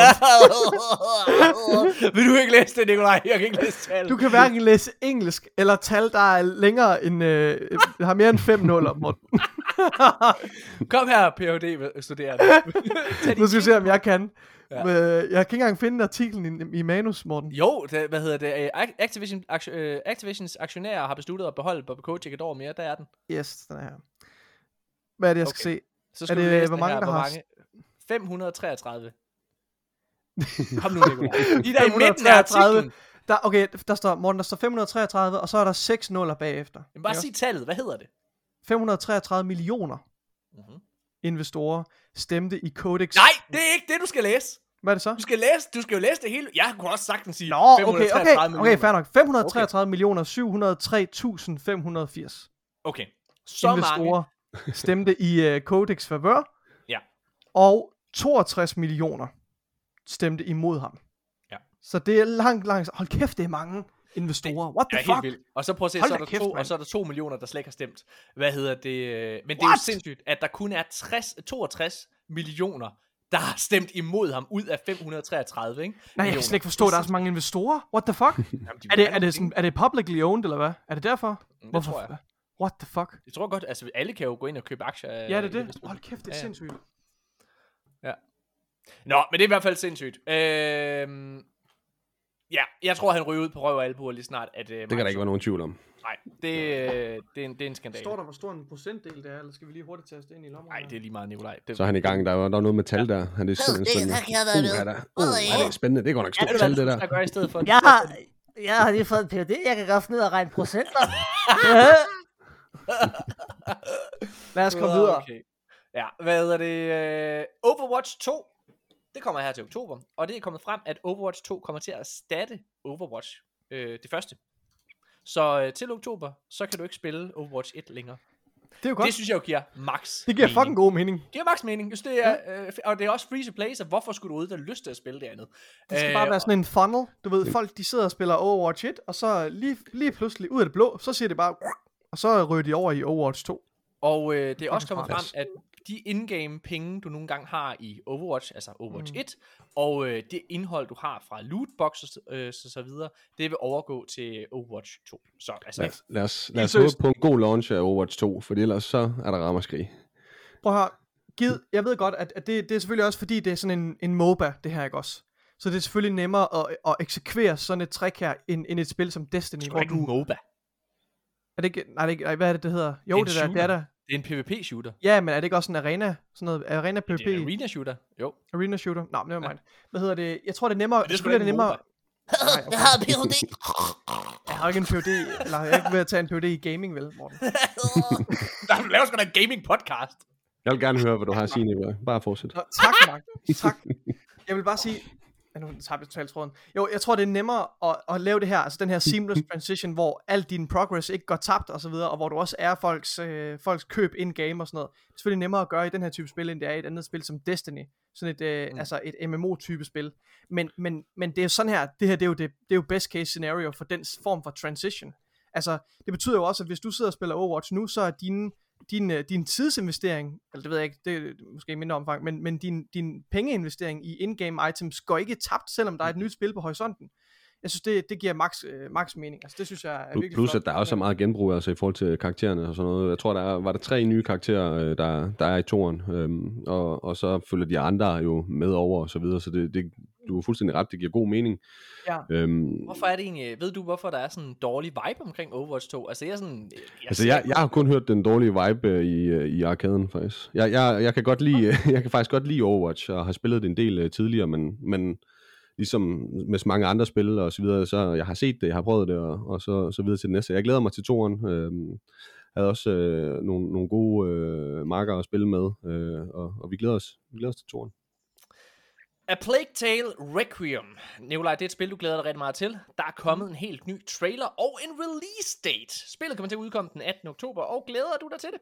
Vil du ikke læse det, Nikolaj? Jeg kan ikke læse tal. Du kan hverken læse engelsk eller tal, der er længere end, øh, har mere end fem nuller, Morten. Kom her, Ph.D. studerende. Nu skal vi se, om jeg kan. Ja. Ja. Jeg kan ikke engang finde artiklen i, i manus, Morten. Jo, det, hvad hedder det? øh, Ac- Activision, aktio, øh, Activisions aktionærer har besluttet at beholde Bobby Kotick et år mere. Der er den. Yes, den er her. Hvad er det, jeg skal Okay. se? Så Er skal det, du læse hvor mange, her. der hvor har- mange? 533. Kom nu, Nikolaj. De der i midten af 533. artiklen. Der, okay, der står, Morten, der står 533, og så er der 6 nuller bagefter. Jamen, bare sig tallet. Hvad hedder det? også? 533 millioner Mm-hmm. investorer stemte i Codex. Nej, det er ikke det, du skal læse. Hvad er det så? Du skal læse, du skal jo læse det hele. Jeg kunne også sagtens sige Nå, okay, 533 okay, millioner. okay, fair nok. 533 okay. millioner 703.580 Okay. Så mange. Stemte i uh, Codex favør. Ja. Og 62 millioner stemte imod ham. Ja. Så det er langt, langt. Hold kæft, det er mange investorer. What Ja, the helt fuck? vildt. Og så prøv at se, Hold så er, der kæft, to, og mand. så er der to millioner, der slet ikke har stemt. Hvad hedder det? øh, Men det er jo What? sindssygt, at der kun er 60, 62 millioner, der har stemt imod ham ud af 533, ikke? Nej, jeg kan slet ikke forstå, at der er så mange investorer. What the fuck? Jamen, de er, det, er, det sådan, er det publicly owned, eller hvad? Er det derfor? nogle- Det tror jeg. What the fuck? Jeg tror godt, altså alle kan jo gå ind og købe aktier. Ja, det er det. spil. Hold kæft, det er Ja, ja. sindssygt. Nå, men det er i hvert fald sindssygt. Øhm, ja, jeg tror, han ryger ud på røv og albuer lige snart. At, øh, Det kan der ikke være nogen tvivl om. Nej, det, øh, det, er en, det er en skandal. Står der, hvor stor en procentdel det er, eller skal vi lige hurtigt taste ind i lommen? Nej, det er lige meget, Nikolaj. Det, Så er han i gang. Der er, der er noget med tal der. Han er simpelthen det jeg være med. Uh, er der. Uh, er det spændende. Det går nok Ja, stort det tal, det der. skal gøre i stedet for. Jeg har, jeg har lige fået en PhD, jeg kan godt finde ud af at regne procenter. Lad os komme videre. Okay. Ja, hvad hedder det? Øh, Overwatch 2, det kommer her til oktober, og det er kommet frem, at Overwatch 2 kommer til at erstatte Overwatch, øh, det første. Så øh, til oktober, så kan du ikke spille Overwatch 1 længere. Det er jo godt. Det synes jeg jo giver max Det giver mening. fucking god mening. Det giver max mening. Just det er, øh, og det er også free to play, så hvorfor skulle du overhovedet have lyst til at spille det andet? Det skal Øh, bare være sådan en funnel. Du ved, folk de sidder og spiller Overwatch 1, og så lige, lige pludselig ud af det blå, så siger det bare, og så ryger de over i Overwatch 2. Og øh, det er også kommet frem, at de in-game penge, du nogle gange har i Overwatch, altså Overwatch Mm. 1, og øh, det indhold, du har fra lootboxes øh, så, så videre, det vil overgå til Overwatch 2. Så altså, Lad, os- lad os, lad os håbe på en god launch af Overwatch 2, for ellers så er der rammerskrig. Prøv at høre. Gid, jeg ved godt, at, at det, det er selvfølgelig også fordi, det er sådan en, en MOBA, det her, ikke også? Så det er selvfølgelig nemmere at, at eksekvere sådan et trick her, end, end et spil som Destiny, Det er ikke en du... MOBA. Er det ikke, nej, det er ikke, nej, hvad er det, det hedder? Jo, en det, der, det er der. Det er en PvP-shooter. Ja, men er det ikke også en arena? Sådan noget arena PvP? Det er en arena-shooter. Jo. Arena shooter? Nå, no, never mind. Hvad hedder det? Jeg tror, det er nemmere... det er er det ikke en nemmere... MOBA. Jeg har en Ph.D. Jeg har ikke en PhD, eller jeg er ikke ved at tage en PhD i gaming, vel, Morten? Nej, du laver sgu da en gaming-podcast. Jeg vil gerne høre, hvad du har at sige, Nicolaj. Bare fortsæt. Nå, tak, Mark. Tak. Jeg vil bare sige... Ja, nu tager vi totalt tråden. Jo, jeg tror, det er nemmere at, at lave det her, altså den her seamless transition, hvor al din progress ikke går tabt og så videre, og hvor du også er folks, øh, folks køb in-game og sådan noget. Det er selvfølgelig nemmere at gøre i den her type spil, end det er i et andet spil som Destiny. Sådan et, øh, mm. altså et MMO-type spil. Men, men, men det er jo sådan her, det her det er jo, det, det er jo best case scenario for den form for transition. Altså, det betyder jo også, at hvis du sidder og spiller Overwatch nu, så er dine din, øh, din tidsinvestering, eller det ved jeg ikke, det er måske i mindre omfang, men, men din, din pengeinvestering i in-game items går ikke tabt, selvom der er et nyt spil på horisonten. Jeg synes, det, det giver max, øh, max mening. Altså, det synes jeg er virkelig Plus, flot. at der er også så meget genbrug altså, i forhold til karaktererne og sådan noget. Jeg tror, der er, var der tre nye karakterer, øh, der, der er i toren, øhm, og, og så følger de andre jo med over og så videre, så det, det, du er fuldstændig ret, det giver god mening. Ja. Øhm, Hvorfor er det egentlig, ved du hvorfor der er sådan en dårlig vibe omkring Overwatch 2? Altså jeg er sådan... Jeg Altså, jeg, jeg har kun hørt den dårlige vibe øh, i, øh, i arkaden, faktisk. Jeg, jeg, jeg, kan godt lide, jeg kan faktisk godt lide Overwatch, og har spillet det en del uh, tidligere, men, men ligesom med så mange andre spil og så videre, så jeg har set det, jeg har prøvet det, og, og så, så videre til det næste. Jeg glæder mig til toren. Øhm, havde også øh, nogle, nogle gode øh, marker at spille med, øh, og, og vi glæder os, vi glæder os til toren. A Plague Tale Requiem. Nikolaj, det er et spil, du glæder dig rigtig meget til. Der er kommet en helt ny trailer og en release date. Spillet kommer til at udkomme den 18. oktober, og glæder du dig til det?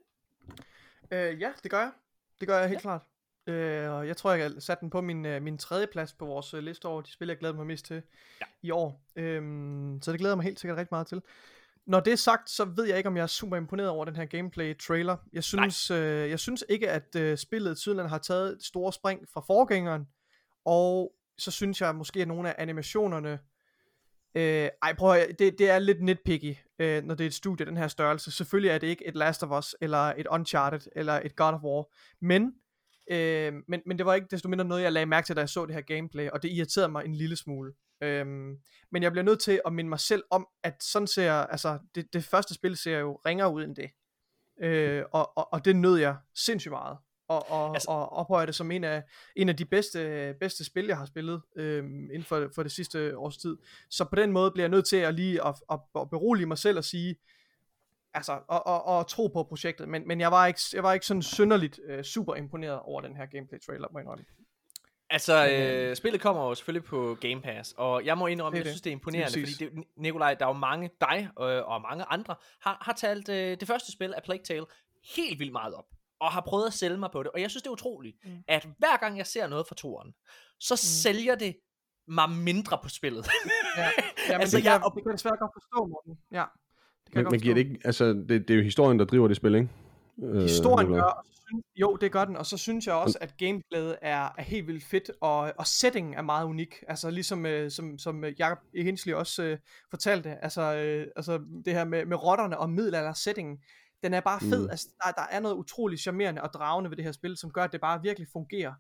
Øh, ja, det gør jeg. Det gør jeg helt ja. klart. Øh, og jeg tror, jeg har sat den på min, øh, min tredje plads på vores øh, liste over de spil, jeg glæder mig mest til ja. i år. Øhm, så det glæder jeg mig helt sikkert rigtig meget til. Når det er sagt, så ved jeg ikke, om jeg er super imponeret over den her gameplay-trailer. Jeg synes, øh, jeg synes ikke, at øh, spillet tydeligvis har taget et store spring fra forgængeren. Og så synes jeg måske, at nogle af animationerne... Øh, ej, prøv at, høre, det, det er lidt nitpicky, øh, når det er et studie den her størrelse. Selvfølgelig er det ikke et Last of Us, eller et Uncharted, eller et God of War. Men, øh, men, men det var ikke desto mindre noget, jeg lagde mærke til, da jeg så det her gameplay, og det irriterede mig en lille smule. Øhm, men jeg bliver nødt til at minde mig selv om, at sådan ser, altså det, det første spil ser jo ringere ud end det. Øh, og, og, og det nød jeg sindssygt meget. Og, og, Altså- og ophøjer det som en af, en af de bedste, bedste spil, jeg har spillet øhm, inden for, for det sidste års tid. Så på den måde bliver jeg nødt til at lige at, at, at berolige mig selv og sige, altså, og, og, og tro på projektet. Men, men jeg, var ikke, jeg var ikke sådan synderligt øh, super imponeret over den her gameplay trailer, må jeg indrømme. Altså, øh, spillet kommer jo selvfølgelig på Game Pass, og jeg må indrømme, Det er jeg det. synes, det er imponerende, Lige fordi præcis. det, Nikolaj, der er jo mange, dig øh, og mange andre, har, har talt øh, det første spil af Plague Tale helt vildt meget op, og har prøvet at sælge mig på det, og jeg synes, det er utroligt, mm. At hver gang jeg ser noget fra toren, så mm. sælger det mig mindre på spillet. Ja, ja men Altså, det, kan, jeg- jeg, det kan jeg desværre godt forstå, Morten. Ja, det kan Men, men giver det ikke, altså, det, det er jo historien, der driver det spil, ikke? Øh, Historien Nicolaj. gør, og synes, jo det gør den, og så synes jeg også, at gameplayet er, er helt vildt fedt, og, og settingen er meget unik, altså ligesom øh, som, som øh, Jacob Hensley også øh, fortalte, altså, øh, altså det her med, med rotterne og middelalder settingen, den er bare fed, Mm. altså der, der er noget utroligt charmerende og dragende ved det her spil, som gør, at det bare virkelig fungerer.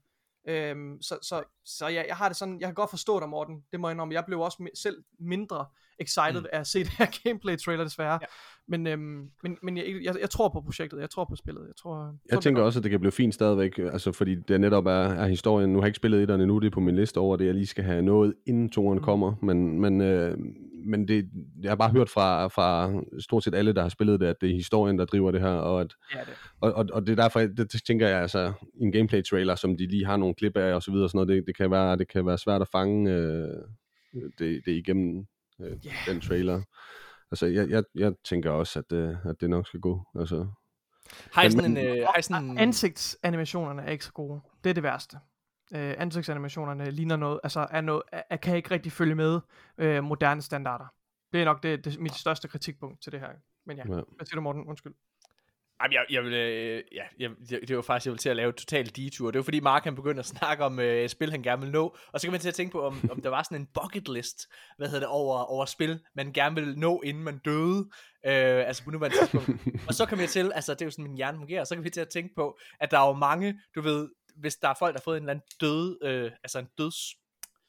Øhm, så så, så jeg, jeg har det sådan, jeg kan godt forstå dig Morten, det må jeg indrømme, jeg blev også mi- selv mindre excited Mm. af at se det her gameplay trailer desværre, Ja. ja. men, øhm, men, men jeg, jeg, jeg tror på projektet, jeg tror på spillet, jeg tror... Jeg tænker også, at det kan blive fint stadigvæk, altså fordi det netop er, er historien. Nu har jeg ikke spillet etterne nu, det er på min liste over det, jeg lige skal have nået, inden toeren Mm. kommer. Men, men, øh, men det, jeg har bare hørt fra, fra stort set alle, der har spillet det, at det er historien, der driver det her, og, at, Ja, det. og, og, og det er derfor, det, det tænker jeg, altså, i en gameplay-trailer, som de lige har nogle klip af, og så videre, og sådan noget, det, det, kan, være, det kan være svært at fange øh, det, det igennem øh, Ja. den trailer. Altså, jeg, jeg, jeg tænker også, at, øh, at det nok skal gå. Altså, har I Men- sådan en... men- Øh, I sådan Ansigtsanimationerne er ikke så gode. Det er det værste. Øh, ansigtsanimationerne ligner noget, altså er noget, er, er, kan ikke rigtig følge med øh, moderne standarder. Det er nok det, det, mit største kritikpunkt til det her. Men ja, Ja. hvad siger du Morten? Undskyld. Jamen, jeg, jeg vil, øh, ja, jeg, det, var faktisk, jeg ville til at lave et totalt detour. Det var fordi Mark han begyndte at snakke om øh, spil, han gerne vil nå. Og så kan man til at tænke på, om, om der var sådan en bucket list, hvad hedder det, over, over spil, man gerne vil nå, inden man døde. Øh, altså på nuværende tidspunkt. og så kan vi til, altså det er jo sådan, min hjerne fungerer, så kan vi til at tænke på, at der er jo mange, du ved, hvis der er folk, der har fået en eller anden død, øh, altså en døds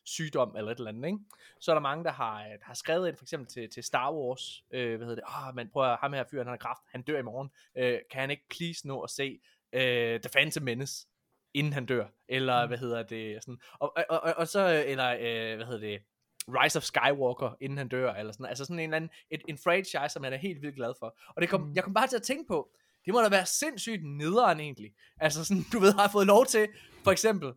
sygdom eller et eller andet, ikke? så er der mange, der har, der har skrevet ind for eksempel til, til Star Wars, øh, hvad hedder det, åh, oh, man prøver ham her fyr, han har kraft, han dør i morgen, øh, kan han ikke please nå at se øh, The Phantom Menace, inden han dør, eller Mm. hvad hedder det, sådan, og, og, og, og så, øh, eller øh, hvad hedder det, Rise of Skywalker, inden han dør, eller sådan, altså sådan en eller anden, et, en franchise, som han er helt vildt glad for, og det kom, Mm. jeg kom bare til at tænke på, det må da være sindssygt nederen egentlig, altså sådan, du ved, har jeg fået lov til, for eksempel,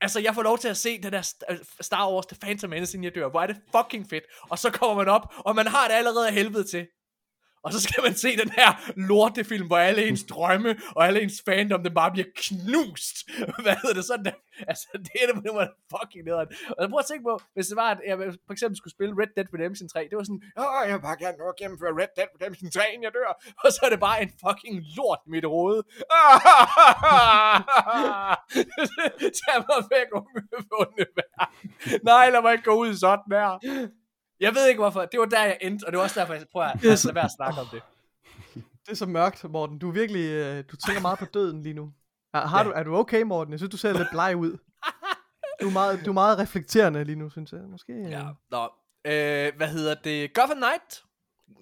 Altså, jeg får lov til at se den der øh, Star Wars The Phantom Menace, inden jeg dør. Hvor er det fucking fedt. Og så kommer man op, og man har det allerede af helvede til. Og så skal man se den her lortefilm, hvor alle ens drømme og alle ens fandom, den bare bliver knust. Hvad hedder det sådan der? Altså, det er det, det var fucking nederen. Og så prøv at tænke på, hvis det var, at jeg for eksempel skulle spille Red Dead Redemption 3, det var sådan, åh, jeg vil bare gerne nå at gennemføre Red Dead Redemption 3, inden jeg dør. Og så er det bare en fucking lort i mit hoved. Tag mig væk, onde verden. Nej, lad mig ikke gå ud sådan der. Jeg ved ikke hvorfor. Det var der, jeg endte, og det var også derfor, jeg prøver at så- lade være at snakke om det. Det er så mørkt, Morten. Du er virkelig, øh, du tænker meget på døden lige nu. Er, har Ja. du, er du okay, Morten? Jeg synes, du ser lidt bleg ud. Du er meget, du er meget reflekterende lige nu, synes jeg. Måske. øh, Ja. Nå, øh, hvad hedder det? Gotham Knight.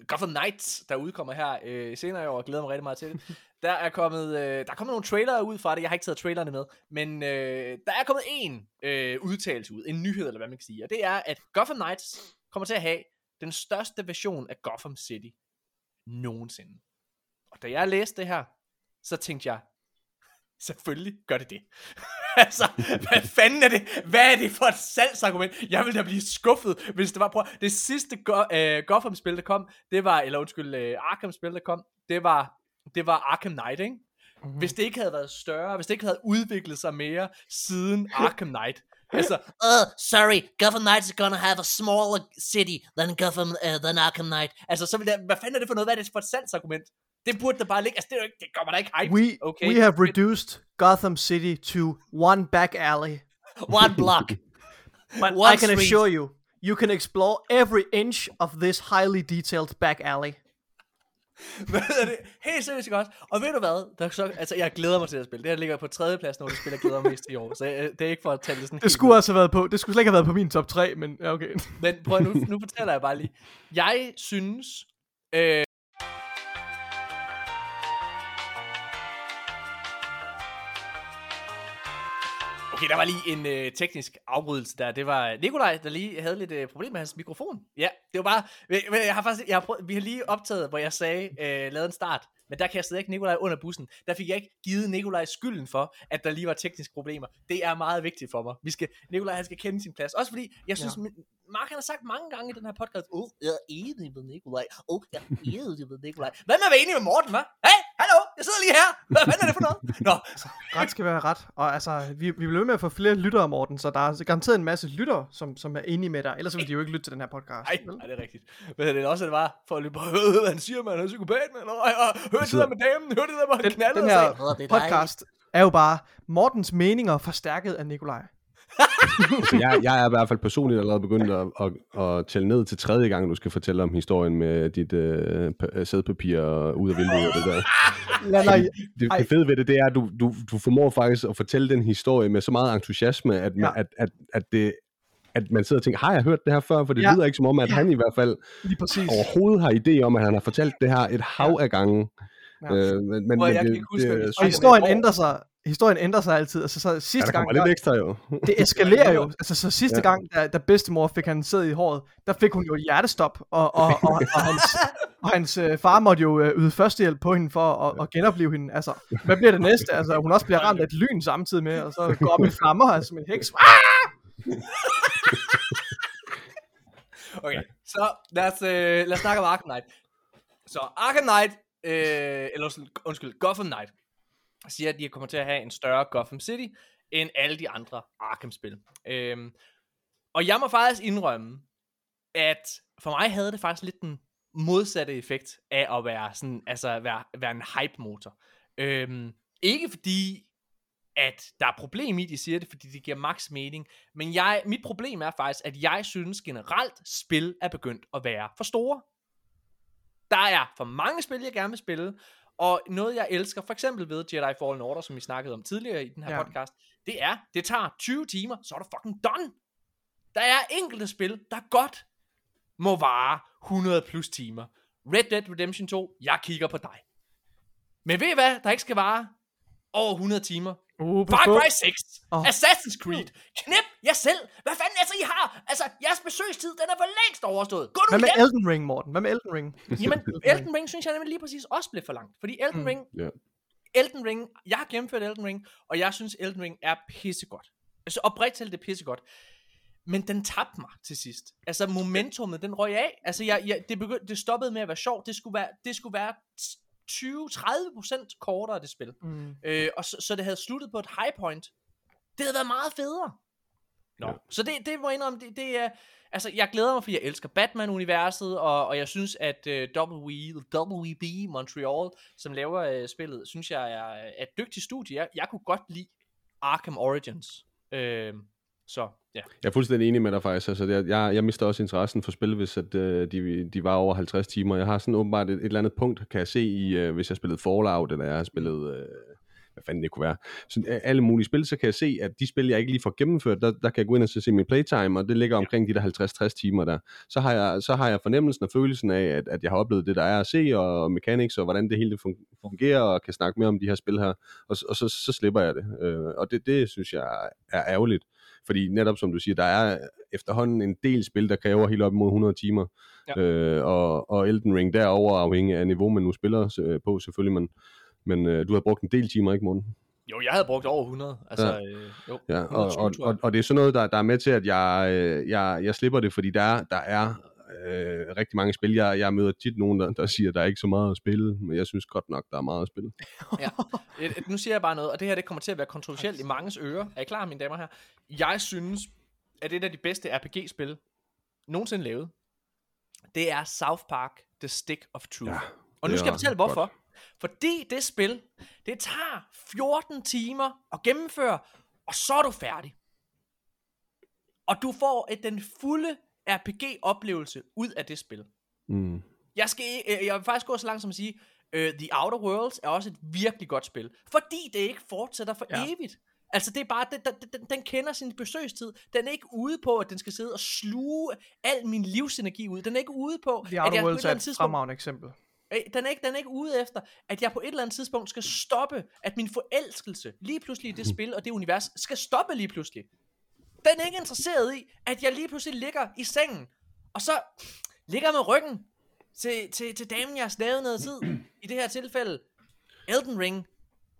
Gotham Knights, der udkommer her øh, senere i år, jeg glæder mig rigtig meget til det. Der er kommet, øh, der er kommet nogle trailere ud fra det, jeg har ikke taget trailerne med, men øh, der er kommet en øh, udtalelse ud, en nyhed, eller hvad man kan sige, og det er, at Gotham Knights kommer til at have den største version af Gotham City nogensinde. Og da jeg læste det her, så tænkte jeg, selvfølgelig gør det det. altså, hvad fanden er det? Hvad er det for et salgsargument? Jeg ville da blive skuffet, hvis det var på... Det sidste Go- øh, Gotham-spil, der kom, det var... Eller undskyld, øh, Arkham-spil, der kom, det var... Det var Arkham Knight, ikke? Mhm. Hvis det ikke havde været større, hvis det ikke havde udviklet sig mere siden Arkham Knight. Altså, Uh, sorry, Gotham Knights is gonna have a smaller city than Gotham, uh, than Arkham Knight. altså så vil jeg, hvad fanden er det for noget? Hvad er det for et salgsargument? Det burde der bare ligge. Altså, det, er det kommer der ikke hype. We, okay. we have reduced Gotham City to one back alley. One block. But One I can street. assure you, you can explore every inch of this highly detailed back alley. Hvad hedder det? Helt seriøst, ikke også? Og ved du hvad? Der er så, altså, jeg glæder mig til at spille. Det her ligger på tredje plads, når det spil, jeg glæder mig mest i år. Så jeg, det er ikke for at tale det sådan Det skulle også have været på, det skulle slet ikke have været på min top 3, men ja, okay. Men prøv nu, nu fortæller jeg bare lige. Jeg synes... Øh, Okay, der var lige en øh, teknisk afbrydelse der. Det var Nikolaj, der lige havde lidt øh, problem med hans mikrofon. Ja, det var bare... Men, men jeg har faktisk, jeg har prøvet, vi har lige optaget, hvor jeg sagde, øh, lavet en start. Men der kastede jeg ikke Nikolaj under bussen. Der fik jeg ikke givet Nikolaj skylden for, at der lige var tekniske problemer. Det er meget vigtigt for mig. Vi skal, Nikolaj, han skal kende sin plads. Også fordi, jeg synes, ja. Mark han har sagt mange gange i den her podcast, oh, jeg er enig med Nikolaj. Oh, jeg er enig med Nikolaj. Hvad med at være enig med Morten, hva'? Hey, hallo, jeg sidder lige her. Hvad fanden er det for noget? Nå, Ret skal være ret. Og altså, vi, vi bliver med at få flere lyttere, Morten, så der er garanteret en masse lyttere, som, som er enige med dig. Ellers ville de jo ikke lytte til den her podcast. Nej, det er rigtigt. Men det er også, at det var for at løbe høre, hvad han siger, man. Er psykopat, man. Og, og, hør det der med damen. Hør det der, hvor han Den, knaldede den og her sagde, er podcast er jo bare Mortens meninger forstærket af Nikolaj. Altså, jeg, jeg er i hvert fald personligt allerede begyndt at, at, at tælle ned til tredje gang, du skal fortælle om historien med dit øh, pa- sædpapir ud af vinduet og det der. Lad mig, Det, det fede ved det, det er, at du, du, du formår faktisk at fortælle den historie med så meget entusiasme, at, Ja. at, at, at, det, at man sidder og tænker, har jeg hørt det her før? For det Ja. ja. lyder ikke som om, at Ja. han i hvert fald overhovedet har idé om, at han har fortalt det her et hav af gange. Ja. Øh, men, men, jeg det, huske, vi det, Og historien ændrer sig. Historien ændrer sig altid. Altså, så ja, sidste der gang, kommer lidt der, ekstra jo. det eskalerer jo. Altså, så sidste Ja. gang, da, da bedstemor fik han sæd i håret, der fik hun jo hjertestop, og, og, og, og hans, og hans øh, far måtte jo øh, yde førstehjælp på hende for at, at genopleve hende. Altså, hvad bliver det næste? Altså, hun også bliver ramt af et lyn samtidig med, og så går op i flammer, altså som en heks. Okay, så lad os, øh, lad os snakke om Arkham Knight. Så Arkham Knight, øh, eller undskyld, undskyld, Gotham Knight, siger, at de kommer til at have en større Gotham City, end alle de andre Arkham-spil. Øhm, og jeg må faktisk indrømme, at for mig havde det faktisk lidt den modsatte effekt af at være sådan, altså være, være en hype-motor. Øhm, ikke fordi, at der er problem i, de siger det, fordi det giver max mening, men jeg, mit problem er faktisk, at jeg synes generelt, spil er begyndt at være for store. Der er for mange spil, jeg gerne vil spille, og noget, jeg elsker, for eksempel ved Jedi Fallen Order, som vi snakkede om tidligere i den her Ja. podcast, det er, det tager 20 timer, så er du fucking done. Der er enkelte spil, der godt må vare 100 plus timer. Red Dead Redemption 2, jeg kigger på dig. Men ved I hvad, der ikke skal vare over 100 timer? Uh, Far. Cry 6, Åh. oh. Assassin's Creed, knip jer selv. Hvad fanden altså I har? Altså, jeres besøgstid, den er for længst overstået. Gå nu Hvad med hjem. Elden Ring, Morten? Hvad med Elden Ring? Jamen, Elden Ring synes jeg nemlig lige præcis også blev for langt. Fordi Elden Mm. Ring, Ja. Elden Ring, jeg har gennemført Elden Ring, og jeg synes Elden Ring er pissegodt. Altså oprigtigt talt, det er pissegodt. Men den tabte mig til sidst. Altså momentummet, den røg af. Altså jeg, jeg, det, begyndte, det stoppede med at være sjovt. Det skulle være, det skulle være 20-30% kortere, det spil. Mm. Øh, og så, så det havde sluttet på et high point. Det havde været meget federe. Nå. Ja. Ja. Så det, det må jeg indrømme, det, det er... Altså, jeg glæder mig, fordi jeg elsker Batman-universet, og, og jeg synes, at uh, WB, WB Montreal, som laver uh, spillet, synes jeg er, er et dygtigt studie. Jeg, jeg kunne godt lide Arkham Origins. Øh, så, ja. Jeg er fuldstændig enig med dig faktisk. Altså, jeg, jeg, jeg mister også interessen for spil, hvis at, øh, de, de var over 50 timer. Jeg har sådan åbenbart et, et eller andet punkt, kan jeg se i, øh, hvis jeg spillede Fallout, eller jeg har spillet... Øh, hvad fanden det kunne være. Så øh, alle mulige spil, så kan jeg se, at de spil, jeg ikke lige får gennemført, der, der kan jeg gå ind og så se min playtime, og det ligger omkring de der 50-60 timer der. Så har, jeg, så har jeg fornemmelsen og følelsen af, at, at jeg har oplevet det, der er at se, og mechanics, og hvordan det hele fun- fungerer, og kan snakke mere om de her spil her, og, og så, så slipper jeg det. Øh, og det, det synes jeg er ærgerligt. Fordi netop som du siger, der er efterhånden en del spil, der kræver helt op mod 100 timer. Ja. Øh, og, og Elden Ring derover afhængig af niveau, man nu spiller øh, på selvfølgelig. Men, men øh, du har brugt en del timer, ikke Morten? Jo, jeg havde brugt over 100. Altså, Ja. øh, jo. Ja, og, 120, og, og, og det er sådan noget, der, der er med til, at jeg, øh, jeg, jeg slipper det, fordi der er, der er øh, rigtig mange spil. Jeg, jeg møder tit nogen, der, der siger, at der er ikke så meget at spille, men jeg synes godt nok, der er meget at spille. Ja. Nu siger jeg bare noget, og det her det kommer til at være kontroversielt i manges ører. Er I klar, mine damer her? Jeg synes, at det er et af de bedste RPG-spil nogensinde lavet. Det er South Park The Stick of Truth. Ja, og nu skal jeg fortælle, hvorfor. Fordi det spil, det tager 14 timer at gennemføre, og så er du færdig. Og du får et, den fulde RPG-oplevelse ud af det spil. Mm. Jeg, skal, øh, jeg vil faktisk gå så langt som at sige, uh, The Outer Worlds er også et virkelig godt spil. Fordi det ikke fortsætter for Ja. evigt. Altså det er bare, den, den, den, kender sin besøgstid. Den er ikke ude på, at den skal sidde og sluge al min livsenergi ud. Den er ikke ude på, The at jeg på et eller er andet et tidspunkt... fremragende eksempel. Øh, Den er, ikke, den er ikke ude efter, at jeg på et eller andet tidspunkt skal stoppe, at min forelskelse lige pludselig i det spil og det univers skal stoppe lige pludselig. Den er ikke interesseret i, at jeg lige pludselig ligger i sengen, og så ligger med ryggen til, til, til damen, jeg har snavet noget tid. I det her tilfælde, Elden Ring.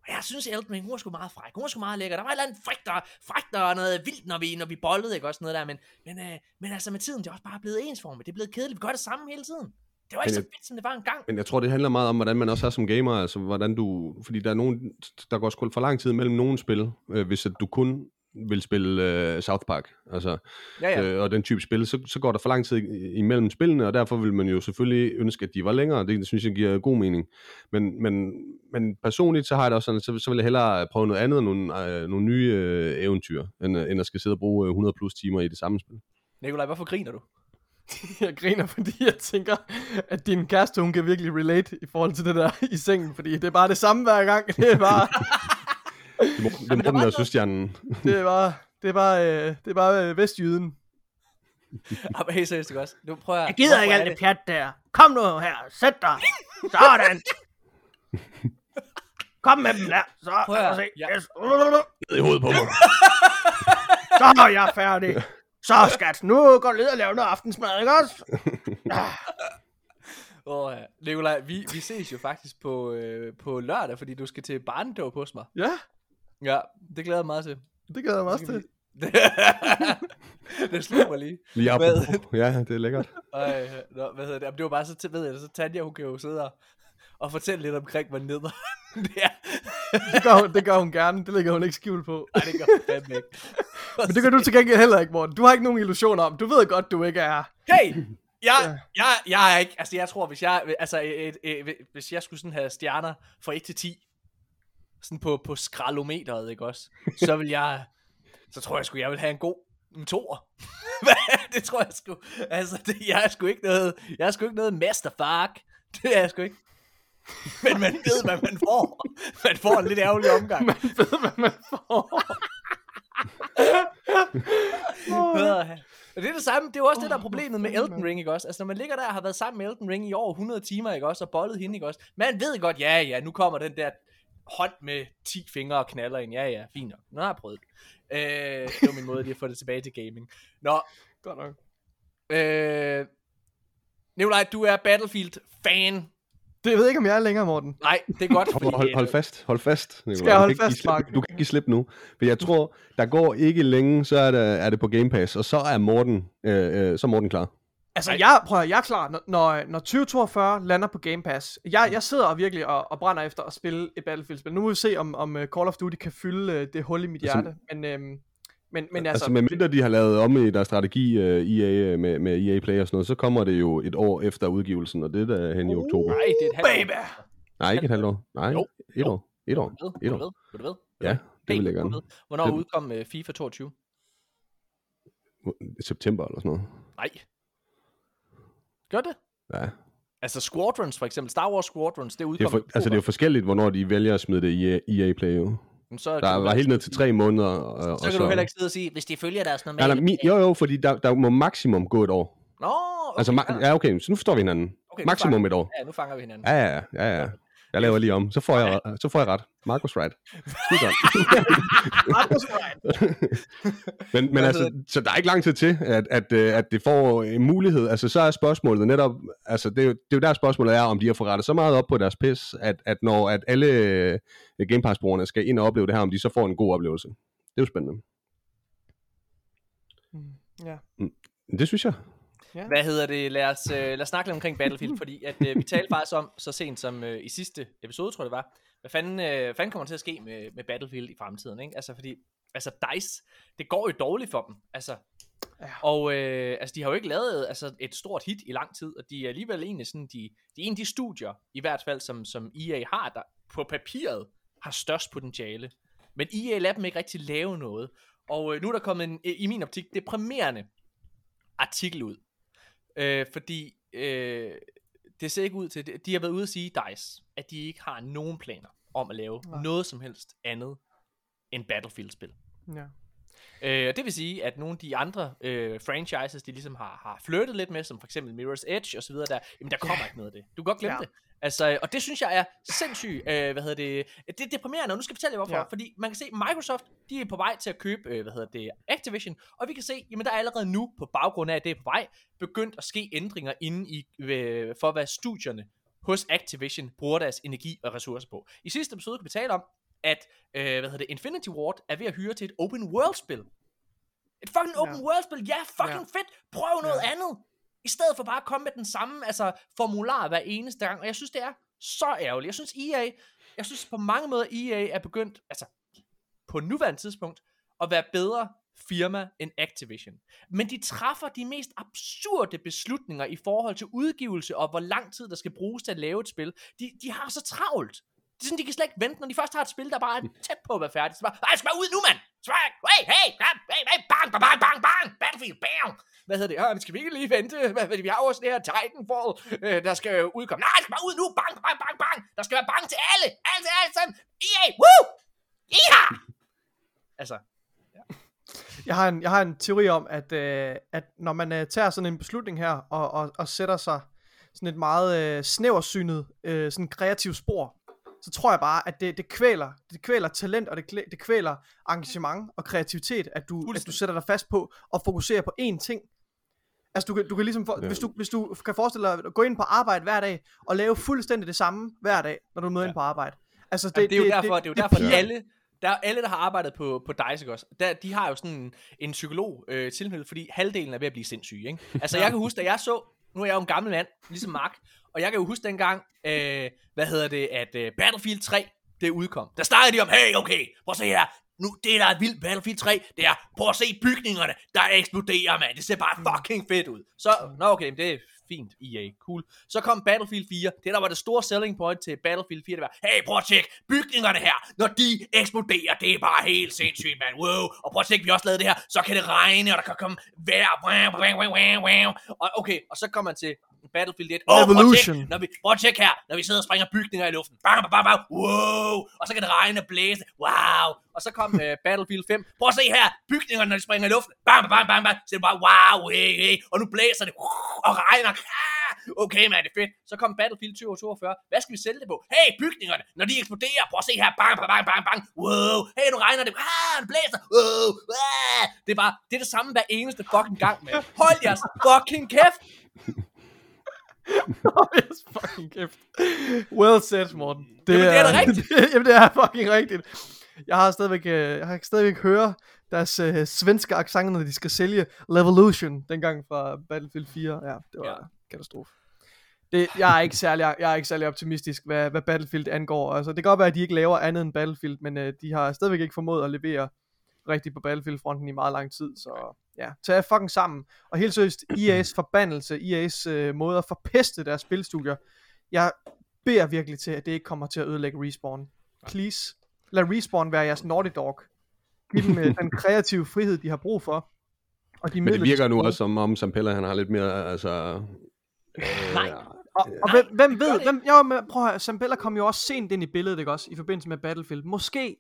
Og jeg synes, Elden Ring, hun var sgu meget fræk. Hun var sgu meget lækker. Der var et eller andet frækt og, frækt og noget vildt, når vi, når vi bollede, ikke også noget der. Men, men, øh, men altså med tiden, det er også bare blevet ensformigt. Det er blevet kedeligt. Vi gør det samme hele tiden. Det var ikke Men så jeg- fedt, som det var engang. Men jeg tror, det handler meget om, hvordan man også er som gamer, altså hvordan du, fordi der er nogen, der går sgu for lang tid mellem nogle spil, øh, hvis at du kun vil spille øh, South Park, altså, Ja, ja. øh, og den type spil, så, så går der for lang tid imellem spillene, og derfor vil man jo selvfølgelig ønske, at de var længere, det synes jeg giver god mening. Men, men, men personligt, så har jeg det også sådan, så, så vil jeg hellere prøve noget andet, nogle, øh, nogle nye øh, eventyr, end, øh, end at skal sidde og bruge øh, 100 plus timer i det samme spil. Nikolaj, hvorfor griner du? Jeg griner, fordi jeg tænker, at din kæreste, hun kan virkelig relate i forhold til det der i sengen, fordi det er bare det samme hver gang. Det er bare, Det må, det må den der søstjernen. det er bare, det er bare, øh, det er bare øh, vestjyden. Og helt seriøst, ikke også? Nu prøver jeg... Jeg gider ikke alt det pjat der. Kom nu her, sæt dig. Sådan. Kom med dem der. Så, Prøv at- se. ja. Yes. Ned i hovedet på mig. Så er jeg færdig. Så skat, nu går ned og laver noget aftensmad, ikke også? Åh, ja. Nikolaj, vi, vi ses jo faktisk på, øh, på lørdag, fordi du skal til barndåb hos mig. Ja, Ja, det glæder jeg mig til. det glæder jeg mig også til. det slog mig lige. Lige op. Ja, det er lækkert. Ej, nå, hvad hedder det? Jamen, det var bare så, ved jeg, så Tanja, hun kan jo sidde og, og fortælle lidt omkring, hvad neder det er. Det gør, hun, det gør hun gerne, det lægger hun ikke skjul på. Ej, det gør hun fandme ikke. Men det gør du til gengæld heller ikke, Morten. Du har ikke nogen illusioner om. Du ved godt, du ikke er... Hey! jeg, jeg, jeg er ikke, altså jeg tror, hvis jeg, altså et, et, et, hvis jeg skulle sådan have stjerner fra 1 til 10, sådan på, på skralometeret, ikke også, så vil jeg, så tror jeg sgu, jeg vil have en god en toer. Det tror jeg sgu, altså det, jeg er sgu ikke noget, jeg er sgu ikke noget masterfuck. Det er jeg sgu ikke. Men man ved, hvad man får. Man får en lidt ærgerlig omgang. Man ved, hvad man får. Og det er det samme, det er jo også det, der er problemet med Elden Ring, ikke også? Altså, når man ligger der og har været sammen med Elden Ring i over 100 timer, ikke også? Og bollet hende, ikke også? Man ved godt, ja, ja, nu kommer den der hånd med 10 fingre og knaller ind. Ja, ja, fint nok. Nu har jeg prøvet det. Øh, det var min måde lige at få det tilbage til gaming. Nå, Godt nok. øh, Nikolaj, du er Battlefield-fan. Det jeg ved ikke, om jeg er længere, Morten. Nej, det er godt, fordi... Hold, hold, hold fast, hold fast. Nicolaj. Skal jeg Du holde kan ikke fast, Mark? Du kan ikke give slip nu. For jeg tror, der går ikke længe, så er det, er det på Game Pass, og så er Morten, øh, øh, så er Morten klar. Altså, jeg, prøv at, jeg er klar, når, når, når 2042 lander på Game Pass. Jeg, jeg sidder virkelig og, og brænder efter at spille et Battlefield-spil. Nu må vi se, om, om uh, Call of Duty kan fylde uh, det hul i mit Altså- hjerte. Men, øhm, men, men Altså, altså, med mindre de har lavet om i deres strategi uh, EA, øh, med, med EA Play og sådan noget, så kommer det jo et år efter udgivelsen, og det er da hen i oktober. Nej, det er et halvt år. Nej, ikke et halvt år. Nej, Jo. et Jo. år. Et år. Ved, Et år. ved, ved du ved? Ja, det vil jeg Hey, gerne. ved. Hvornår Det- udkom uh, FIFA 22? September eller sådan noget. Nej. Gør det? Ja. Altså Squadrons for eksempel, Star Wars Squadrons, det udkom Det er, for, altså, det er jo forskelligt, hvornår de vælger at smide det i EA, EA Play. Jo. Men så, Der var helt ned til tre måneder. Og, Så kan du heller ikke sidde og sige, hvis de følger deres normale... nej, mi, jo, jo, fordi der, der må maksimum gå et år. Nå, okay, Altså, ja, okay, så nu forstår vi hinanden. Okay, Maksimum fanger- et år. Ja, nu fanger vi hinanden. Ja, ja, ja, ja. Jeg laver lige om. Så får jeg, så får jeg ret. Marcus right. Skide godt. men men altså, så der er ikke lang tid til, at, at, øh, at det får en mulighed. Altså, så er spørgsmålet netop, altså, det er, jo, det er jo der spørgsmålet er, om de har fået rettet så meget op på deres pis, at, at når at alle øh, Game Pass-brugerne skal ind og opleve det her, om de så får en god oplevelse. Det er jo spændende. Ja. Det synes jeg. Hvad hedder det? Lad os, øh, lad os snakke lidt omkring Battlefield, fordi at, øh, vi talte faktisk om, så sent som øh, i sidste episode, tror jeg det var, hvad fanden, øh, fanden kommer til at ske med, med Battlefield i fremtiden, ikke? Altså fordi, altså DICE, det går jo dårligt for dem, altså. Ja. Og øh, altså, de har jo ikke lavet altså, et stort hit i lang tid, og de er alligevel egentlig sådan, de, de er en af de studier, i hvert fald, som, som EA har, der på papiret har størst potentiale. Men EA lader dem ikke rigtig lave noget. Og øh, nu er der kommet en, i min optik, deprimerende artikel ud. Øh, fordi øh, det ser ikke ud til, de har været ude at sige, DICE, at de ikke har nogen planer om at lave Nej. noget som helst andet end Battlefield-spil. Ja. Øh, og det vil sige, at nogle af de andre øh, franchises, de ligesom har, har flyttet lidt med, som for eksempel Mirror's Edge og så videre, der, jamen der kommer ikke noget af det. Du kan godt glemme Ja. det. Altså, og det synes jeg er sindssygt, øh, hvad hedder det, det er deprimerende, og nu skal jeg fortælle jer hvorfor. Ja. Fordi man kan se, Microsoft, de er på vej til at købe, øh, hvad hedder det, Activision, og vi kan se, jamen der er allerede nu, på baggrund af, at det er på vej, begyndt at ske ændringer inde i, øh, for hvad studierne hos Activision bruger deres energi og ressourcer på. I sidste episode kan vi tale om, at øh, hvad hedder det, Infinity Ward er ved at hyre til et open world spil. Et fucking open Ja. world spil, ja, fucking fedt, prøv noget andet. I stedet for bare at komme med den samme altså, formular hver eneste gang. Og jeg synes, det er så ærgerligt. Jeg synes, EA, jeg synes på mange måder, EA er begyndt, altså på nuværende tidspunkt, at være bedre firma end Activision. Men de træffer de mest absurde beslutninger i forhold til udgivelse og hvor lang tid der skal bruges til at lave et spil. De, de har så travlt. Det er sådan, de kan slet ikke vente, når de først har et spil, der bare er tæt på at være færdigt. Så bare, ej, skal bare ud nu, mand! Svag! Hey, hey, hey, hey, bang, bang, bang, bang, bang, Battlefield, bam! Hvad hedder det? Ja, skal vi ikke lige vente? Hvad, vi har jo også det her Titanfall, øh, der skal udkomme. Nej, det skal bare ud nu! Bang, bang, bang, bang! Der skal være bang til alle! Alle til alle sammen! EA! Woo! Iha! Altså, Jeg har en, jeg har en teori om, at, øh, at når man øh, tager sådan en beslutning her, og, og, og sætter sig sådan et meget øh, snæversynet, øh, sådan kreativt spor, så tror jeg bare, at det, det kvæler, det kvæler talent, og det, det kvæler engagement og kreativitet, at du, at du sætter dig fast på og fokuserer på én ting. Altså du kan, du kan ligesom, for, Ja. hvis, du, hvis du kan forestille dig at gå ind på arbejde hver dag, og lave fuldstændig det samme hver dag, når du møder Ja. ind på arbejde. Altså det, det, det er jo derfor, det, det er jo derfor bliver- alle, der er alle, der har arbejdet på, på DICE, også? Der, de har jo sådan en, en psykolog øh, tilknyttet, fordi halvdelen er ved at blive sindssyge, ikke? Altså, jeg kan huske, da jeg så, nu er jeg jo en gammel mand, ligesom Mark, og jeg kan jo huske dengang, øh, hvad hedder det, at øh, Battlefield 3, det udkom. Der snakkede de om, hey, okay, prøv at se her, nu, det der er vildt Battlefield 3, det er, prøv at se bygningerne, der eksploderer, mand. Det ser bare fucking fedt ud. Så, nå okay, men det er fint, EA, cool. Så kom Battlefield 4. Det der var det store selling point til Battlefield 4, det var, hey, prøv at tjekke bygningerne her. Når de eksploderer, det er bare helt sindssygt, man. Wow. Og prøv at tjekke, vi også lavet det her. Så kan det regne, og der kan komme vejr. Wow, wow, wow, wow, wow. Og okay, og så kommer man til Battlefield 1. Åh, oh, prøv at Evolution. tjekke, når vi, prøv at tjekke her, når vi sidder og springer bygninger i luften. Bang, bang, bang, bang. Wow. Og så kan det regne og blæse. Wow. Og så kom uh, Battlefield 5. Prøv at se her, bygningerne, når de springer i luften. Bang, bang, bang, bang. Så er det bare, wow, hey, hey. Og nu blæser det. Og regner. Ah, Okay, man, det er fedt. Så kom Battlefield 2042. Hvad skal vi sælge det på? Hey, bygningerne, når de eksploderer. Prøv at se her. Bang, bang, bang, bang, bang. Wow. Hey, nu regner det. Ah, det blæser. Wow. Ah. Det er bare, det er det samme hver eneste fucking gang, med. Hold jeres fucking kæft. Jeres fucking kæft. Well said, Morten. Jamen, det er da rigtigt. jamen, det er fucking rigtigt. Jeg har stadigvæk, øh, jeg har stadigvæk høre deres øh, svenske accenter, når de skal sælge Levolution, dengang fra Battlefield 4. Ja, det var ja. katastrofe. Det, jeg, er ikke særlig, jeg er ikke særlig optimistisk, hvad, hvad Battlefield angår. Altså, det kan godt være, at de ikke laver andet end Battlefield, men øh, de har stadigvæk ikke formået at levere rigtigt på Battlefield-fronten i meget lang tid, så ja, tag fucking sammen. Og helt seriøst, EA's forbandelse, EA's øh, måde at forpeste deres spilstudier, jeg beder virkelig til, at det ikke kommer til at ødelægge Respawn. Please, lad Respawn være jeres Naughty Dog. Giv dem øh, den kreative frihed, de har brug for. Og de Men det virker nu også som om Sampella, han har lidt mere, altså... Nej. Og, og hvem, hvem ved, hvem, jo, men prøv at høre, Zambella kom jo også sent ind i billedet, ikke også, i forbindelse med Battlefield. Måske,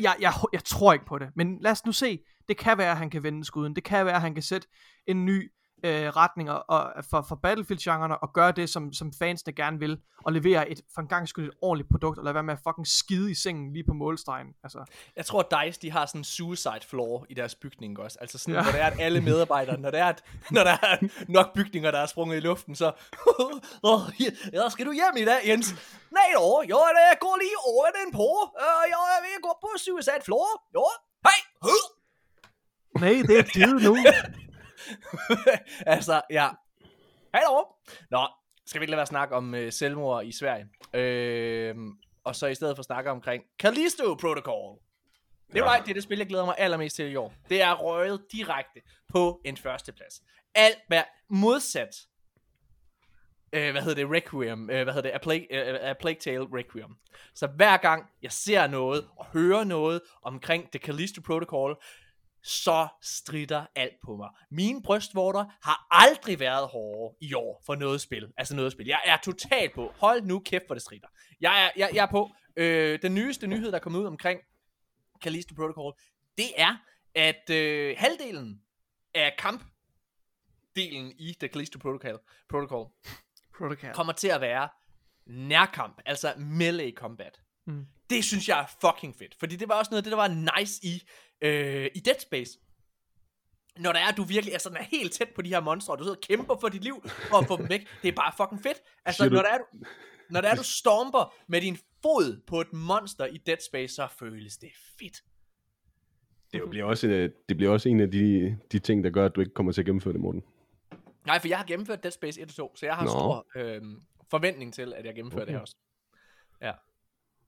jeg, jeg, jeg tror ikke på det, men lad os nu se. Det kan være, at han kan vende skuden. Det kan være, at han kan sætte en ny øh, retning og, for, for Battlefield-genrerne og gøre det, som, som fansene gerne vil, og levere et, for en gang skyld et ordentligt produkt, og lade være med at fucking skide i sengen lige på målstregen. Altså, Jeg tror, at DICE, de har sådan en suicide floor i deres bygning også. Altså sådan, ja. Hvor det er, at alle medarbejdere, når, det er, at, når der er nok bygninger, der er sprunget i luften, så... Ja, skal du hjem i dag, Jens? Nej, jo, jo, det går lige over den på. Uh, jeg er ved at gå på suicide floor. Jo, hej. nej, det er givet nu. altså, ja. Hallo. Nå, skal vi ikke lade være at snakke om øh, selvmord i Sverige? Øh, og så i stedet for snakke omkring Callisto Protocol. Det er right, det er det spil, jeg glæder mig allermest til i år. Det er røget direkte på en førsteplads. Alt hvad modsat, øh, hvad hedder det, Requiem, øh, hvad hedder det, A Plague, øh, A Plague Tale Requiem. Så hver gang jeg ser noget og hører noget omkring The Callisto Protocol, så strider alt på mig. Mine brystvorter har aldrig været hårde i år for noget spil. Altså noget spil. Jeg er totalt på. Hold nu kæft, hvor det strider. Jeg er, jeg, jeg er på. Øh, den nyeste nyhed, der er kommet ud omkring Callisto Protocol, det er, at øh, halvdelen af kampdelen i The Callisto Protocol, Protocol Protocol. kommer til at være nærkamp, altså melee combat. Mm. Det synes jeg er fucking fedt, fordi det var også noget af det, der var nice i, øh, i Dead Space. Når der er, at du virkelig er sådan er helt tæt på de her monstre, og du sidder og kæmper for dit liv for at få dem væk. Det er bare fucking fedt. Altså, du- når der, er, du, når der er, du stomper med din fod på et monster i Dead Space, så føles det fedt. Det bliver også, øh, det bliver også en af de, de ting, der gør, at du ikke kommer til at gennemføre det, Morten. Nej, for jeg har gennemført Dead Space 1 og 2, så jeg har Nå. stor øh, forventning til, at jeg gennemfører okay. det her også. Ja.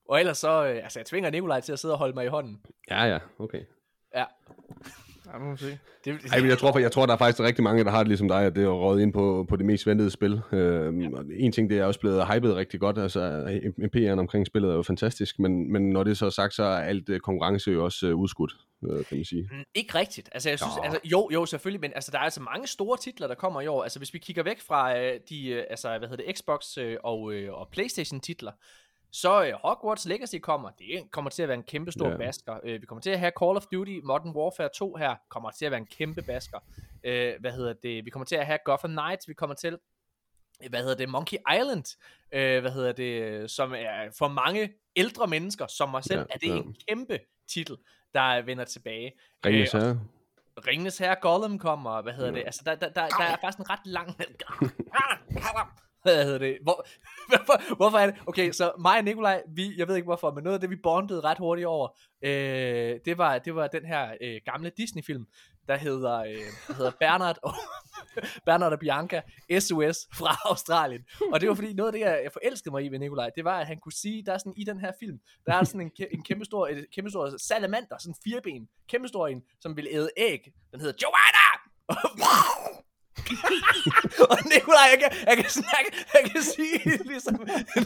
Og ellers så, øh, altså jeg tvinger Nikolaj til at sidde og holde mig i hånden. Ja, ja, okay. Ja. Ja, må se. Det, Ej, men jeg tror, jeg tror, der er faktisk rigtig mange, der har det ligesom dig, at det er røget ind på, på det mest ventede spil. Øhm, ja. En ting, det er også blevet hypet rigtig godt. Altså, PR'en omkring spillet er jo fantastisk, men, men når det så er sagt, så er alt øh, konkurrence jo også øh, udskudt, øh, kan man sige. Mm, Ikke rigtigt. Altså, jeg synes, Nå. altså, jo, jo, selvfølgelig, men altså, der er altså mange store titler, der kommer i år. Altså, hvis vi kigger væk fra øh, de, øh, altså, hvad hedder det, Xbox øh, og, øh, og Playstation titler, så øh, Hogwarts Legacy kommer. Det kommer til at være en kæmpe stor yeah. basker. Øh, vi kommer til at have Call of Duty Modern Warfare 2 her. Kommer til at være en kæmpe basker. Øh, hvad hedder det? Vi kommer til at have Gotham Knights. Vi kommer til hvad hedder det, Monkey Island, øh, hvad hedder det, som er for mange ældre mennesker, som mig selv, Ja, er det ja. en kæmpe titel, der vender tilbage. Ringens Øh, Herre. Ringenes Herre Gollum kommer, hvad hedder Ja. det, altså der, der, der, der er faktisk en ret lang, hvad hedder det, Hvor, hvorfor, hvorfor er det, okay, så mig og Nikolaj, vi, jeg ved ikke hvorfor, men noget af det, vi bondede ret hurtigt over, øh, det, var, det var den her øh, gamle Disney-film, der hedder, øh, der hedder Bernard og, Bernard og Bianca, SOS fra Australien. Og det var fordi, noget af det, jeg jeg forelskede mig i ved Nikolaj, det var, at han kunne sige, der er sådan i den her film, der er sådan en, en kæmpe stor, et kæmpe stor salamander, sådan en fireben, kæmpe stor en, som vil æde æg. Den hedder Joanna! og Nikolaj, jeg kan, jeg, kan snakke, jeg kan sige ligesom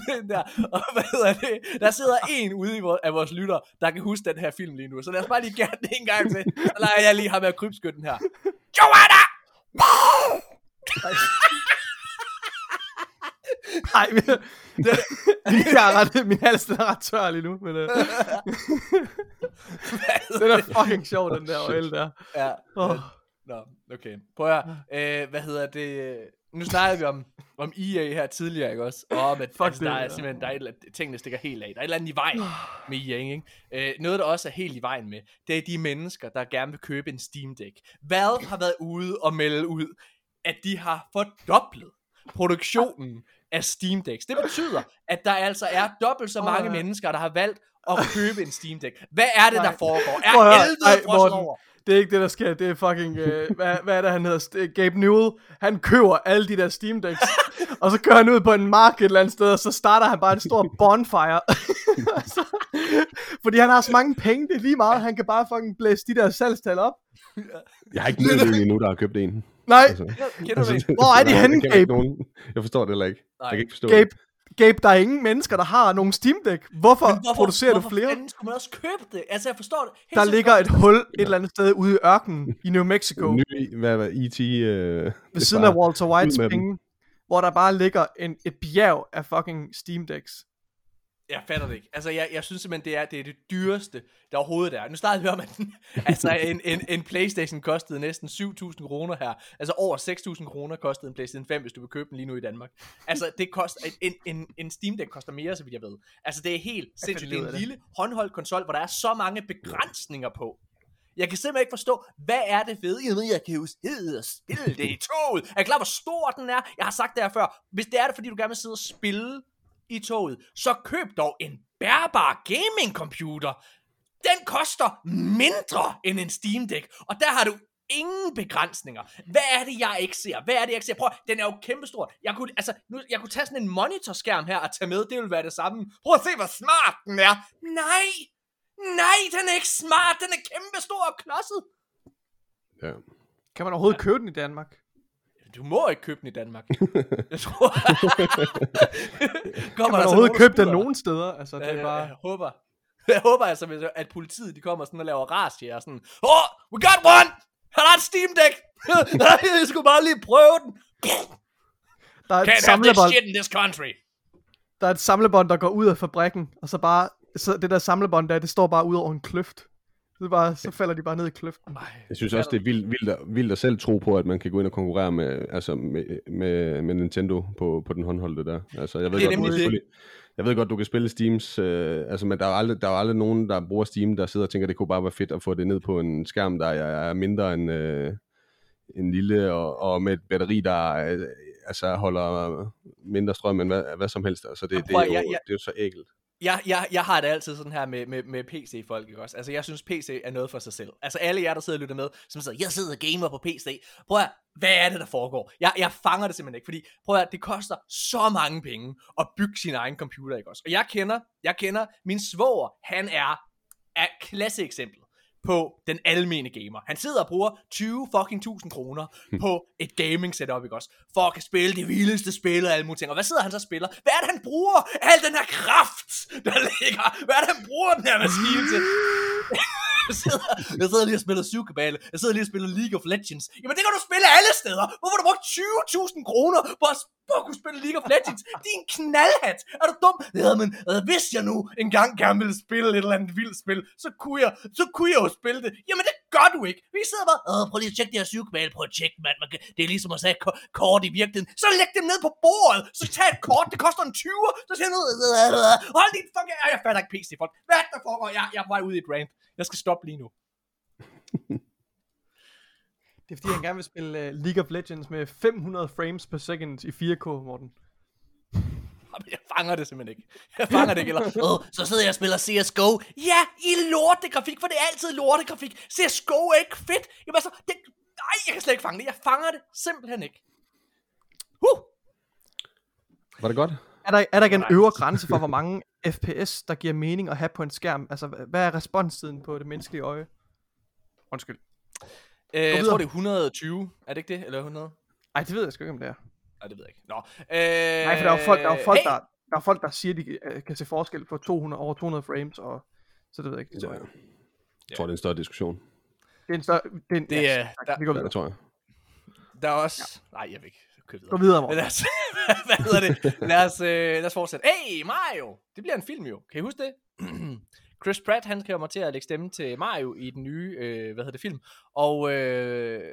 den der, og hvad hedder det, der sidder en ude i vores, af vores lytter, der kan huske den her film lige nu, så lad os bare lige gøre det en gang til, så lader jeg lige ham med krybskytten her. Joanna! Nej, min, jeg er ret, min hals den er ret tør lige nu, men øh, den er fucking sjov, den der øl der. Ja. Åh. Nå, okay. Prøv at høre. øh, hvad hedder det? Nu snakkede vi om, om EA her tidligere, ikke også? Og om, at Fuck altså, det, der er simpelthen, der er et, eller andet- tingene stikker helt af. Der er et eller andet i vejen med EA, ikke? Øh, noget, der også er helt i vejen med, det er de mennesker, der gerne vil købe en Steam Deck. Valve har været ude og melde ud, at de har fordoblet produktionen af Steam Decks. Det betyder, at der altså er dobbelt så mange mennesker, der har valgt at købe en Steam Deck. Hvad er det, der foregår? Er helvede frosset over? Det er ikke det, der sker. Det er fucking... Øh, hvad, hvad er det, han hedder? St- Gabe Newell. Han køber alle de der Steam Decks. og så kører han ud på en mark et eller andet sted, og så starter han bare en stor bonfire. så, fordi han har så mange penge, det er lige meget. Han kan bare fucking blæse de der salgstal op. Jeg har ikke mødt en endnu, der har købt en. Nej, Altså, Kender det? Hvor er de henne, Gabe? nogen. Jeg forstår det heller ikke. Nej. Jeg kan ikke forstå Gabe, det. Gabe, der er ingen mennesker, der har nogen Steam Deck. Hvorfor, Men hvorfor producerer hvorfor du flere? fanden skulle man også købe det? Altså, jeg forstår det. Helt Der ligger et hul et eller andet sted ude i ørkenen i New Mexico. Ny, hvad var E.T. Øh, ved siden af Walter Whites penge, hvor der bare ligger en, et bjerg af fucking Steam Decks. Jeg fatter det ikke. Altså, jeg, jeg synes simpelthen, det er, det er det dyreste, der overhovedet er. Nu startede vi om, at den, altså, en, en, en Playstation kostede næsten 7.000 kroner her. Altså, over 6.000 kroner kostede en Playstation 5, hvis du vil købe den lige nu i Danmark. Altså, det koster, en, en, en Steam Deck koster mere, så vidt jeg ved. Altså, det er helt sindssygt. Det er en lille håndholdt konsol, hvor der er så mange begrænsninger på. Jeg kan simpelthen ikke forstå, hvad er det fede? Jamen, jeg kan jo sidde og spille det i toget. Er klar, hvor stor den er? Jeg har sagt det her før. Hvis det er det, fordi du gerne vil sidde og spille i toget, så køb dog en bærbar gaming computer. Den koster mindre end en Steam Deck, og der har du ingen begrænsninger. Hvad er det, jeg ikke ser? Hvad er det, jeg ikke ser? Prøv, den er jo kæmpestor. Jeg kunne, altså, nu, jeg kunne tage sådan en monitorskærm her og tage med. Det ville være det samme. Prøv at se, hvor smart den er. Nej! Nej, den er ikke smart. Den er kæmpestor og klodset. Ja. Kan man overhovedet købe den i Danmark? Du må ikke købe den i Danmark. jeg tror... Kan man overhovedet købe den nogen steder? Altså, det er Jeg, bare... jeg håber. Jeg håber altså, at politiet de kommer sådan og laver razzia og sådan, Oh, we got one! Han har et Steam Deck! jeg skulle bare lige prøve den. Der er, et Can't have this samlebånd, shit in this country. der er et samlebånd, der går ud af fabrikken, og så bare... Så det der samlebånd der, det står bare ud over en kløft. Det er bare, så falder de bare ned i kløften. Jeg synes også, det er vildt, vildt, vildt at selv tro på, at man kan gå ind og konkurrere med, altså med, med, med Nintendo på, på den håndholdte der. Altså, jeg ved, Det er godt, du nemlig kan det. spille, jeg ved godt, du kan spille Steams, øh, altså, men der er, jo aldrig, der er jo aldrig nogen, der bruger Steam, der sidder og tænker, det kunne bare være fedt at få det ned på en skærm, der er, mindre end øh, en lille, og, og med et batteri, der øh, altså, holder mindre strøm end hvad, hvad som helst. Altså, det, det, er jo, jeg- jeg- det er jo så ægelt. Jeg, jeg, jeg har det altid sådan her med, med, med PC-folk, ikke også? Altså, jeg synes, PC er noget for sig selv. Altså, alle jer, der sidder og lytter med, som sidder, jeg sidder og gamer på PC. Prøv at, hvad er det, der foregår? Jeg, jeg fanger det simpelthen ikke, fordi, prøv at, det koster så mange penge at bygge sin egen computer, ikke også? Og jeg kender, jeg kender, min svoger, han er, er klasseeksemplet på den almene gamer. Han sidder og bruger 20 fucking tusind kroner på et gaming setup, ikke også? For at kan spille det vildeste spil og alle mulige ting. Og hvad sidder han så og spiller? Hvad er det, han bruger? Al den her kraft, der ligger. Hvad er det, han bruger den her maskine til? Jeg sidder, jeg sidder lige og spiller Syvkabale. Jeg sidder lige og spiller League of Legends. Jamen det kan du spille alle steder. Hvorfor har du brugt 20.000 kroner på at, på at kunne spille League of Legends? Din knaldhat. Er du dum? Ja, men hvis jeg nu engang gerne ville spille et eller andet vildt spil, så kunne jeg, så kunne jeg jo spille det. Jamen det gør du ikke. Vi sidder bare, Åh, prøv lige at tjekke det her Syvkabale. Prøv at tjekke, mand. Man kan, det er ligesom at tage k- kort i virkeligheden. Så læg dem ned på bordet. Så tag et kort. Det koster en 20, Så siger ned. hold din fucking... Ej, Jeg fatter ikke pisse, folk. Hvad er der foregår? Jeg, jeg er på vej ud i et rant. Jeg skal stoppe lige nu. Det er fordi, han gerne vil spille uh, League of Legends med 500 frames per second i 4K, Morten. Jeg fanger det simpelthen ikke. Jeg fanger det ikke, eller... Åh, så sidder jeg og spiller CSGO. Ja, i lortegrafik, for det er altid lortegrafik. CSGO er ikke fedt. Jamen altså, det... Nej, jeg kan slet ikke fange det. Jeg fanger det simpelthen ikke. Uh! Var det godt? Er der, er der ikke en Nej. øvre grænse for, hvor mange FPS, der giver mening at have på en skærm? Altså, hva- hvad er responstiden på det menneskelige øje? Undskyld. Øh, jeg tror, det er 120. Er det ikke det? Eller 100? Ej, det ved jeg sgu ikke, om det er. Nej, det ved jeg ikke. Nå. Øh, Nej, for der er folk, der, er folk, hey! der, der, er folk, der siger, de øh, kan se forskel på 200, over 200 frames, og så det ved jeg ikke. Det, tror Ja. jeg. Jeg tror, det er en større diskussion. det er en større... Det er en, Det ja, er, der, vi går Ja, videre. det tror jeg. der er også... Ja. Nej, jeg vil ikke køre videre. Gå videre, Men Morten. lad os, hvad hedder det? Lad os, øh, lad os fortsætte. Hey, Mario! Det bliver en film jo. Kan I huske det? Chris Pratt, han kommer til at lægge stemme til Mario i den nye, øh, hvad hedder det, film. Og øh,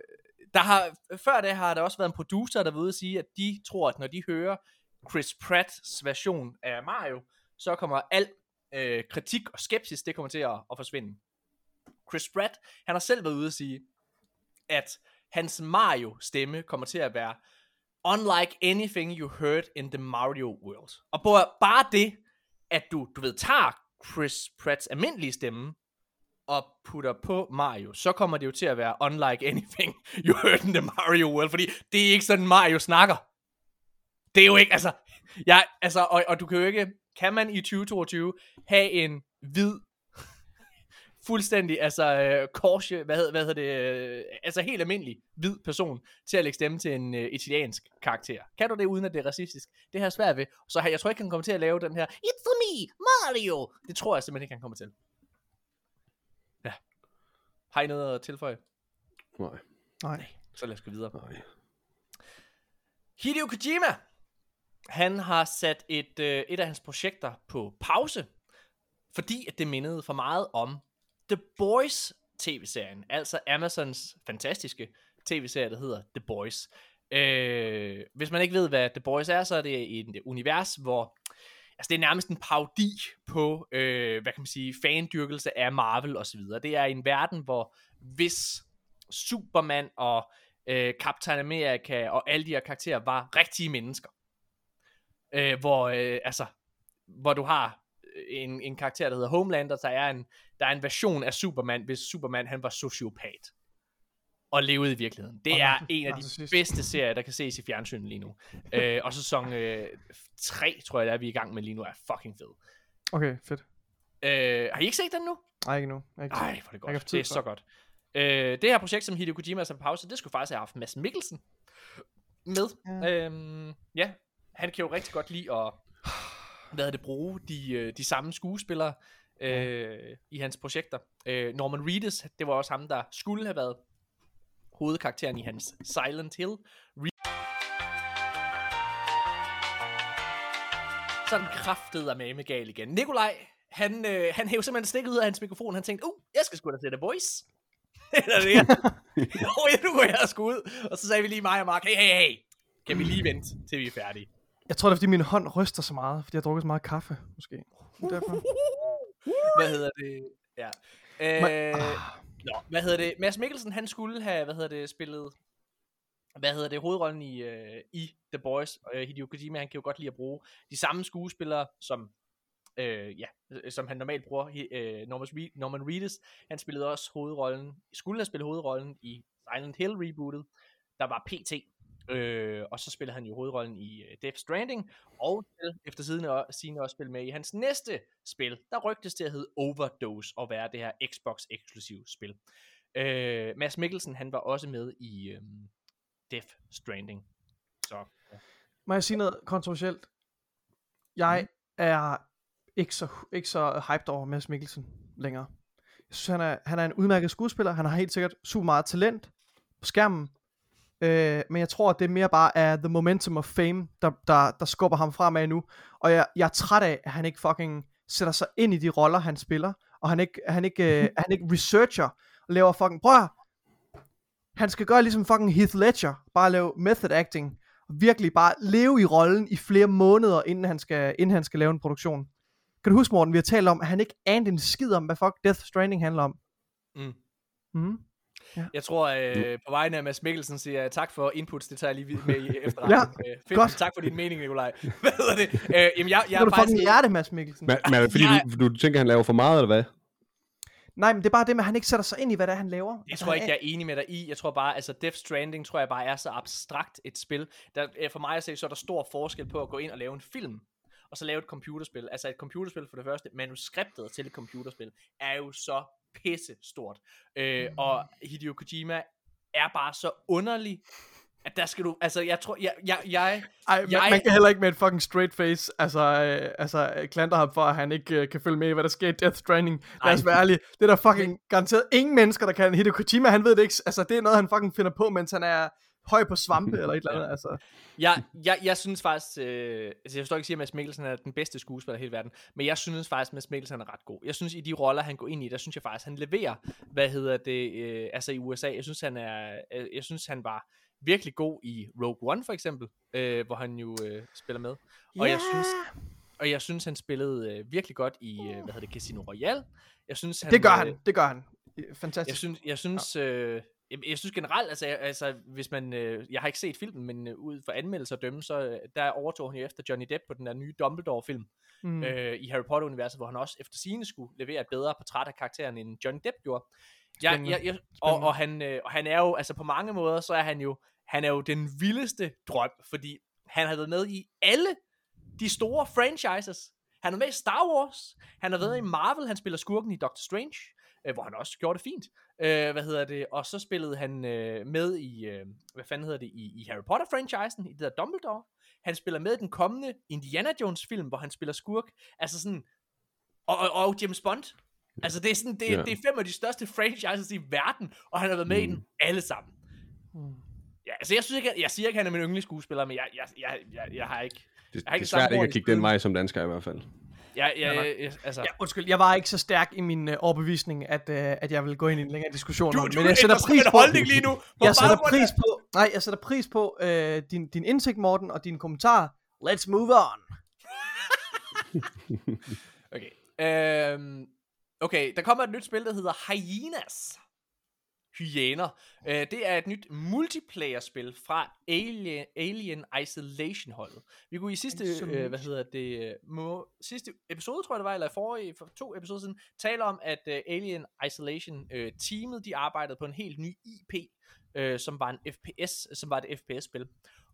der har, før det har der også været en producer, der ved at sige, at de tror, at når de hører Chris Pratts version af Mario, så kommer al øh, kritik og skepsis, det kommer til at, at forsvinde. Chris Pratt, han har selv været ude at sige, at hans Mario-stemme kommer til at være unlike anything you heard in the Mario world. Og på bare det, at du, du ved, tager Chris Pratts almindelige stemme, og putter på Mario, så kommer det jo til at være unlike anything you heard in the Mario world, fordi det er ikke sådan Mario snakker. Det er jo ikke, altså, jeg, altså og, og du kan jo ikke, kan man i 2022 have en hvid, fuldstændig, altså, øh, korse, hvad hed, hvad hedder det, øh, altså helt almindelig hvid person, til at lægge stemme til en øh, italiensk karakter. Kan du det, uden at det er racistisk? Det har jeg svært ved. Så jeg tror ikke, han kommer til at lave den her, It's me, Mario! Det tror jeg simpelthen ikke, han kommer til. Har I noget at tilføje? Nej. Nej. Så lad os gå videre. Nej. Hideo Kojima, han har sat et, øh, et af hans projekter på pause, fordi at det mindede for meget om The Boys tv-serien, altså Amazons fantastiske tv-serie, der hedder The Boys. Øh, hvis man ikke ved, hvad The Boys er, så er det et univers, hvor altså det er nærmest en parodi på, øh, hvad kan man sige, fandyrkelse af Marvel og så videre. Det er en verden, hvor hvis Superman og øh, Captain America og alle de her karakterer var rigtige mennesker. Øh, hvor, øh, altså, hvor du har øh, en, en karakter, der hedder Homelander, der er en, der er en version af Superman, hvis Superman han var sociopat og levede i virkeligheden. Det Og er en af de bedste serier, der kan ses i fjernsynet lige nu. øh, og sæson øh, 3, tror jeg, der er vi i gang med lige nu, er fucking fed. Okay, fedt. Øh, har I ikke set den nu? Nej, ikke nu. Nej, hvor er det godt. Det er så godt. Øh, det her projekt, som Hideo Kojima har på pause, det skulle faktisk have haft Mads Mikkelsen med. Ja. Øhm, ja, han kan jo rigtig godt lide at hvad hedder det, bruge de, øh, de samme skuespillere øh, i hans projekter. Øh, Norman Reedus, det var også ham, der skulle have været hovedkarakteren i hans Silent Hill. Re- så den kraftede med med gal igen. Nikolaj, han, øh, han hævde simpelthen stikket ud af hans mikrofon. Han tænkte, uh, jeg skal sgu da til The Voice. Eller det her. Nå, ja, nu går jeg sgu ud. Og så sagde vi lige mig og Mark, hey, hey, hey. Kan vi lige vente, til vi er færdige? Jeg tror, det er, fordi min hånd ryster så meget, fordi jeg har drukket så meget kaffe, måske. Det er Derfor. Hvad hedder det? Ja. Øh, nå, hvad hedder det? Mads Mikkelsen, han skulle have, hvad hedder det, spillet, hvad hedder det, hovedrollen i, øh, i The Boys, og øh, Hideo Kojima, han kan jo godt lide at bruge de samme skuespillere, som, øh, ja, øh, som han normalt bruger, He- øh, Norman, Reed, Norman Reedus, han spillede også hovedrollen, skulle have spillet hovedrollen i Silent Hill rebootet, der var PT, øh, og så spiller han jo hovedrollen i øh, Death Stranding, og efter siden og sine også spille med i hans næste spil, der rygtes til at hedde Overdose, og være det her Xbox eksklusiv spil. Øh, Mads Mikkelsen, han var også med i øh, Death Stranding. Så, ja. Må jeg sige noget kontroversielt? Jeg er ikke så, ikke så hyped over Mads Mikkelsen længere. Jeg synes, han er, han er en udmærket skuespiller. Han har helt sikkert super meget talent på skærmen. Øh, men jeg tror, at det er mere bare af the momentum of fame, der, der, der skubber ham fremad nu. Og jeg, jeg er træt af, at han ikke fucking sætter sig ind i de roller, han spiller. Og han ikke, han ikke, øh, han ikke researcher og laver fucking... Prøv han skal gøre ligesom fucking Heath Ledger. Bare lave method acting. Og virkelig bare leve i rollen i flere måneder, inden han skal, inden han skal lave en produktion. Kan du huske, Morten, vi har talt om, at han ikke anede en skid om, hvad fuck Death Stranding handler om? Mm. Mm. Jeg tror, øh, på vegne af Mads Mikkelsen siger jeg tak for inputs, det tager jeg lige med i efterretning. Ja, øh, fedt, godt. tak for din mening, Nikolaj. Hvad hedder det? Øh, jamen, jeg, jeg Jeg er du faktisk... fucking hjerte, Mads Mikkelsen. Men, men er det fordi, Jeg- du, du tænker, han laver for meget, eller hvad? Nej, men det er bare det med, at han ikke sætter sig ind i, hvad det er, han laver. Jeg Altså, tror han ikke, jeg er enig med dig i. Jeg tror bare, altså Death Stranding, tror jeg bare er så abstrakt et spil. Der, øh, for mig at se, så er der stor forskel på at gå ind og lave en film, og så lave et computerspil. Altså et computerspil for det første, manuskriptet til et computerspil, er jo så pisse stort. Øh, Mm. og Hideo Kojima er bare så underlig. at der skal du, altså jeg tror, jeg, jeg, jeg, Ej, man, Jeg- man kan heller ikke med et fucking straight face, altså, øh, altså øh, klandre ham for, at han ikke øh, kan følge med i, hvad der sker i Death Stranding. Lad os være ærlige. Det er der fucking garanteret ingen mennesker, der kan. Hideo Kojima, han ved det ikke. Altså, det er noget, han fucking finder på, mens han er høj på svampe eller et eller andet. Altså. jeg, jeg, jeg synes faktisk, øh, altså jeg forstår ikke sige, at Mads Mikkelsen er den bedste skuespiller i hele verden, men jeg synes faktisk, at Mads Mikkelsen er ret god. Jeg synes, i de roller, han går ind i, der synes jeg faktisk, han leverer, hvad hedder det, øh, altså i USA. Jeg synes, han er, øh, jeg synes, han var virkelig god i Rogue One, for eksempel, øh, hvor han jo øh, spiller med. Og jeg synes, og jeg synes, han spillede øh, virkelig godt i, øh, hvad hedder det, Casino Royale. Jeg synes, han, Det gør øh, han, det gør han. Jeg Fantastisk. synes, jeg synes, ja. øh, jeg, jeg synes generelt, altså, altså hvis man, øh, jeg har ikke set filmen, men øh, ud fra anmeldelser at dømme, så øh, der overtog han jo efter Johnny Depp på den der nye Dumbledore-film Mm. mm. øh, i Harry Potter-universet, hvor han også efter sine skulle levere et bedre portræt af karakteren, end Johnny Depp gjorde. Jeg, jeg, jeg, og, og, han, øh, og han er jo, altså på mange måder, så er han jo, han er jo den vildeste drøm, fordi han har været med i alle de store franchises. Han er med i Star Wars, han har været i Marvel, han spiller skurken i Doctor Strange, øh, hvor han også gjorde det fint. Øh, hvad hedder det? Og så spillede han øh, med i, øh, hvad fanden hedder det, i, i Harry Potter-franchisen, i det der Dumbledore. Han spiller med i den kommende Indiana Jones-film, hvor han spiller skurk. Altså sådan, og, og, og James Bond. Altså det er sådan, det, ja. det er fem af de største franchises i verden, og han har været med mm. i dem alle sammen. Mm. Ja, altså jeg synes ikke, jeg, jeg siger ikke, at han er min yndlingsskuespiller, men jeg, jeg, jeg, jeg, jeg har ikke, Det, Jeg har det ikke er samme svært ikke at kigge den vej som dansker i hvert fald. Nej. jeg, jeg altså, Ja, undskyld, jeg var ikke så stærk i min øh, overbevisning, at, øh, at jeg ville gå ind i en længere diskussion du, om, du men jeg sætter pris på, holdning lige nu. på jeg sætter pris på, nej, jeg sætter pris på øh, din, din indsigt, Morten, og dine kommentarer. Let's move on. Okay. Øhm, okay, der kommer et nyt spil, der hedder Hyenas. Hyæner. Øh, det er et nyt multiplayer-spil fra Alien, Alien Isolation-holdet. Vi kunne i sidste, øh, Isolation. hvad hedder det, øh, må, sidste episode, tror jeg det var, eller i forrige, for to episoder siden, tale om, at øh, Alien Isolation-teamet, de arbejdede på en helt ny IP, øh, som var en FPS, som var et FPS-spil.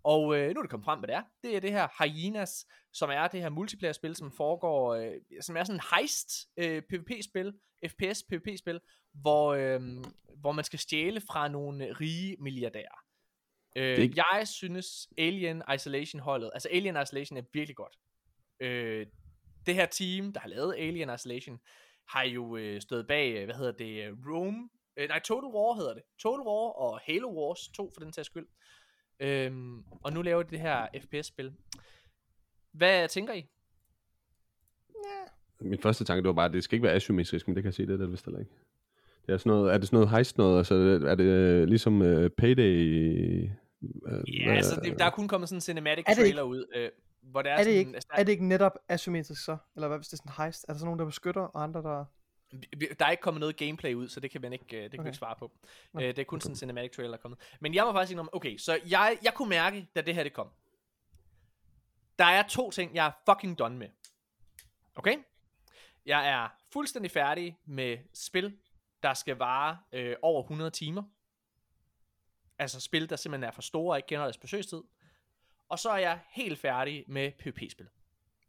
Og øh, nu er det kommet frem, hvad det er. Det er det her Hyenas, som er det her multiplayer-spil, som foregår, øh, som er sådan en heist øh, PvP-spil, FPS PvP-spil, hvor, øh, hvor man skal stjæle fra nogle rige milliardærer. Øh, ikke- Jeg synes Alien Isolation holdet, altså Alien Isolation er virkelig godt. Øh, det her team, der har lavet Alien Isolation, har jo øh, stået bag, øh, hvad hedder det, Rome, øh, nej Total War hedder det, Total War og Halo Wars 2 for den sags skyld. Øhm, og nu laver de det her FPS-spil. Hvad tænker I? Min første tanke, det var bare, at det skal ikke være asymmetrisk, men det kan jeg se, det er det vist heller ikke. Det er, sådan noget, er det sådan noget heist noget? Altså, er det øh, ligesom uh, Payday? Uh, Ja, altså, det, der er kun kommet sådan en cinematic Er det trailer ud, øh, hvor det er, Er det, sådan, ikke, altså, er det ikke netop asymmetrisk så? Eller hvad hvis det er sådan en heist? Er der så nogen, der beskytter, og andre, der... der er ikke kommet noget gameplay ud, så det kan man ikke, øh, det kan okay. Okay. ikke svare på. Nå, Øh, det er kun sådan en cinematic trailer, der er kommet. Men jeg må faktisk sige, okay, så jeg, jeg kunne mærke, da det her det kom. Der er to ting, jeg er fucking done med. Okay? Jeg er fuldstændig færdig med spil, der skal vare øh, over 100 timer. Altså spil, der simpelthen er for store og ikke kender deres besøgstid. Og så er jeg helt færdig med PvP-spil.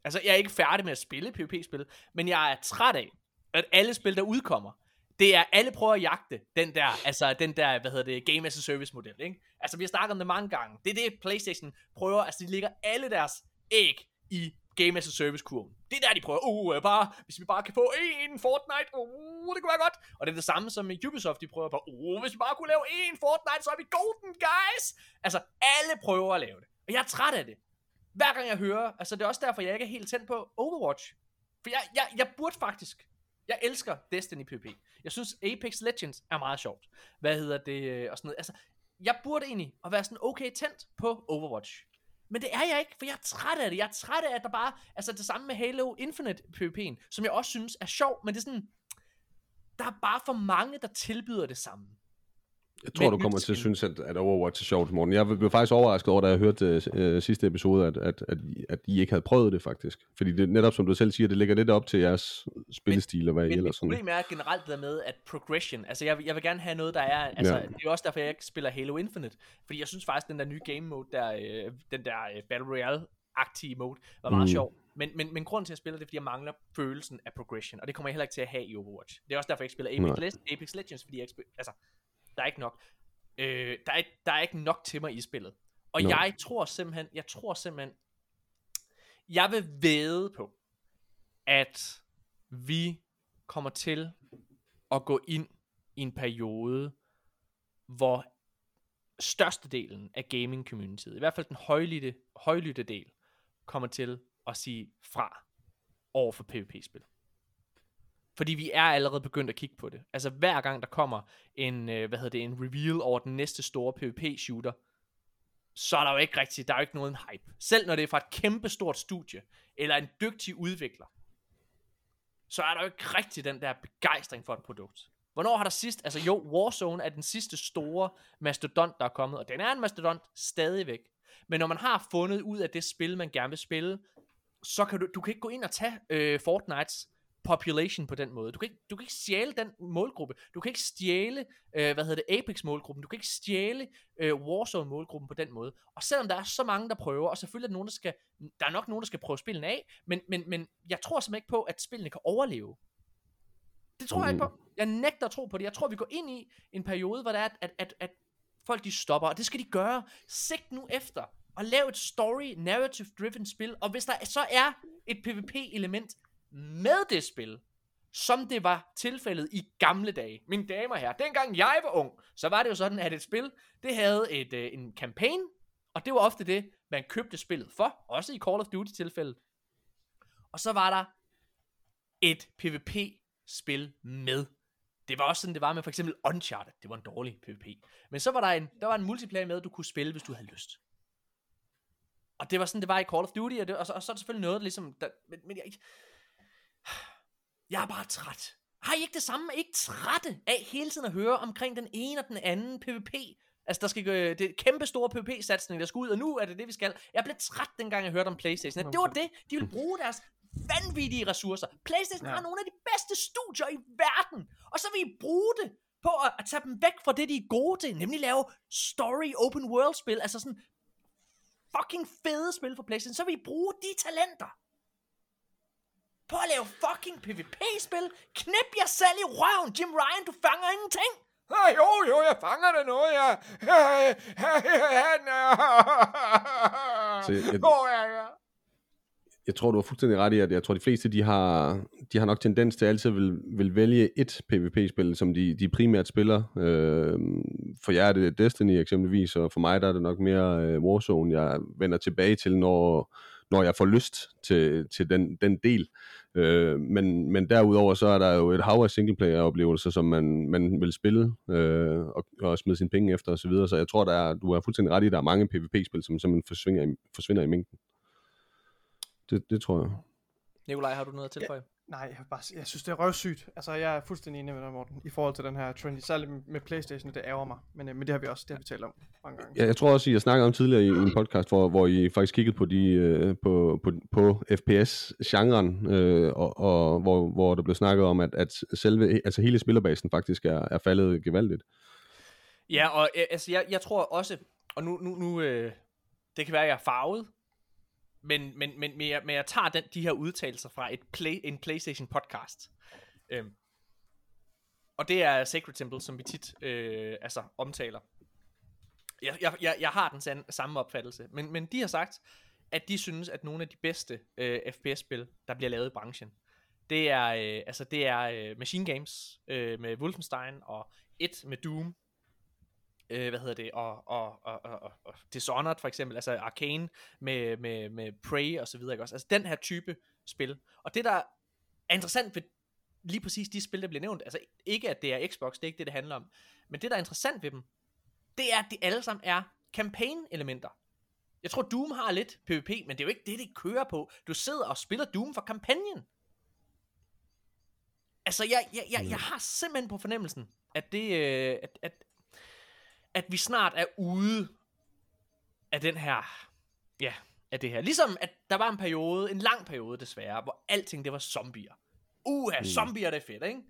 Altså, jeg er ikke færdig med at spille PvP-spil, men jeg er træt af, at alle spil, der udkommer, det er, alle prøver at jagte den der, altså den der, hvad hedder det, Game as a Service model, ikke? Altså, vi har snakket om det mange gange. Det er det, PlayStation prøver, altså de ligger alle deres æg i Game as a Service kurven. Det er der, de prøver, uh, bare, hvis vi bare kan få en Fortnite, uh, det kunne være godt. Og det er det samme som Ubisoft, de prøver på, uh, hvis vi bare kunne lave en Fortnite, så er vi golden, guys. Altså, alle prøver at lave det. Og jeg er træt af det. Hver gang jeg hører, altså det er også derfor, jeg ikke er helt tændt på Overwatch. For jeg, jeg, jeg burde faktisk, jeg elsker Destiny PvP. Jeg synes Apex Legends er meget sjovt. Hvad hedder det, øh, og sådan noget. Altså, jeg burde egentlig at være sådan okay tændt på Overwatch. Men det er jeg ikke, for jeg er træt af det. Jeg er træt af, at der bare, altså det samme med Halo Infinite PvP'en, som jeg også synes er sjov, men det er sådan, der er bare for mange, der tilbyder det samme. Jeg tror, med du kommer til at synes, at, at Overwatch er sjovt, Morten. Jeg blev faktisk overrasket over, da jeg hørte øh, sidste episode, at, at, at, at I ikke havde prøvet det faktisk. Fordi det netop, som du selv siger, det ligger lidt op til jeres spillestil og hvad I Men ellers mit sådan. problem er generelt det der med, at progression, altså jeg, vil- jeg vil gerne have noget, der er, altså Ja. det er også derfor, jeg ikke spiller Halo Infinite, fordi jeg synes faktisk, den der nye game mode, der, øh, den der øh, Battle Royale-agtige mode, var meget Mm. sjov. Men, men, men grunden til, at jeg spiller det, er, fordi jeg mangler følelsen af progression, og det kommer jeg heller ikke til at have i Overwatch. Det er også derfor, jeg ikke spiller Apex, Nej. Le- Apex Legends, fordi jeg ikke spiller, altså, der er ikke nok. Øh, der, er, ikke- der er ikke nok til mig i spillet. Og Nå. jeg tror simpelthen, jeg tror simpelthen, jeg vil væde på, at vi kommer til at gå ind i en periode, hvor størstedelen af gaming communityet, i hvert fald den højlytte, højlytte del, kommer til at sige fra over for PvP-spil. Fordi vi er allerede begyndt at kigge på det. Altså hver gang der kommer en, øh, hvad hedder det, en reveal over den næste store PvP-shooter, så er der jo ikke rigtig, der er jo ikke nogen hype. Selv når det er fra et kæmpe stort studie, eller en dygtig udvikler, så er der jo ikke rigtig den der begejstring for et produkt. Hvornår har der sidst, altså jo, Warzone er den sidste store mastodont, der er kommet, og den er en mastodont stadigvæk. Men når man har fundet ud af det spil, man gerne vil spille, så kan du, du kan ikke gå ind og tage øh, Fortnites population på den måde. Du kan, ikke, du kan ikke stjæle den målgruppe. Du kan ikke stjæle, øh, hvad hedder det, Apex målgruppen. Du kan ikke stjæle øh, Warzone målgruppen på den måde. Og selvom der er så mange, der prøver, og selvfølgelig er der nogen, der skal, der er nok nogen, der skal prøve spillene af, men, men, men jeg tror simpelthen ikke på, at spillene kan overleve. Det tror jeg ikke på. Jeg nægter at tro på det. Jeg tror, vi går ind i en periode, hvor der er, at, at, at, folk de stopper, og det skal de gøre. Sigt nu efter og lav et story, narrative driven spil, og hvis der så er et PvP element med det spil, som det var tilfældet i gamle dage. Mine damer og herrer, dengang jeg var ung, så var det jo sådan, at et spil, det havde et, øh, en campaign, og det var ofte det, man købte spillet for, også i Call of Duty tilfældet. Og så var der et PvP-spil med. Det var også sådan, det var med for eksempel Uncharted. Det var en dårlig PvP. Men så var der en, der var en multiplayer med, du kunne spille, hvis du havde lyst. Og det var sådan, det var i Call of Duty, og, det, og, så, og så er der selvfølgelig noget, der ligesom... Der, men, men jeg, jeg er bare træt. Har I ikke det samme? Er I ikke trætte af hele tiden at høre omkring den ene og den anden PvP? Altså, der skal gå, det kæmpe store PvP-satsning, der skal ud, og nu er det det, vi skal. Jeg blev træt, dengang jeg hørte om Playstation. At det var det, de ville bruge deres vanvittige ressourcer. Playstation ja. har nogle af de bedste studier i verden, og så vil I bruge det på at, at tage dem væk fra det, de er gode til, nemlig lave story open world spil, altså sådan fucking fede spil for Playstation, så vil I bruge de talenter på at lave fucking PvP-spil. Knip jer selv i røven, Jim Ryan, du fanger ingenting. Ah, jo, jo, jeg fanger det nu, ja. Så jeg- Hvor er jeg? jeg tror, du har fuldstændig ret i, at jeg tror, de fleste, de har, de har nok tendens til altid vil, vil vælge et PvP-spil, som de, de primært spiller. Øh, for jer er det Destiny eksempelvis, og for mig der er det nok mere øh, Warzone, jeg vender tilbage til, når, når jeg får lyst til, til den, den del. Øh, Øh, men, men derudover så er der jo et hav af singleplayer-oplevelser, som man, man vil spille øh, og, og smide sine penge efter osv., så, videre. så jeg tror, der er, du har fuldstændig ret i, at der er mange PvP-spil, som simpelthen forsvinder i, forsvinder i mængden. Det, det tror jeg. Nikolaj, har du noget at tilføje? Nej, jeg, bare, jeg synes, det er røvsygt. Altså, jeg er fuldstændig enig med dig, Morten, i forhold til den her trend. Særligt med- med Playstation, det ærger mig. Men, øh, men det har vi også det har vi talt om mange gange. Ja, jeg tror også, I har snakket om tidligere i en podcast, hvor, hvor I faktisk kiggede på, de, øh, på, på, på FPS-genren, øh, og, og hvor, hvor der blev snakket om, at, at selve, altså hele spillerbasen faktisk er, er faldet gevaldigt. Ja, og øh, altså, jeg, jeg tror også, og nu, nu, nu øh, det kan være, at jeg er farvet, men, men, men, men, jeg, men jeg tager den, de her udtalelser fra et play, en PlayStation podcast. Øhm, og det er Sacred Temple, som vi tit øh, altså, omtaler. Jeg, jeg, jeg, jeg har den sand, samme opfattelse, men, men de har sagt, at de synes, at nogle af de bedste øh, FPS-spil, der bliver lavet i branchen, det er, øh, altså, det er øh, Machine Games øh, med Wolfenstein og et med Doom, øh, hvad hedder det, og, og, og, og, og, Dishonored for eksempel, altså Arcane med, med, med Prey og så videre, ikke også? Altså den her type spil. Og det, der er interessant ved lige præcis de spil, der bliver nævnt, altså ikke at det er Xbox, det er ikke det, det handler om, men det, der er interessant ved dem, det er, at de alle sammen er campaign-elementer. Jeg tror, Doom har lidt PvP, men det er jo ikke det, det kører på. Du sidder og spiller Doom for kampagnen. Altså, jeg, jeg, jeg, jeg har simpelthen på fornemmelsen, at det, øh, at, at, at vi snart er ude af den her, ja, af det her. Ligesom at der var en periode, en lang periode desværre, hvor alting det var zombier. Uha, zombier det er fedt, ikke?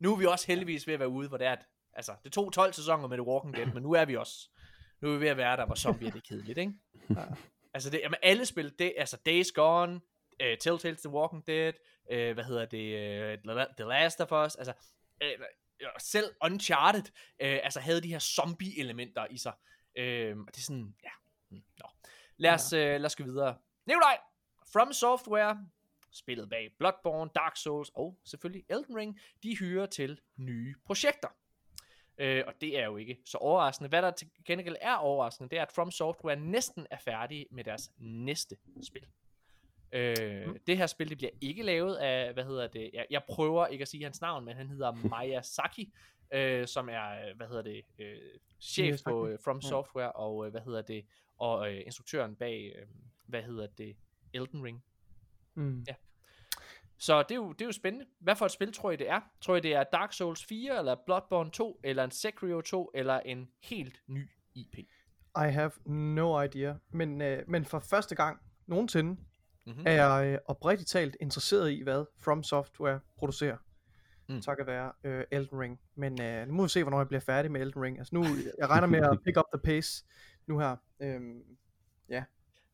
Nu er vi også heldigvis ved at være ude, hvor det er, at, altså, det tog 12 sæsoner med The Walking Dead, men nu er vi også, nu er vi ved at være der, hvor zombier det er kedeligt, ikke? Altså, det, jamen, alle spil, det, altså Days Gone, uh, Telltale's The Walking Dead, uh, hvad hedder det, uh, The Last of Us, altså, uh, selv Uncharted, øh, altså havde de her zombie-elementer i sig. Øh, og det er sådan, ja, mm, nå. Lad os, øh, lad os gå videre. Nikolaj, From Software, spillet bag Bloodborne, Dark Souls og selvfølgelig Elden Ring, de hyrer til nye projekter. Øh, og det er jo ikke så overraskende. Hvad der til gengæld er overraskende, det er, at From Software næsten er færdige med deres næste spil. Øh, mm. Det her spil, det bliver ikke lavet af, hvad hedder det, jeg, jeg prøver ikke at sige hans navn, men han hedder Miyazaki, øh, som er, hvad hedder det, øh, chef Miyazaki. på øh, From Ja. Software, og øh, hvad hedder det, og øh, instruktøren bag, øh, hvad hedder det, Elden Ring. Mm. Ja. Så det er, jo, det er jo spændende. Hvad for et spil tror I det er? Tror I det er Dark Souls 4, eller Bloodborne 2, eller en Sekiro 2, eller en helt ny IP? I have no idea. Men, øh, men for første gang nogensinde Mm-hmm. er jeg øh, oprigtigt talt interesseret i, hvad From Software producerer. Mm. Takket være øh, Elden Ring. Men øh, nu må vi se, hvornår jeg bliver færdig med Elden Ring. Altså nu, jeg regner med at pick up the pace nu her. Øhm,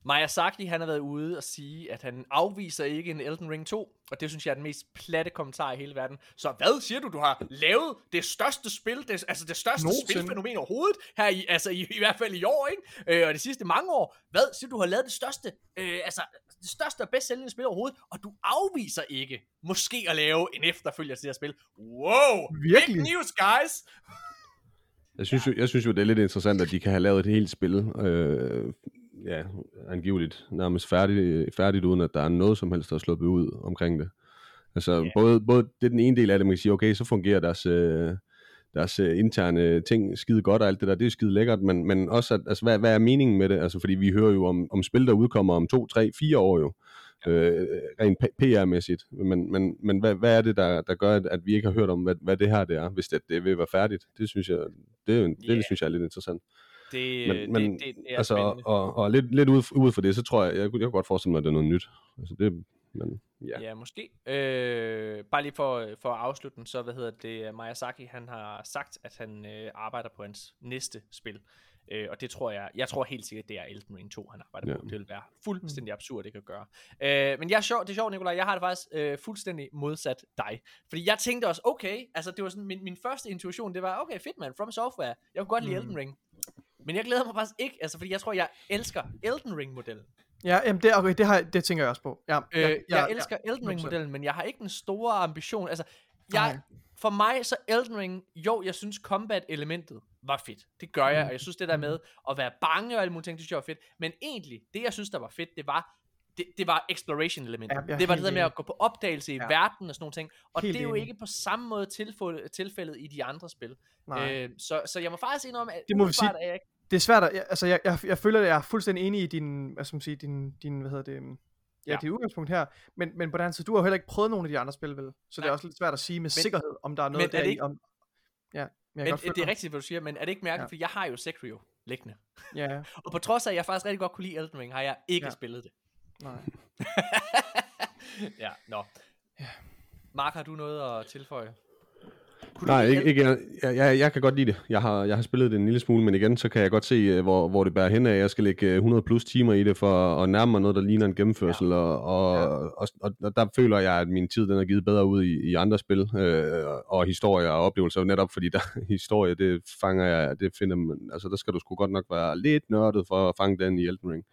Miyazaki, han har været ude og sige, at han afviser ikke en Elden Ring 2, og det synes jeg er den mest platte kommentar i hele verden. Så hvad siger du, du har lavet det største spil, det, altså det største Nogensinde. spilfænomen overhovedet, her i, altså i, i hvert fald i år, ikke? Øh, og de sidste mange år. Hvad siger du, du har lavet det største, øh, altså det største og bedst sælgende spil overhovedet, og du afviser ikke måske at lave en efterfølger til det her spil. Wow! Virkelig? Big news, guys! Jeg synes, jo, jeg synes jo, det er lidt interessant, at de kan have lavet et helt spil, øh, ja, angiveligt nærmest færdigt, færdigt, uden at der er noget som helst, der er sluppet ud omkring det. Altså, yeah. både, både det er den ene del af det, man kan sige, okay, så fungerer deres, øh, deres øh, interne ting skide godt, og alt det der, det er skide lækkert, men, men også, at, altså, hvad, hvad er meningen med det? Altså, fordi vi hører jo om, om spil, der udkommer om to, tre, fire år jo, øh, rent PR-mæssigt. Men, men, men hvad, hvad er det, der, der gør, at, at vi ikke har hørt om, hvad, hvad det her det er, hvis det, det vil være færdigt? Det synes jeg, det, en- Ja. det synes jeg er lidt interessant. Det, Men, det, men det, det er altså, spændende. og, og lidt, lidt ud, ud fra det, så tror jeg, jeg, kunne- jeg kunne godt forestille mig, at det er noget nyt. Altså det, men ja. Ja, måske. Øh, bare lige for, for at afslutte den, så hvad hedder det, Miyazaki, han har sagt, at han øh, arbejder på hans næste spil. Øh, og det tror jeg, jeg tror helt sikkert, det er Elden Ring 2, han arbejder Ja. på. Det vil være fuldstændig absurd ikke at gøre. Øh, men jeg er sjov, det er sjovt, Nikolaj, jeg har det faktisk øh, fuldstændig modsat dig. Fordi jeg tænkte også, okay, altså det var sådan, min, min første intuition, det var, okay, fedt man, From Software, jeg kunne godt lide Mm. Elden Ring. Men jeg glæder mig faktisk ikke, altså fordi jeg tror, jeg elsker Elden Ring-modellen. ja, jamen det, okay, det, har, det tænker jeg også på. Ja, Øh, jeg, jeg elsker Elden Modtaget. Ring-modellen, men jeg har ikke den store ambition. Altså, jeg, for mig så Elden Ring, jo, jeg synes combat-elementet var fedt. Det gør jeg, Mm. og jeg synes det der med at være bange og alle mulige ting, det synes jeg var fedt. Men egentlig, det jeg synes der var fedt, det var det, det var exploration-elementet. Ja, jeg er det var det der med at gå på opdagelse i Ja. verden og sådan nogle ting. Og Helt det er jo ikke på samme måde tilfældet, tilfældet i de andre spil. Nej. Øh, så, så jeg må faktisk indrømme, at Det må vi sige. er jeg ikke det er svært at, jeg- altså jeg, jeg, jeg føler, at jeg er fuldstændig enig i din, skal man sige, din, din hvad hedder det, ja, Ja. dit udgangspunkt her, men, men på den anden side, du har jo heller ikke prøvet nogen af de andre spil, vel? Så det Nej. er også lidt svært at sige med Men- sikkerhed, om der er noget men er det ikke- om, ja, men jeg men det er rigtigt, hvad du siger, men er det ikke mærkeligt, Ja. fordi jeg har jo Sekiro liggende. dig. Ja, Og på trods af, at jeg faktisk rigtig godt kunne lide Elden Ring, har jeg ikke Ja. ja. spillet det. nej. ja, nå. Mark, har du noget at tilføje? Kunne Nej, ikke, ikke jeg, jeg, jeg, jeg kan godt lide det. Jeg har, jeg har spillet det en lille smule, men igen, så kan jeg godt se, øh, hvor, hvor det bærer hen af. Jeg skal lægge øh, 100 plus timer i det, for at nærme mig noget, der ligner en gennemførsel, ja. og, og, ja. og, og, og der føler jeg, at min tid den er givet bedre ud i, i andre spil, øh, og historier og oplevelser, netop fordi der historie, det fanger jeg, det finder man, altså der skal du sgu godt nok være lidt nørdet for at fange den i Elden Ring.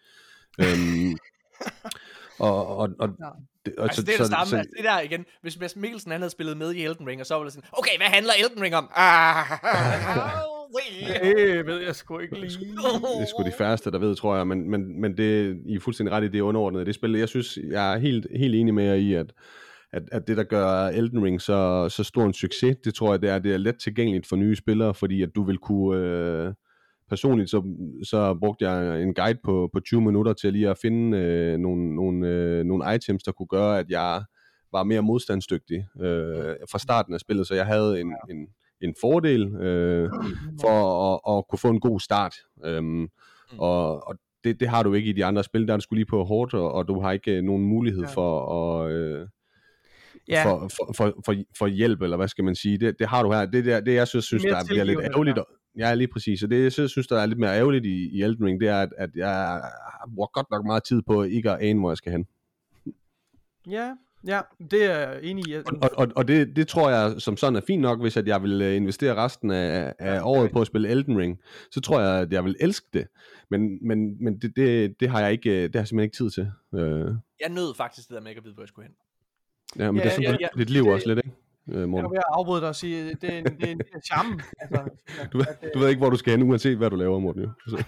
øhm, og, og, og, Ja. det, og Altså, det er det samme. Altså, det der igen, hvis Mads Mikkelsen han havde spillet med i Elden Ring, og så var det sådan, okay, hvad handler Elden Ring om? Ah, Det ved jeg sgu ikke lige. Det er sgu de færreste, der ved, tror jeg, men, men, men det, I er fuldstændig ret i, det er underordnet i det spil. Jeg synes, jeg er helt, helt enig med jer i, at, at, at det, der gør Elden Ring så, så stor en succes, det tror jeg, det er, det er let tilgængeligt for nye spillere, fordi at du vil kunne... Øh, personligt, så, så brugte jeg en guide på, på 20 minutter til lige at finde øh, nogle, nogle, øh, nogle items, der kunne gøre, at jeg var mere modstandsdygtig øh, fra starten af spillet, så jeg havde en, en, en fordel øh, for at, at kunne få en god start. Øhm, og og det, det har du ikke i de andre spil, der er du skulle lige på hårdt, og, og du har ikke øh, nogen mulighed for at... Øh, Ja, for, for, for, for, for hjælp, eller hvad skal man sige. Det, det har du her. Det, der, det jeg synes, synes Mere der bliver lidt ærgerligt. Ja, lige præcis. Og det, jeg synes, der er lidt mere ærgerligt i, i Elden Ring, det er, at, at jeg bruger godt nok meget tid på ikke at ane, hvor jeg skal hen. ja, Ja, det er jeg enig i. Og, og, og, det, det tror jeg som sådan er fint nok, hvis at jeg vil øh, investere resten af, af året på at spille Elden Ring. Så tror jeg, at jeg vil elske det. Men, men, men det, det, det har jeg ikke, det har jeg simpelthen ikke tid til. Øh, Jeg nød faktisk det der med ikke at vide, hvor jeg skulle hen. ja, men Ja, det er sådan ja, ja, dit liv Det- også lidt, ikke? Øh, Jeg er Morten? ved at afbryde dig og sige, det er en, det er en, det er en charme. Altså, Du, ved, du ved ikke, hvor du skal hen, uanset hvad du laver, Morten. Jo. Så,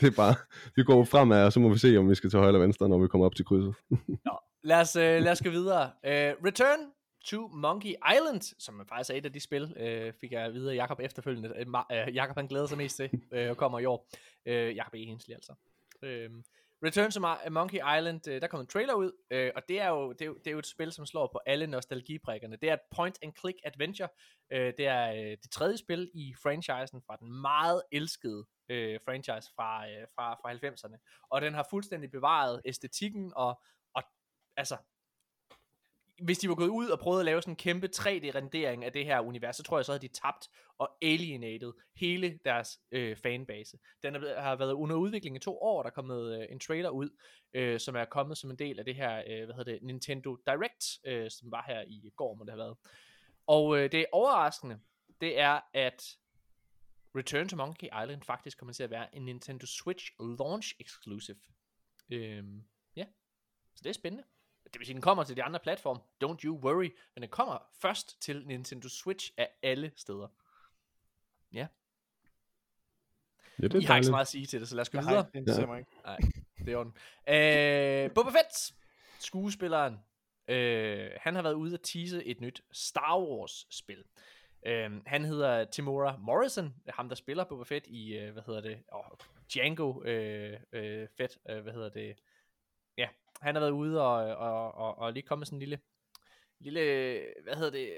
det er bare, vi går fremad, og så må vi se, om vi skal til højre eller venstre, når vi kommer op til krydset. Lad os, øh, lad os gå videre. Uh, Return to Monkey Island, som er faktisk er et af de spil, øh, fik jeg at vide af Jacob efterfølgende. Øh, øh, Jacob han glæder sig mest til, øh, og kommer i år. Øh, Jacob E. Hensley altså. Øh, Return to Monkey Island, øh, der kom en trailer ud, øh, og det er, jo, det, er jo, det er jo et spil, som slår på alle nostalgibrikkerne. Det er et point-and-click adventure. Øh, det er øh, det tredje spil i franchisen fra den meget elskede øh, franchise fra, øh, fra, fra 90'erne. Og den har fuldstændig bevaret æstetikken og, og altså hvis de var gået ud og prøvet at lave sådan en kæmpe 3D-rendering af det her univers, så tror jeg så at de tabt og alienated hele deres øh, fanbase. Den er, har været under udvikling i to år, der er kommet øh, en trailer ud, øh, som er kommet som en del af det her, øh, hvad hedder det, Nintendo Direct, øh, som var her i går, må det have været. Og øh, det overraskende, det er, at Return to Monkey Island faktisk kommer til at være en Nintendo Switch launch exclusive. Øhm, ja, så det er spændende. Det vil sige, den kommer til de andre platforme. Don't you worry. Men den kommer først til Nintendo Switch af alle steder. Ja, Ja, det I er har ikke så meget at sige til det, så lad os gå jeg videre. har, det mig ikke. Det er orden. Øh, Boba Fett, skuespilleren, øh, han har været ude at tease et nyt Star Wars spil. Øh, han hedder Timora Morrison, ham der spiller Boba Fett i, øh, hvad hedder det, oh, Django øh, øh, Fett, øh, hvad hedder det, ja, han har været ude og, og, og, og lige kommet sådan en lille, lille, hvad hedder det,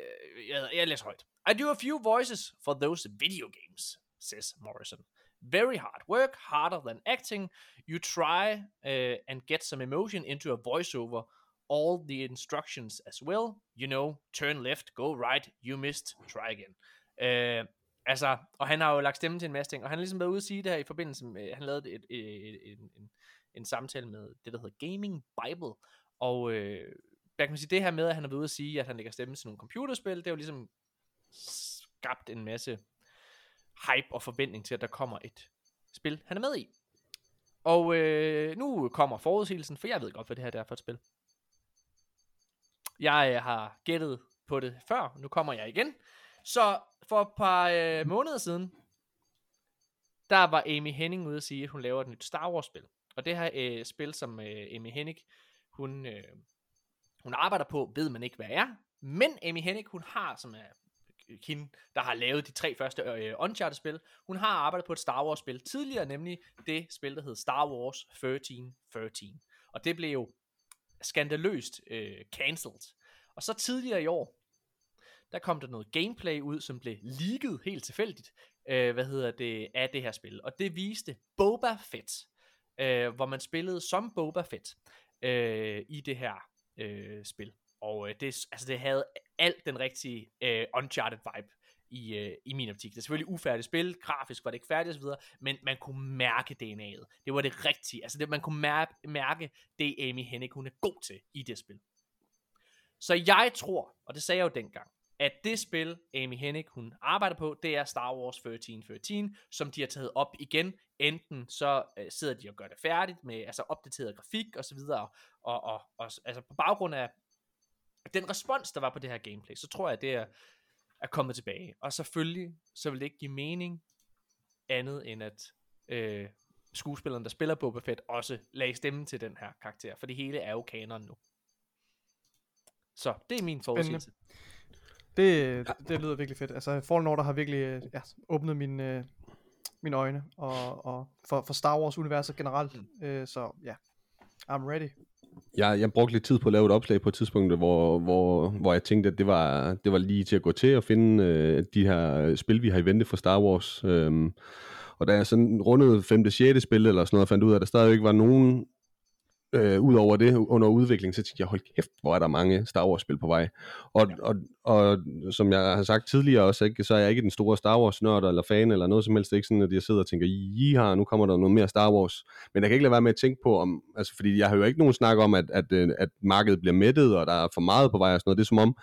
jeg, jeg læser højt. I do a few voices for those video games, says Morrison. Very hard work, harder than acting. You try uh, and get some emotion into a voiceover. All the instructions as well. You know, turn left, go right, you missed, try again. Uh, altså, og han har jo lagt stemme til en masse ting, og han har ligesom været ude at sige det her i forbindelse med, han lavede et, et, et, en, en, en samtale med det, der hedder Gaming Bible, og øh, hvad kan man sige, det her med, at han er ved at sige, at han lægger stemme til nogle computerspil, det er jo ligesom skabt en masse hype og forventning til, at der kommer et spil, han er med i. Og øh, nu kommer forudsigelsen, for jeg ved godt, hvad det her er for et spil. Jeg øh, har gættet på det før, nu kommer jeg igen. Så for et par øh, måneder siden, der var Amy Henning ude at sige, at hun laver et nyt Star Wars spil. Og det her øh, spil, som øh, Amy Hennig, hun, øh, hun arbejder på, ved man ikke, hvad er. Men Amy Hennig, hun har, som er hende, der har lavet de tre første øh, Uncharted-spil, hun har arbejdet på et Star Wars-spil tidligere, nemlig det spil, der hed Star Wars 1313. Og det blev jo skandaløst øh, cancelled. Og så tidligere i år, der kom der noget gameplay ud, som blev leaget helt tilfældigt, øh, hvad hedder det, af det her spil. Og det viste Boba Fett, øh, hvor man spillede som Boba Fett øh, i det her øh, spil. Og øh, det, altså, det havde alt den rigtige øh, Uncharted vibe i, øh, i min optik. Det er selvfølgelig ufærdigt spil, grafisk var det ikke færdigt osv., men man kunne mærke DNA'et. Det var det rigtige. Altså det, man kunne mærke, mærke det, Amy Hennig hun er god til i det spil. Så jeg tror, og det sagde jeg jo dengang, at det spil, Amy Hennig hun arbejder på, det er Star Wars 1313, som de har taget op igen. Enten så øh, sidder de og gør det færdigt med altså opdateret grafik og så videre, og, og, og altså på baggrund af den respons, der var på det her gameplay, så tror jeg, at det er, er kommet tilbage. Og selvfølgelig, så vil det ikke give mening andet end at øh, skuespilleren, der spiller Boba Fett, også lagde stemmen til den her karakter, for det hele er jo kanon nu. Så det er min forudsigelse. Det, det lyder virkelig fedt. Altså, Fallen Order har virkelig øh, ja, åbnet mine, øh, mine øjne og, og for, for Star Wars-universet generelt. Mm. Øh, så ja, I'm ready. Jeg, jeg brugte lidt tid på at lave et opslag på et tidspunkt, hvor, hvor, hvor jeg tænkte, at det var, det var lige til at gå til at finde øh, de her spil, vi har i vente for Star Wars. Øhm, og da jeg sådan rundede 5. 6. spil eller sådan noget, fandt ud af, at der stadig ikke var nogen øh, ud over det, under udvikling, så tænkte jeg, hold kæft, hvor er der mange Star Wars-spil på vej. Og, og, og som jeg har sagt tidligere også, ikke, så er jeg ikke den store Star Wars-nørd eller fan eller noget som helst. Det er ikke sådan, at jeg sidder og tænker, har nu kommer der noget mere Star Wars. Men jeg kan ikke lade være med at tænke på, om, altså, fordi jeg har jo ikke nogen snak om, at, at, øh, at markedet bliver mættet, og der er for meget på vej og sådan noget. Det er som om,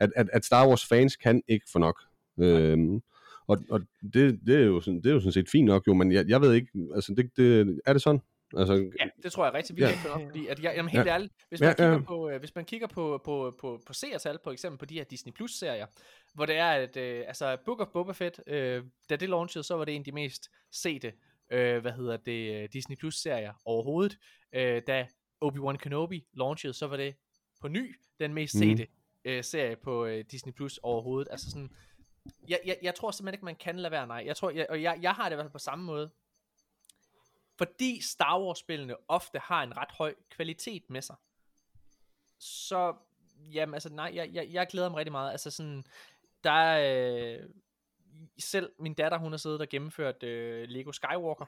at, at, at Star Wars-fans kan ikke få nok. Øhm, og, og det, det, er jo sådan, det er jo sådan set fint nok jo, men jeg, jeg ved ikke, altså det, det, er det sådan? Altså, Ja, det tror jeg er rigtig vildt, ja. fordi at jeg, jamen helt ja. ærligt, hvis man Ja, kigger ja. på, øh, hvis man kigger på, på, på, på seertal, på eksempel på de her Disney Plus serier, hvor det er, at øh, altså Book of Boba Fett, øh, da det launchede, så var det en af de mest sete, øh, hvad hedder det, øh, Disney Plus serier overhovedet. Øh, da Obi-Wan Kenobi launchede, så var det på ny den mest Mhm. sete øh, serie på øh, Disney Plus overhovedet. Altså sådan, jeg, jeg, jeg tror simpelthen ikke, man kan lade være, nej. Jeg tror, jeg, og jeg, jeg har det i hvert fald på samme måde. Fordi Star Wars-spillene ofte har en ret høj kvalitet med sig, så, jamen altså, nej, jeg, jeg, jeg glæder mig rigtig meget. Altså sådan, der er, øh, selv min datter, hun har siddet og gennemført øh, Lego Skywalker,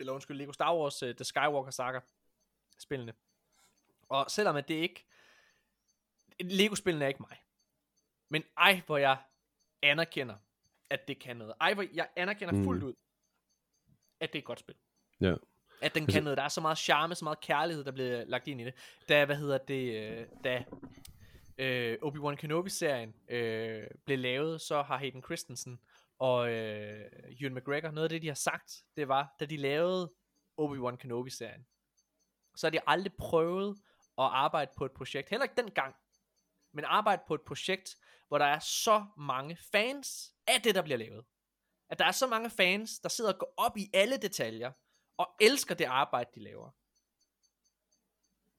eller undskyld, Lego Star Wars, øh, The Skywalker Saga, spillene. Og selvom at det ikke, Lego-spillene er ikke mig, men ej, hvor jeg anerkender, at det kan noget. Ej, hvor jeg anerkender Mm. fuldt ud, at det er et godt spil. Ja. At den Altså- kan noget. Der er så meget charme, så meget kærlighed, der bliver lagt ind i det. Da, hvad hedder det, øh, da øh, Obi-Wan Kenobi-serien øh, blev lavet, så har Hayden Christensen og øh, Ewan McGregor, noget af det, de har sagt, det var, da de lavede Obi-Wan Kenobi-serien, så har de aldrig prøvet at arbejde på et projekt, heller ikke dengang, men arbejde på et projekt, hvor der er så mange fans af det, der bliver lavet. At der er så mange fans, der sidder og går op i alle detaljer, og elsker det arbejde, de laver.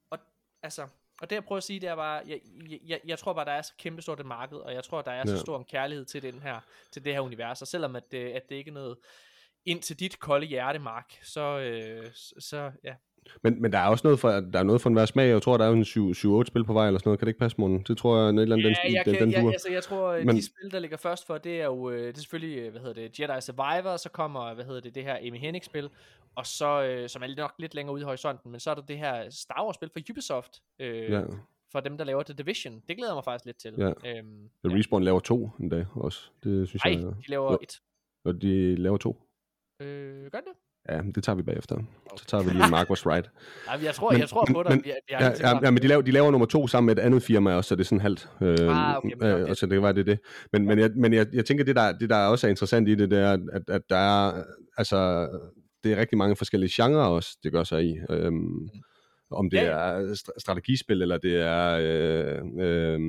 Og altså, og det jeg prøver at sige, det er bare, jeg, jeg, jeg, tror bare, der er så kæmpe stort et marked, og jeg tror, der er så stor en kærlighed til, den her, til det her univers, og selvom at det, at det ikke er noget ind til dit kolde hjerte, Mark, så, øh, så, så ja. Men, men der er også noget for, der er noget for enhver smag. Jeg tror, der er en 7-8 spil på vej eller sådan noget. Kan det ikke passe, Morten? Det tror jeg, en eller anden, Ja, den, jeg, den, kan, den duer. altså, jeg tror, Men... De spil, der ligger først for, det er jo, øh, det er selvfølgelig, øh, hvad hedder det, Jedi Survivor, så kommer, hvad hedder det, det her Amy Hennig-spil, og så, øh, som er nok lidt længere ude i horisonten, men så er der det her Star Wars-spil for Ubisoft, øh, Ja. for dem, der laver The Division. Det glæder jeg mig faktisk lidt til. Ja. Øhm, Ja. Respawn laver to en dag også. Det synes Ej, jeg. de laver Jo. et. Og de laver to. Øh, gør det? Ja, det tager vi bagefter. Så tager vi lige Mark was right. Nej, men jeg tror, Men- jeg tror på dig. men- vi har Ja, ja, ja, men de laver, de laver nummer to sammen med et andet firma også, så det er sådan halvt. Øh, Ah, okay, men øh, det- og så det var det det. Men, men, jeg, men jeg, jeg tænker, det der, det der også er interessant i det, det er, at, at der er, altså, det er rigtig mange forskellige genrer også, det gør sig i. Øhm, om det Ja, ja, ja. er st- strategispil, eller det er øh, øh,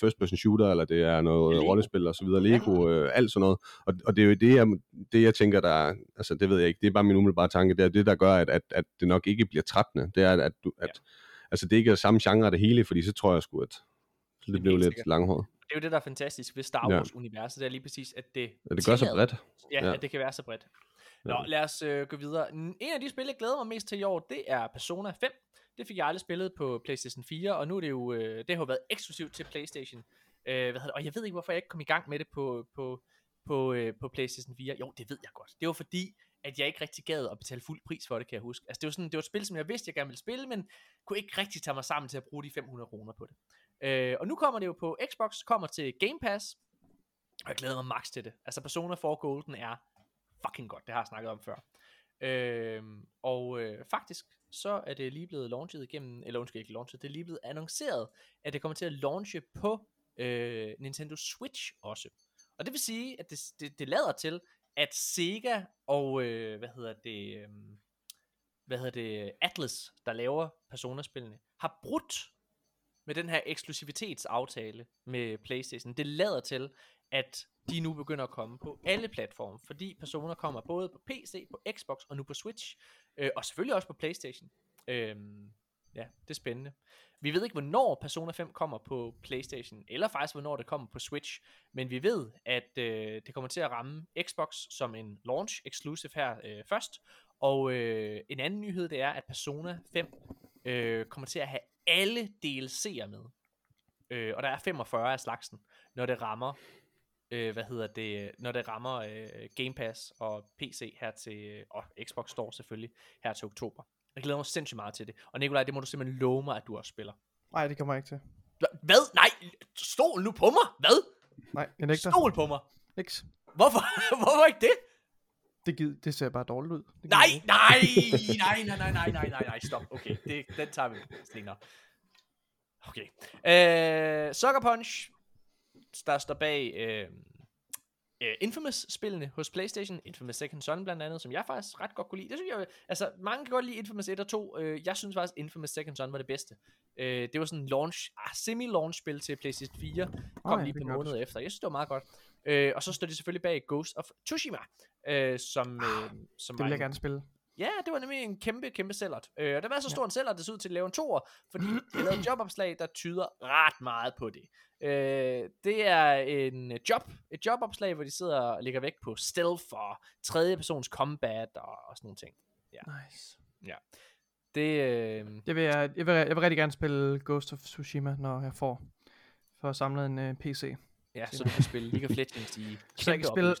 first person shooter, eller det er noget Lego. rollespil og så videre, Lego, øh, alt sådan noget. Og, og det er jo det jeg, det, jeg tænker, der er, altså det ved jeg ikke, det er bare min umiddelbare tanke, det er det, der gør, at, at, at det nok ikke bliver trættende. Det er, at, du, at altså det ikke er samme genre det hele, fordi så tror jeg sgu, at så det blev helt lidt sikkert. langhåret. Det er jo det, der er fantastisk ved Star Ja. Wars-universet, det er lige præcis, at det, Ja, det gør tillader- bredt. Ja, Ja. at det kan være så bredt. Nå, lad os øh, gå videre. En af de spil, jeg glæder mig mest til i år, det er Persona 5. Det fik jeg aldrig spillet på PlayStation 4, og nu er det jo, øh, det har jo været eksklusivt til PlayStation. Øh, hvad hedder det? Og jeg ved ikke, hvorfor jeg ikke kom i gang med det på, på, på, øh, på PlayStation 4. Jo, det ved jeg godt. Det var fordi, at jeg ikke rigtig gad at betale fuld pris for det, kan jeg huske. Altså, det var, sådan, det var et spil, som jeg vidste, jeg gerne ville spille, men kunne ikke rigtig tage mig sammen til at bruge de 500 kroner på det. Øh, og nu kommer det jo på Xbox, kommer til Game Pass, og jeg glæder mig max til det. Altså, Persona 4 Golden er fucking godt, det har jeg snakket om før. Øhm, og øh, faktisk, så er det lige blevet launchet igennem, eller undskyld ikke launchet, det er lige blevet annonceret, at det kommer til at launche på øh, Nintendo Switch også. Og det vil sige, at det, det, det lader til, at Sega og, øh, hvad hedder det, øh, hvad hedder det, Atlas, der laver Persona-spillene, har brudt med den her eksklusivitetsaftale med PlayStation. Det lader til, at de nu begynder at komme på alle platforme, fordi personer kommer både på PC, på Xbox og nu på Switch, øh, og selvfølgelig også på PlayStation. Øh, ja, det er spændende. Vi ved ikke, hvornår Persona 5 kommer på PlayStation, eller faktisk, hvornår det kommer på Switch, men vi ved, at øh, det kommer til at ramme Xbox som en launch exclusive her øh, først, og øh, en anden nyhed, det er, at Persona 5 øh, kommer til at have alle DLC'er med. Øh, og der er 45 af slagsen, når det rammer øh, hvad hedder det, når det rammer øh, Game Pass og PC her til, og Xbox Store selvfølgelig, her til oktober. Jeg glæder mig sindssygt meget til det. Og Nikolaj, det må du simpelthen love mig, at du også spiller. Nej, det kommer jeg ikke til. Hva- Hvad? Nej, stol nu på mig. Hvad? Nej, jeg nægter. Stol på mig. Niks. Hvorfor? Hvorfor ikke det? Det, gid, det ser bare dårligt ud. Det Nej, nej, nej, nej, nej, nej, nej, nej, nej, stop. Okay, det, den tager vi senere. Okay. Øh, Sucker Punch, der står bag øh, øh, Infamous-spillene hos Playstation. Infamous Second Son blandt andet, som jeg faktisk ret godt kunne lide. Det synes jeg, altså mange kan godt lide Infamous 1 og 2. Øh, jeg synes faktisk, Infamous Second Son var det bedste. Øh, det var sådan en launch, ah, semi-launch-spil til Playstation 4. Kom ja, lige på måneder efter. Jeg synes, det var meget godt. Øh, og så står de selvfølgelig bag Ghost of Tsushima, øh, som, øh, som Det vil jeg en- gerne spille. Ja, det var nemlig en kæmpe, kæmpe sælgert. Øh, og det var så stor en sælgert, det så ud til at lave en toer, fordi de har lavet et jobopslag, der tyder ret meget på det. Øh, det er en job, et jobopslag, hvor de sidder og lægger vægt på stealth og tredje persons combat og, og sådan nogle ting. Nice. Det, øh, Jeg vil, jeg, vil, jeg vil rigtig gerne spille Ghost of Tsushima, når jeg får, får samlet en uh, PC. ja, så du kan spille League of Legends i Så jeg kan spille-.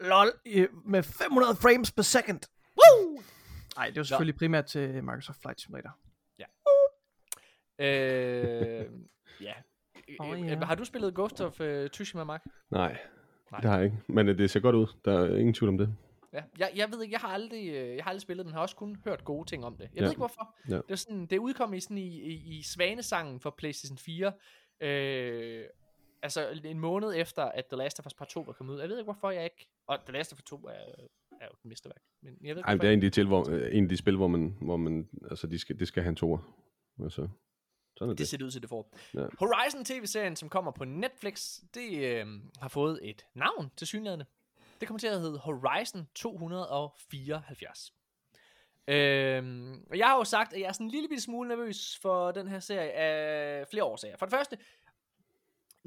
LOL i, med 500 frames per second. Woo! Nej, det er jo selvfølgelig primært til Microsoft Flight Simulator. Øh, ja. Øh, ja. Har du spillet Ghost of uh, Tsushima, Mark? Nej, Nej. det har jeg ikke. Men øh, det ser godt ud. Der er ingen tvivl om det. Ja, jeg, jeg ved ikke, jeg har aldrig, jeg har aldrig spillet den, har også kun hørt gode ting om det. Jeg Ja. ved ikke hvorfor. Ja. Det er sådan, det udkom i sådan i, i, i Svanesangen for PlayStation 4. Øh, altså en måned efter, at The Last of Us Part 2 var kommet ud. Jeg ved ikke, hvorfor jeg ikke... Og The Last of Us 2 er, er jo et mesterværk. Men jeg ved Ej, hvorfor det er en af de, til, hvor, øh, en af de spil, hvor man, hvor man altså, de skal, det skal have en toer. Altså, sådan er Det det. ser det ud til, det får. Ja. Horizon TV-serien, som kommer på Netflix, det øh, har fået et navn til synligheden. Det kommer til at hedde Horizon 274. Øhm, og jeg har jo sagt, at jeg er sådan en lille smule nervøs for den her serie af flere årsager. For det første,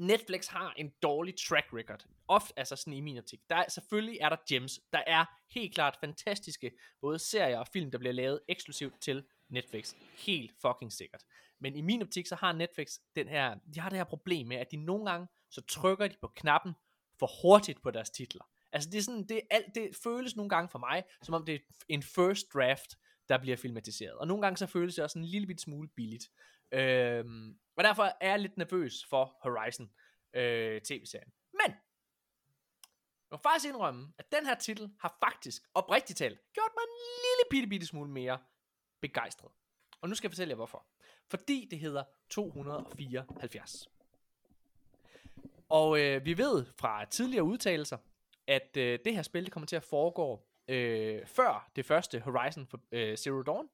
Netflix har en dårlig track record. Ofte, altså sådan i min optik. Der er, selvfølgelig er der gems. Der er helt klart fantastiske både serier og film, der bliver lavet eksklusivt til Netflix. Helt fucking sikkert. Men i min optik, så har Netflix den her, de har det her problem med, at de nogle gange, så trykker de på knappen for hurtigt på deres titler. Altså det er sådan, det, alt, det føles nogle gange for mig, som om det er en first draft, der bliver filmatiseret. Og nogle gange så føles det også en lille bit smule billigt. Øhm, og derfor er jeg lidt nervøs for Horizon øh, tv-serien. Men, jeg må faktisk indrømme, at den her titel har faktisk, oprigtigt talt, gjort mig en lille bitte, bitte smule mere begejstret. Og nu skal jeg fortælle jer hvorfor. Fordi det hedder 274. Og øh, vi ved fra tidligere udtalelser, at øh, det her spil det kommer til at foregå øh, før det første Horizon for, øh, Zero Dawn,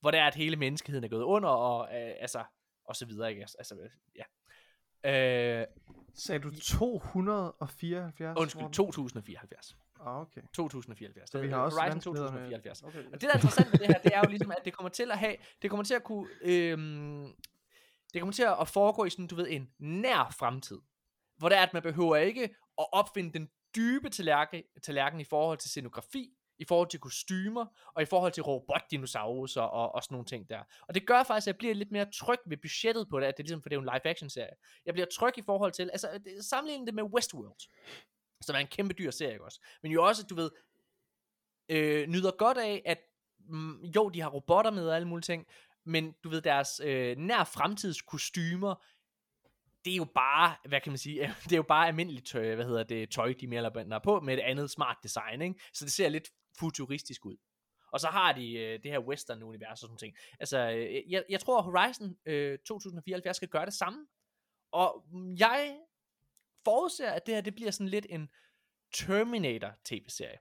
hvor det er, at hele menneskeheden er gået under, og øh, altså, og så videre, ikke? Altså, øh, ja. Øh, Sagde du 274? undskyld, Morten? 2074. Ah, okay. 2074. Så vi Det har er også Horizon vanskeligheder med- 2074. Okay. Og det, der er interessant ved det her, det er jo ligesom, at det kommer til at have, det kommer til at kunne, øhm, det kommer til at foregå i sådan, du ved, en nær fremtid. Hvor det er, at man behøver ikke at opfinde den dybe tallerken, tallerken i forhold til scenografi, i forhold til kostymer, og i forhold til robotdinosaurer og, og sådan nogle ting der. Og det gør faktisk, at jeg bliver lidt mere tryg ved budgettet på det, at det er ligesom, for det er en live-action serie. Jeg bliver tryg i forhold til, altså sammenlignet det med Westworld, som er en kæmpe dyr serie, ikke også? Men jo også, du ved, øh, nyder godt af, at mm, jo, de har robotter med og alle mulige ting, men du ved, deres øh, nær fremtids kostymer, det er jo bare, hvad kan man sige, det er jo bare almindeligt tøj, hvad hedder det, tøj, de mere eller mindre på, med et andet smart design, ikke? Så det ser lidt futuristisk ud. Og så har de øh, det her western-univers og sådan ting. Altså, øh, jeg, jeg tror, Horizon øh, 2074 skal gøre det samme. Og jeg forudser, at det her, det bliver sådan lidt en Terminator-tv-serie.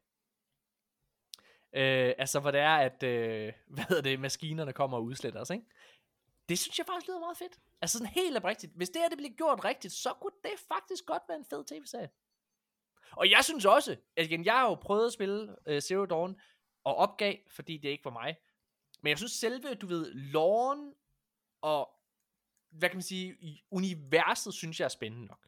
Øh, altså, hvor det er, at, øh, hvad hedder det, maskinerne kommer og udsletter os, ikke? Det synes jeg faktisk lyder meget fedt. Altså sådan helt oprigtigt. Hvis det her det bliver gjort rigtigt, så kunne det faktisk godt være en fed tv-serie. Og jeg synes også, at igen, jeg har jo prøvet at spille øh, Zero Dawn, og opgav, fordi det ikke var mig. Men jeg synes selve, du ved, loven og, hvad kan man sige, universet, synes jeg er spændende nok.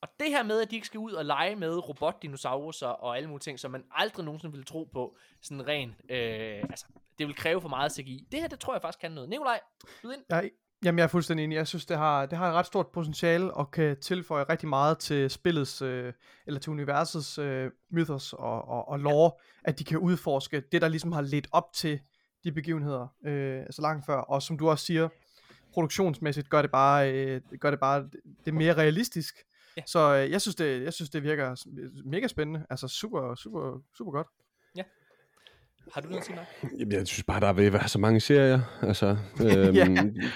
Og det her med, at de ikke skal ud og lege med robotdinosaurer og alle mulige ting, som man aldrig nogensinde ville tro på, sådan ren, øh, altså, det vil kræve for meget CGI. Det her, det tror jeg faktisk kan noget. Nikolaj, byd ind. Jeg, Jamen, jeg er fuldstændig enig. Jeg synes, det har, det har et ret stort potentiale og kan tilføje rigtig meget til spillets, øh, eller til universets øh, mythos og, og, og lore, at de kan udforske det, der ligesom har ledt op til de begivenheder øh, så langt før. Og som du også siger, produktionsmæssigt gør det bare, øh, gør det, bare det mere realistisk. Ja. Så øh, jeg, synes, det, jeg synes, det virker mega spændende. Altså super, super, super godt. Har du noget at sige, Mark? Jamen, jeg synes bare, der vil være så mange serier. Altså, øhm, Ja.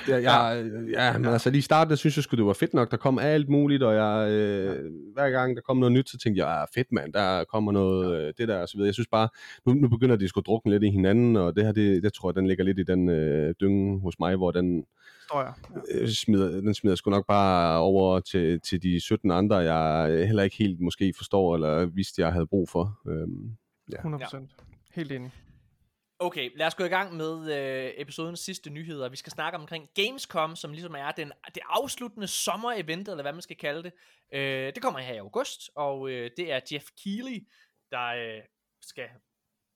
jeg, jeg, ja, men altså lige i starten, der synes jeg sgu, det var fedt nok. Der kom alt muligt, og jeg, øh, hver gang der kom noget nyt, så tænkte jeg, ah, fedt mand, der kommer noget, øh, det der og så videre. Jeg synes bare, nu, nu begynder de sgu at drukne lidt i hinanden, og det her, det, det tror jeg, den ligger lidt i den øh, dynge hos mig, hvor den, Står jeg. øh, smider, den smider sgu nok bare over til, til de 17 andre, jeg heller ikke helt måske forstår, eller vidste, jeg havde brug for. Øhm, 100%. Helt enig. Okay, lad os gå i gang med øh, episodens sidste nyheder. Vi skal snakke omkring Gamescom, som ligesom er den, det afsluttende sommer-event, eller hvad man skal kalde det. Øh, det kommer her i august, og øh, det er Jeff Keighley, der øh, skal,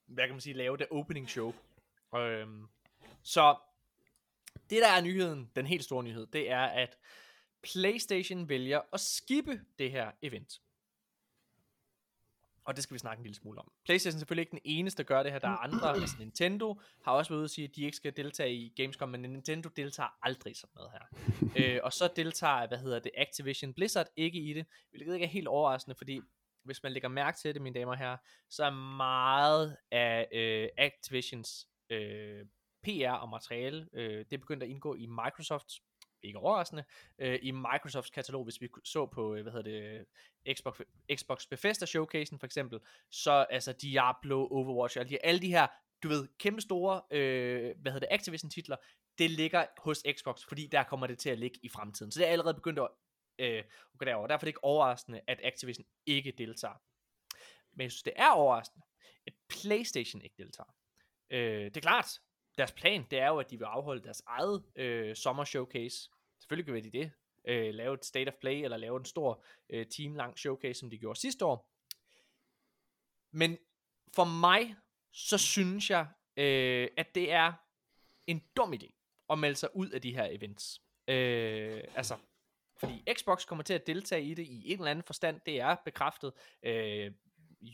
hvad kan man sige, lave det opening show. Øh, så det der er nyheden, den helt store nyhed, det er, at PlayStation vælger at skippe det her event. Og det skal vi snakke en lille smule om. PlayStation er selvfølgelig ikke den eneste, der gør det her. Der er andre. Altså Nintendo har også været ude at sige, at de ikke skal deltage i Gamescom, men Nintendo deltager aldrig sådan noget her. øh, og så deltager, hvad hedder det, Activision Blizzard ikke i det, hvilket ikke er helt overraskende, fordi hvis man lægger mærke til det, mine damer og herrer, så er meget af øh, Activisions øh, PR og materiale, øh, det er begyndt at indgå i Microsofts ikke overraskende, øh, i Microsofts katalog, hvis vi så på, øh, hvad hedder det, Xbox, Xbox Bethesda showcasen for eksempel, så altså Diablo, Overwatch, alle de, alle de her, du ved, kæmpe store, øh, hvad hedder det, Activision titler, det ligger hos Xbox, fordi der kommer det til at ligge i fremtiden. Så det er allerede begyndt at øh, gå derover. Derfor er det ikke overraskende, at Activision ikke deltager. Men jeg synes, det er overraskende, at PlayStation ikke deltager. Øh, det er klart, deres plan, det er jo, at de vil afholde deres eget øh, sommer showcase. Selvfølgelig vil de det. Øh, lave et state of play, eller lave en stor øh, teamlang showcase, som de gjorde sidste år. Men for mig, så synes jeg, øh, at det er en dum idé at melde sig ud af de her events. Øh, altså, fordi Xbox kommer til at deltage i det i en eller anden forstand, det er bekræftet. Øh,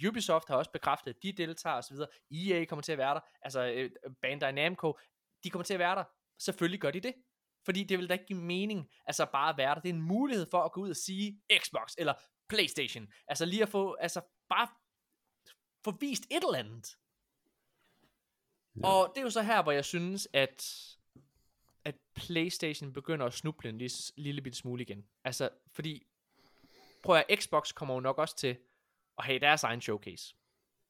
Ubisoft har også bekræftet, at de deltager osv. EA kommer til at være der. Altså øh, Bandai Namco, de kommer til at være der. Selvfølgelig gør de det. Fordi det vil da ikke give mening, altså bare at være der. Det er en mulighed for at gå ud og sige Xbox eller Playstation. Altså lige at få, altså bare få vist et eller andet. Ja. Og det er jo så her, hvor jeg synes, at at Playstation begynder at snuble en lille, lille bitte smule igen. Altså, fordi, prøv at Xbox kommer jo nok også til at have deres egen showcase.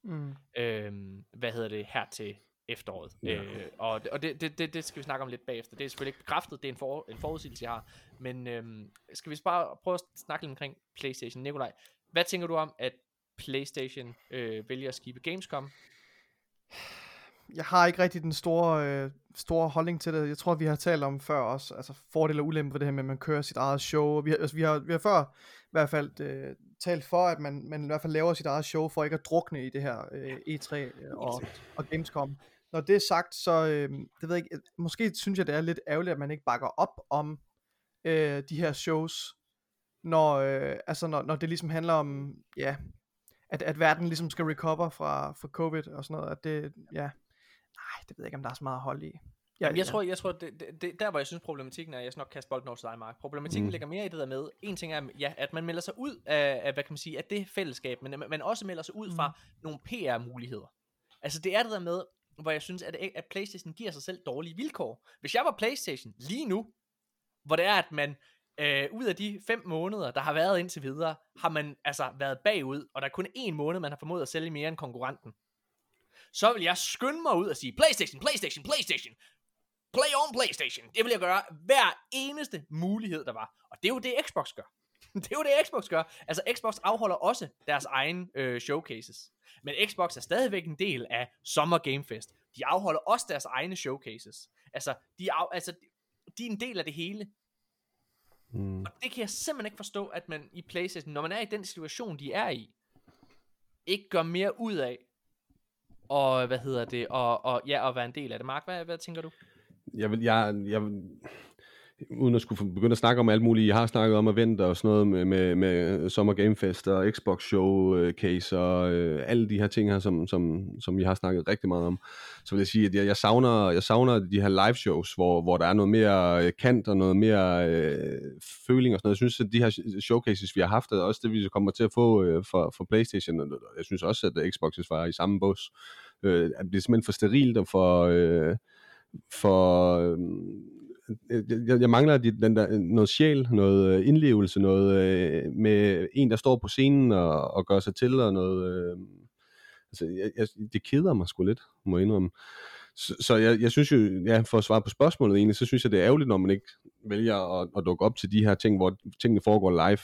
Mm. Øhm, hvad hedder det, her til efteråret. Ja. Øh, og og det, det, det, det skal vi snakke om lidt bagefter. Det er selvfølgelig ikke bekræftet, det er en, for, en forudsigelse, jeg har. Men øhm, skal vi bare prøve at snakke lidt omkring Playstation. Nikolaj, hvad tænker du om, at Playstation øh, vælger at skibe Gamescom? Jeg har ikke rigtig den store, øh, store holdning til det. Jeg tror, vi har talt om før også, altså fordele og ulemper ved det her med, at man kører sit eget show. Vi har, altså, vi har, vi har før i hvert fald øh, talt for, at man, man i hvert fald laver sit eget show, for ikke at drukne i det her øh, E3 øh, og, og Gamescom. Når det er sagt, så øh, det ved jeg ikke, måske synes jeg, det er lidt ærgerligt, at man ikke bakker op om øh, de her shows, når, øh, altså når, når det ligesom handler om, ja, at, at verden ligesom skal recover fra, fra covid og sådan noget, at det, ja, nej, det ved jeg ikke, om der er så meget hold i. Ja, Jeg tror, jeg tror det, det, det, der hvor jeg synes problematikken er, jeg skal nok kaste bolden over til dig, Mark. Problematikken mm. ligger mere i det der med, en ting er, ja, at man melder sig ud af, af hvad kan man sige, af det fællesskab, men man også melder sig ud fra mm. nogle PR-muligheder. Altså det er det der med, hvor jeg synes, at, at Playstation giver sig selv dårlige vilkår. Hvis jeg var Playstation lige nu, hvor det er, at man øh, ud af de fem måneder, der har været indtil videre, har man altså været bagud, og der er kun en måned, man har formået at sælge mere end konkurrenten. Så vil jeg skynde mig ud og sige, Playstation, Playstation, Playstation, Play on Playstation. Det vil jeg gøre hver eneste mulighed, der var. Og det er jo det, Xbox gør. det er jo det, Xbox gør. Altså, Xbox afholder også deres egen øh, showcases. Men Xbox er stadigvæk en del af Summer Game Fest. De afholder også deres egne showcases. Altså, de, af, altså, de er en del af det hele. Mm. Og det kan jeg simpelthen ikke forstå, at man i PlayStation, når man er i den situation, de er i, ikke gør mere ud af, og hvad hedder det, og, og ja, at være en del af det. Mark, hvad, hvad tænker du? Jeg vil, jeg, jeg, vil, uden at skulle begynde at snakke om alt muligt, jeg har snakket om event og sådan noget med, med, med Summer Game Fest og Xbox Showcase øh, og øh, alle de her ting her, som, som, som jeg har snakket rigtig meget om, så vil jeg sige, at jeg, jeg, savner, jeg savner de her live shows, hvor, hvor der er noget mere øh, kant og noget mere øh, føling og sådan noget. Jeg synes, at de her showcases, vi har haft, og også det, vi kommer til at få øh, for, for Playstation. Og Jeg synes også, at Xboxes var i samme bås. Øh, at det er simpelthen for sterilt og for... Øh, for øh, Øh, øh, jeg, jeg mangler de, den der, øh, noget sjæl, noget indlevelse, noget øh, med en, der står på scenen og, og gør sig til, og noget... Øh, altså, jeg, jeg, det keder mig sgu lidt, må jeg indrømme. Så, så jeg, jeg synes jo, ja, for at svare på spørgsmålet egentlig, så synes jeg, det er ærgerligt, når man ikke vælger at, at dukke op til de her ting, hvor tingene foregår live.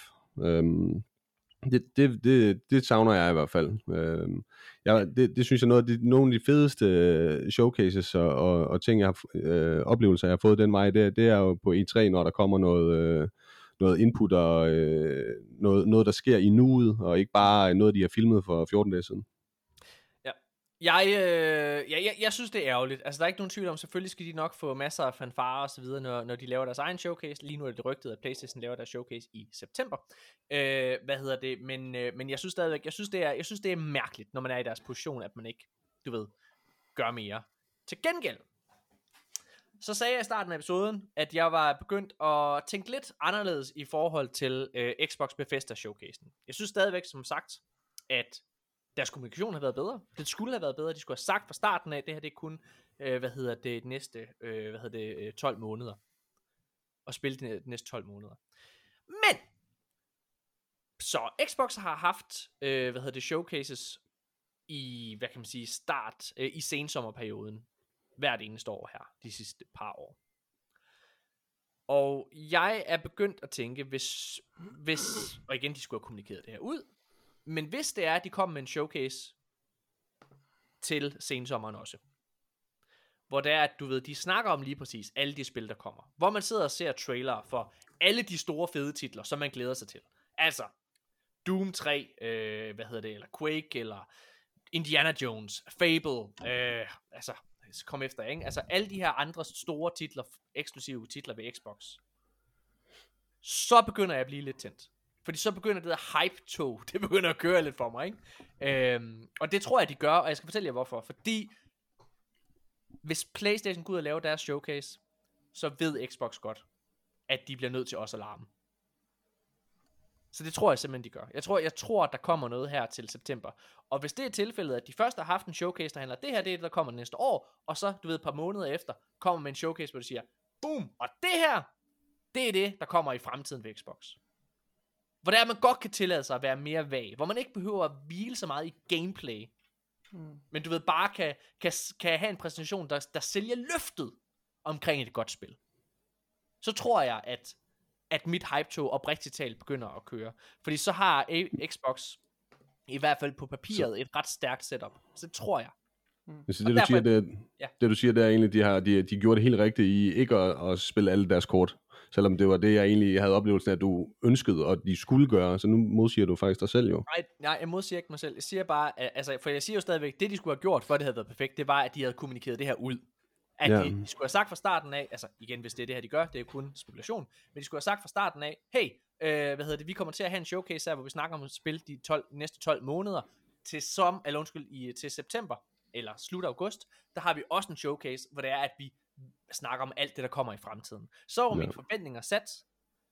Øhm, det, det, det, det savner jeg i hvert fald. Øh, jeg, det, det synes jeg er noget af de, nogle af de fedeste øh, showcases og, og, og ting, jeg har, øh, oplevelser, jeg har fået den vej, det, det er jo på E3, når der kommer noget, øh, noget input og øh, noget, noget, der sker i nuet, og ikke bare noget, de har filmet for 14 dage siden. Jeg, øh, ja, jeg, jeg synes, det er ærgerligt. Altså, der er ikke nogen tvivl om, selvfølgelig skal de nok få masser af fanfare og så videre, når, når de laver deres egen showcase. Lige nu er det rygtet, at PlayStation laver deres showcase i september. Øh, hvad hedder det? Men, øh, men jeg synes stadigvæk, jeg synes, det er, jeg synes, det er mærkeligt, når man er i deres position, at man ikke, du ved, gør mere. Til gengæld, så sagde jeg i starten af episoden, at jeg var begyndt at tænke lidt anderledes i forhold til øh, Xbox Bethesda showcasen. Jeg synes stadigvæk, som sagt, at deres kommunikation har været bedre. Det skulle have været bedre. De skulle have sagt fra starten af, at det her det er kun, øh, hvad hedder det, næste, øh, hvad hedder det, øh, 12 måneder. Og spille de næste 12 måneder. Men, så Xbox har haft, øh, hvad hedder det, showcases i, hvad kan man sige, start, øh, i sensommerperioden, hvert eneste år her, de sidste par år. Og jeg er begyndt at tænke, hvis, hvis, og igen, de skulle have kommunikeret det her ud, men hvis det er, at de kommer med en showcase til sensommeren også, hvor det er, at du ved, de snakker om lige præcis alle de spil, der kommer. Hvor man sidder og ser trailer for alle de store fede titler, som man glæder sig til. Altså, Doom 3, øh, hvad hedder det, eller Quake, eller Indiana Jones, Fable, øh, altså, kom efter, ikke? Altså, alle de her andre store titler, eksklusive titler ved Xbox. Så begynder jeg at blive lidt tændt. Fordi så begynder det der hype-tog, det begynder at køre lidt for mig, ikke? Øhm, og det tror jeg, de gør, og jeg skal fortælle jer hvorfor. Fordi, hvis Playstation går ud og laver deres showcase, så ved Xbox godt, at de bliver nødt til også at larme. Så det tror jeg simpelthen, de gør. Jeg tror, jeg tror, at der kommer noget her til september. Og hvis det er tilfældet, at de først har haft en showcase, der handler, det her det er det, der kommer næste år, og så, du ved, et par måneder efter, kommer med en showcase, hvor de siger, boom, og det her, det er det, der kommer i fremtiden ved Xbox. Hvor det er, at man godt kan tillade sig at være mere vag. Hvor man ikke behøver at hvile så meget i gameplay. Mm. Men du ved, bare kan, kan, kan have en præsentation, der, der sælger løftet omkring et godt spil. Så tror jeg, at, at mit hype-tog oprigtigt talt begynder at køre. Fordi så har A- Xbox, i hvert fald på papiret, så. et ret stærkt setup. Så det tror jeg. Mm. Så det, du siger, det, ja. det, du siger, det er egentlig, de har de, de gjorde det helt rigtigt i ikke at, at spille alle deres kort selvom det var det, jeg egentlig havde oplevelsen af, at du ønskede, og de skulle gøre, så nu modsiger du faktisk dig selv jo. Nej, nej, jeg modsiger ikke mig selv. Jeg siger bare, at, altså, for jeg siger jo stadigvæk, det de skulle have gjort, for det havde været perfekt, det var, at de havde kommunikeret det her ud. At ja. de, de skulle have sagt fra starten af, altså igen, hvis det er det her, de gør, det er kun spekulation, men de skulle have sagt fra starten af, hey, øh, hvad hedder det, vi kommer til at have en showcase her, hvor vi snakker om at spille de 12, næste 12 måneder, til som, eller undskyld, i, til september, eller slut august, der har vi også en showcase, hvor det er, at vi snakker om alt det, der kommer i fremtiden. Så var ja. mine forventninger sat,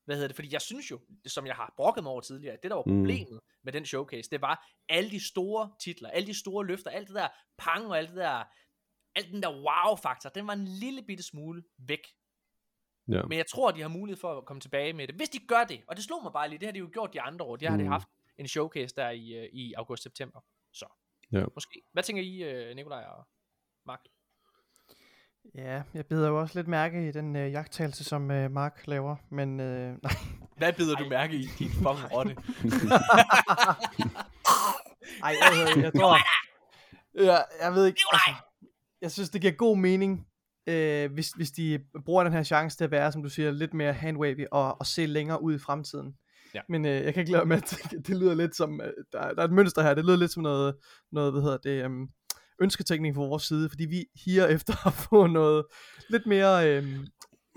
hvad hedder det, fordi jeg synes jo, som jeg har brokket mig over tidligere, at det der var mm. problemet mm. med den showcase, det var alle de store titler, alle de store løfter, alt det der pang og alt det der, alt den der wow-faktor, den var en lille bitte smule væk. Ja. Men jeg tror, de har mulighed for at komme tilbage med det. Hvis de gør det, og det slog mig bare lige, det har de jo gjort de andre år, de har mm. de haft en showcase der i, øh, i august-september. Så, ja. måske. Hvad tænker I, øh, Nikolaj og Mark? Ja, jeg bider jo også lidt mærke i den øh, jagttagelse, som øh, Mark laver, men øh, nej. Hvad bider du mærke i, din fucking rotte? Ej, jeg, jeg, jeg tror... Ja, jeg ved ikke, altså, jeg synes, det giver god mening, øh, hvis, hvis de bruger den her chance til at være, som du siger, lidt mere handwavy og, og se længere ud i fremtiden. Ja. Men øh, jeg kan ikke lade med, at det, det lyder lidt som, øh, der, der er et mønster her, det lyder lidt som noget, noget hvad hedder det, um, ønsketænkning fra vores side, fordi vi higer efter at få noget lidt mere, øh,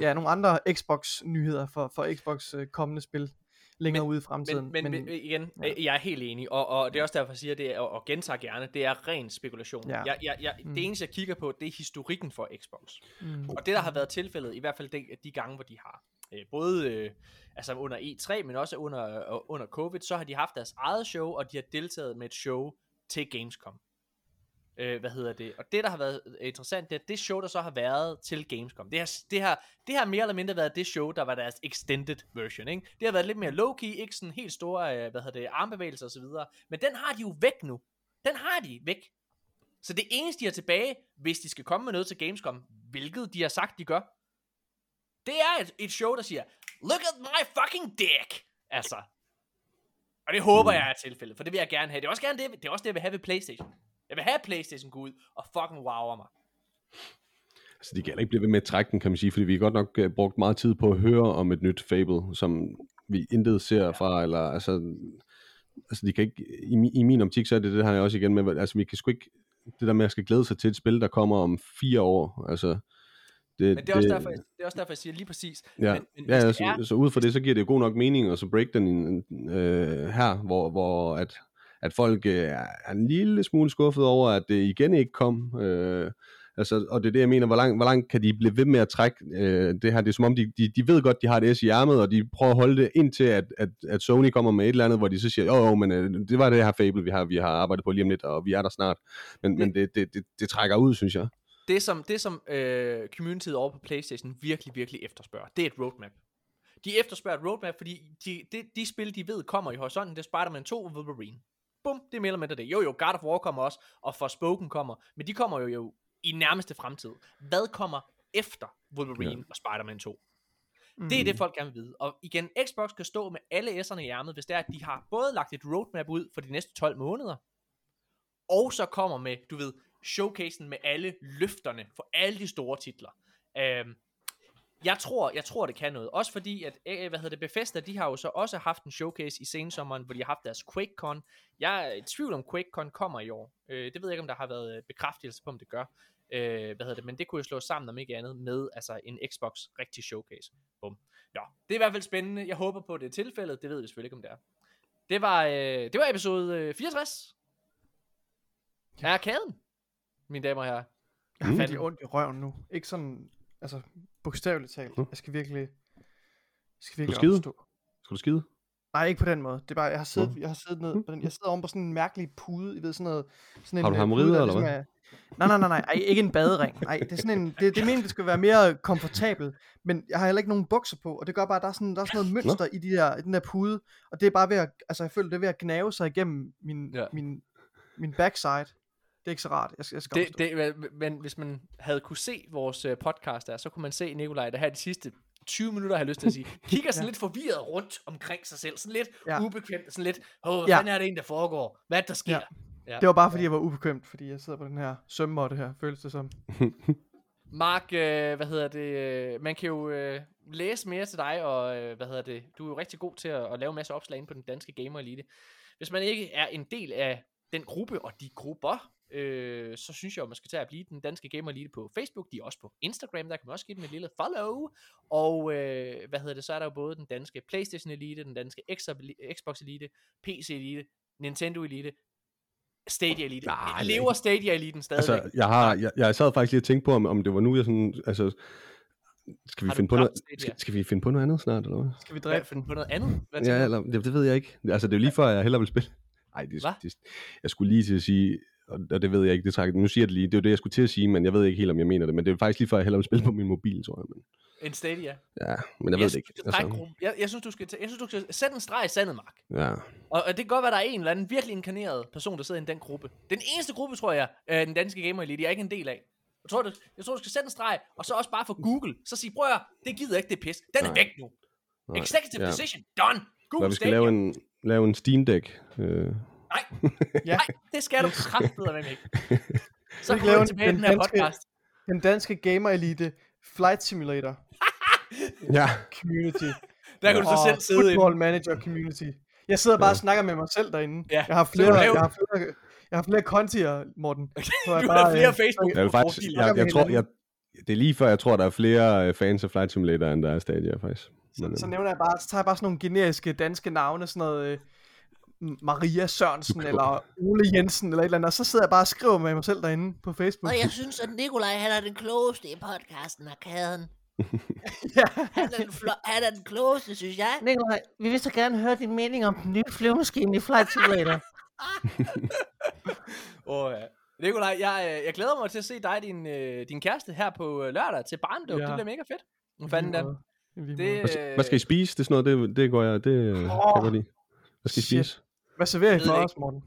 ja, nogle andre Xbox-nyheder for, for Xbox øh, kommende spil længere ude i fremtiden. Men, men, men igen, ja. jeg er helt enig, og, og det er også derfor, jeg siger det, og, og gentager gerne, det er ren spekulation. Ja. Jeg, jeg, jeg, Mm. Det eneste, jeg kigger på, det er historikken for Xbox. mm, Og det, der har været tilfældet, i hvert fald de, de gange, hvor de har, øh, både øh, altså under E3, men også under, øh, under covid, så har de haft deres eget show, og de har deltaget med et show til Gamescom. Øh, hvad hedder det? Og det, der har været interessant, det er, det show, der så har været til Gamescom, det har, det har, det har mere eller mindre været det show, der var deres extended version, ikke? Det har været lidt mere low-key, ikke sådan helt store, øh, hvad hedder det, armbevægelser osv., men den har de jo væk nu. Den har de væk. Så det eneste, de har tilbage, hvis de skal komme med noget til Gamescom, hvilket de har sagt, de gør, det er et, et show, der siger, look at my fucking dick. Altså. Og det håber Mm. jeg er tilfældet, for det vil jeg gerne have. Det er også, gerne det, det er også det, jeg vil have ved Playstation. Jeg vil have, at Playstation gå ud og fucking wower mig. Altså, de kan heller ikke blive ved med at trække den, kan man sige, fordi vi har godt nok uh, brugt meget tid på at høre om et nyt Fable, som vi intet ser fra, eller altså, altså de kan ikke, i, i min optik, så er det det her også igen med, altså vi kan sgu ikke, det der med at skal glæde sig til et spil, der kommer om fire år, altså, det, Men det er, også derfor, jeg, det er også derfor, jeg siger lige præcis. Ja, men, men ja, hvis ja det så, er, så ud fra det, så giver det jo god nok mening at så break den øh, her, hvor, hvor at, at folk øh, er en lille smule skuffet over, at det igen ikke kom. Øh, altså, og det er det, jeg mener, hvor langt, hvor langt kan de blive ved med at trække øh, det her? Det er som om, de, de, de ved godt, de har det S i ærmet, og de prøver at holde det indtil, at, at, at Sony kommer med et eller andet, hvor de så siger, jo, jo, men øh, det var det her Fable, vi har, vi har arbejdet på lige om lidt, og vi er der snart. Men, men det, det, det, det trækker ud, synes jeg. det som, det som øh, communityet over på Playstation virkelig, virkelig efterspørger, det er et roadmap. De efterspørger et roadmap, fordi de, de, de spil, de ved kommer i horisonten, det er Spider-Man 2 og Wolverine. Bum, det er mere eller mindre det. Jo jo, God of War kommer også, og Forspoken kommer, men de kommer jo, jo i nærmeste fremtid. Hvad kommer efter Wolverine ja. og Spider-Man 2? mm, Det er det, folk gerne vil vide. Og igen, Xbox kan stå med alle S'erne i ærmet, hvis det er, at de har både lagt et roadmap ud for de næste 12 måneder, og så kommer med, du ved, showcasen med alle løfterne for alle de store titler. Øhm, jeg tror, jeg tror, det kan noget. Også fordi, at, øh, hvad hedder det, Bethesda, de har jo så også haft en showcase i sensommeren, hvor de har haft deres QuakeCon. Jeg er i tvivl om, QuakeCon kommer i år. Øh, det ved jeg ikke, om der har været øh, bekræftelse på, om det gør. Øh, hvad hedder det, men det kunne jo slå sammen, om ikke andet, med altså en Xbox rigtig showcase. Bum. Nå, det er i hvert fald spændende. Jeg håber på, at det er tilfældet. Det ved vi selvfølgelig ikke, om det er. Det var, øh, det var episode øh, 64. Ja. Arkaden, mine damer og herrer. Jeg har Mm. ondt i røven nu. Ikke sådan, altså bogstaveligt talt. Mm. Jeg skal virkelig, jeg skal virkelig skide? opstå. Skal du skide? Nej, ikke på den måde. Det er bare, jeg har siddet, Nå. jeg har siddet ned på den, jeg sidder oven på sådan en mærkelig pude, I ved sådan noget. Sådan Har du øh, hæmorroider, pude, der eller ligesom hvad? er- Nej, nej, nej, nej, Ej, ikke en badering. Nej, det er sådan en, det, det er meningen, det skal være mere komfortabel. Men jeg har heller ikke nogen bukser på, og det gør bare, at der er sådan, der er sådan noget mønster i, de der, i den der pude. Og det er bare ved at, altså jeg føler, det er ved at gnave sig igennem min, ja. min, min backside. Det er ikke så rart. Jeg skal, jeg skal Det, det, men- hvis man havde kunne se vores øh, podcast der, så kunne man se Nikolaj, der her de sidste 20 minutter, har jeg lyst til at sige, kigger sådan Ja. lidt forvirret rundt omkring sig selv, sådan lidt ja. Ubekvemt, sådan lidt, åh, hvad Ja. er det egentlig, der foregår? Hvad er det, der sker? Ja. Ja. Det var bare fordi, jeg var ubekvemt, fordi jeg sidder på den her sømmåtte her, føles det som. Mark, øh, hvad hedder det, øh, man kan jo øh, læse mere til dig, og øh, hvad hedder det, du er jo rigtig god til at, at lave en masse opslag inde på den danske Gamer Elite. Hvis man ikke er en del af den gruppe og de grupper, øh, så synes jeg jo, man skal tage at blive den danske Gamer Elite på Facebook. De er også på Instagram, der kan man også give dem et lille follow. Og øh, hvad hedder det, så er der jo både den danske Playstation Elite, den danske Xbox Elite, PC Elite, Nintendo Elite, Stadia Elite. Nej, lever Stadia Eliten stadigvæk? Altså, jeg, har, jeg, jeg sad faktisk lige og tænkte på, om, om det var nu, jeg sådan, altså, skal vi, finde på noget, skal, skal vi finde på noget andet snart, eller hvad? Skal vi dræbe? finde på noget andet? Hvad tænker Ja, eller, det, det ved jeg ikke. Altså, det er jo lige før, jeg hellere vil spille. Nej, det, det, jeg skulle lige til at sige, og, og det ved jeg ikke, det trækker, nu siger jeg det lige, det er jo det, jeg skulle til at sige, men jeg ved ikke helt, om jeg mener det, men det er faktisk lige før, jeg hellere vil spille på min mobil, tror jeg. Men, En Stadia. ja, men jeg ved det ikke. Gruppen. jeg, jeg, synes, du skal, jeg synes, du skal sætte en streg i sandet, Mark. ja. Og, og det kan godt være, der er en eller anden virkelig inkarneret person, der sidder i den gruppe. Den eneste gruppe, tror jeg, øh, den danske Gamer Elite, jeg er ikke en del af. Jeg tror, du, jeg tror, du skal sætte en streg, og så også bare få Google. Så sig, prøv at det gider jeg ikke, det er pis. Den er Nej. væk nu. Nej, Executive ja. decision, done. Google Hvad, vi skal Stadia. lave en, lave en Steam Deck. Øh, Nej, Ja. nej, det skal du kraftedeme ikke. Så kommer vi en- tilbage i den den her danske- podcast. Den danske Gamer Elite Flight Simulator ja, Community. Der kan du så og selv sidde i. Football Manager Community. Jeg sidder bare og snakker med mig selv derinde. Ja, Jeg har flere, jeg har flere, jeg har flere kontier, Morten. Så jeg Du bare, har flere øh, Facebook. jeg faktisk, profiler. jeg, jeg, tror, jeg, Det er lige før, jeg tror, der er flere øh, fans af Flight Simulator, end der er Stadia, faktisk. Så, Men, så øh, nævner jeg bare, så tager jeg bare sådan nogle generiske danske navne, sådan noget Maria Sørensen, eller Ole Jensen, eller et eller andet, og så sidder jeg bare og skriver med mig selv derinde på Facebook. Og jeg synes, at Nikolaj, han er den klogeste i podcasten, Arkaden. ja. Han er den, flo- han er den klogeste, synes jeg. Nikolaj, vi vil så gerne høre din mening om den nye flyvemaskine i Flight Simulator. Åh, ja. Nikolaj, jeg, øh, jeg glæder mig til at se dig din, øh, din kæreste her på øh, lørdag til barndåb. Ja. Det bliver mega fedt. Hvad fanden der? Det, Det, hvad, øh, hvad skal I spise? Det er sådan noget, det, det går jeg, det øh, kan jeg godt lide. Hvad skal I spise? Hvad serverer I for det os, Morten?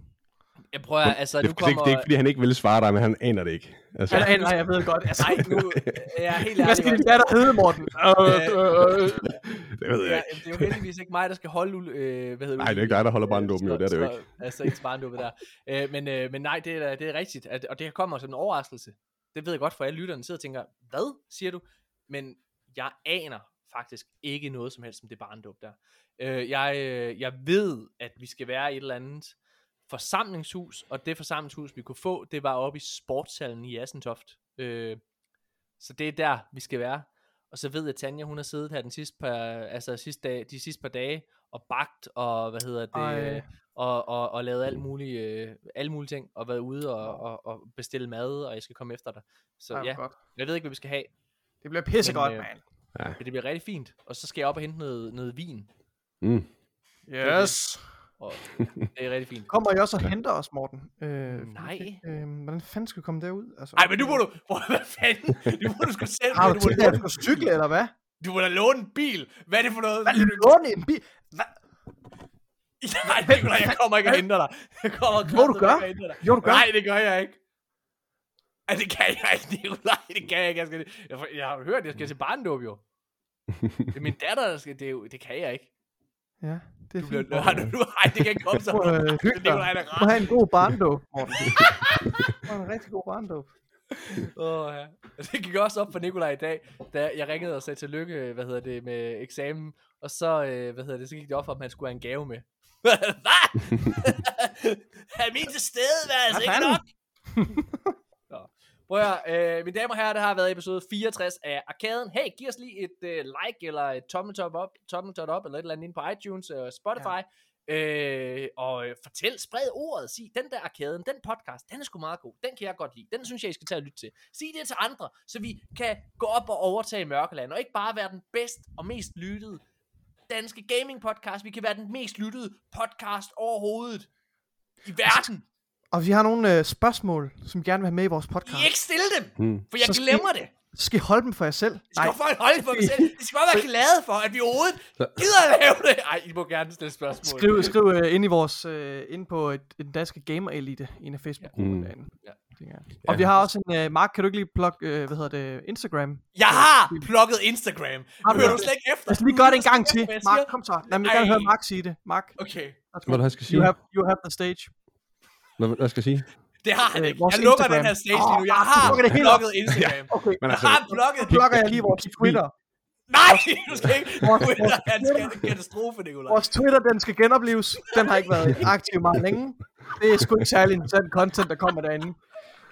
Jeg prøver, altså, det, nu det, kommer... det, er ikke, fordi han ikke vil svare dig, men han aner det ikke. Altså, Ja, nej, jeg ved godt. Altså, Nej, nu jeg er helt hvad ærlig. skal din datter hedde, Morten? Øh, øh, øh. det ved jeg Ja, ikke. det er jo heldigvis ikke mig, der skal holde, øh, hvad hedder Nej, det er ikke dig, der holder barndåben, jo. Det er det jo ikke. Altså ikke barndåbet der. Øh, men, øh, men nej, det er, det er rigtigt, at, og det kommer som en overraskelse. Det ved jeg godt, for alle lytterne sidder og tænker, hvad siger du? Men jeg aner faktisk ikke noget som helst om det barndåb der. Øh, jeg, øh, jeg ved, at vi skal være i et eller andet forsamlingshus, og det forsamlingshus, vi kunne få, det var oppe i sportshallen i Assentoft. Øh, så det er der, vi skal være. Og så ved jeg, at Tanja, hun har siddet her den sidste par, altså sidste dag, de sidste par dage, og bagt, og hvad hedder det, Ej. øh, og, og, og lavet alle mulige, øh, alle mulige ting, og været ude og, og, og bestille mad, og jeg skal komme efter dig. Så Ej, ja, godt. jeg ved ikke, hvad vi skal have, Det bliver pissegodt, øh, men det bliver rigtig fint. Og så skal jeg op og hente noget, noget vin, Mm. Yes. og det er rigtig fint. Kommer I også og henter os, Morten? Øh, Nej. Øh, hvordan fanden skal vi komme derud? Altså, Ej, men nu må du, hvor- hvad fanden, nu må du sgu selv, Har du, du tænkt, at jeg skal cykle, eller hvad? du må da låne en bil. Hvad er det for noget? Hvad låne en bil? Hvad? Nej, Nicolaj, jeg kommer ikke og henter dig. Jeg kommer Jo, du gør. og dig. Jo, du gør. Nej, det gør jeg ikke. Ej, det kan jeg ikke, Nicolaj. Det kan jeg ikke. Jeg, skal, jeg, jeg har hørt, at jeg skal til barndåb, jo. Det er min datter, der skal. Det, er jo, det kan jeg ikke. Ja, det er Du fint. bliver, har du, nu, ej, det kan ikke komme så. Du må øh, er Du må have en god barndåb, Morten. Du en rigtig god barndåb. Åh, ja. Det gik også op for Nikolaj i dag, da jeg ringede og sagde tillykke, hvad hedder det, med eksamen. Og så, øh, hvad hedder det, så gik det op for, at han skulle have en gave med. Hvad? er min tilstedeværelse ikke nok? Prøv at høre, øh, mine damer og herrer, det har været episode 64 af Arkaden. Hey, giv os lige et øh, like eller et tommeltop op, tommeltop op eller et eller andet ind på iTunes og Spotify. Ja. Øh, og øh, fortæl, spred ordet, sig, den der Arkaden, den podcast, den er sgu meget god. Den kan jeg godt lide. Den synes jeg, I skal tage og lytte til. Sig det til andre, så vi kan gå op og overtage Mørkeland, og ikke bare være den bedst og mest lyttede danske gaming podcast. Vi kan være den mest lyttede podcast overhovedet i verden. Og vi har nogle øh, spørgsmål, som vi gerne vil have med i vores I podcast. ikke stille dem, Mm. for jeg Så skal I- glemmer det. Så skal I holde dem for jer selv. I skal bare holde for mig selv. I skal bare være glade for, at vi overhovedet gider at lave det. Ej, I må gerne stille spørgsmål. Skriv, skriv uh, ind i vores, uh, ind på et, en danske gamer elite, en af Facebook-gruppen Mm. derinde. Ja. jeg. Og vi har også en, uh, Mark, kan du ikke lige plukke, uh, hvad hedder det, Instagram? Jeg har plukket Instagram. Har du hører det? du slet ikke efter. Lad os lige gøre det en gang til. Mark, kom så. Lad mig gerne høre Mark sige det. Mark. Okay. Hvad det, han skal you sige? have, you have the stage. Hvad, hvad skal jeg sige? Det har han Øh, ikke. vores Jeg lukker Instagram. den her stage lige nu. Jeg Åh, har du lukker det plukket Instagram. Okay, Men Jeg altså, har plukket. så plukker jeg lige vores Twitter. Nej, du skal ikke. Vores- Twitter er en katastrofe, Nicolaj. Vores Twitter, den skal genopleves. Den har ikke været aktiv meget længe. Det er sgu ikke særlig interessant content, der kommer derinde.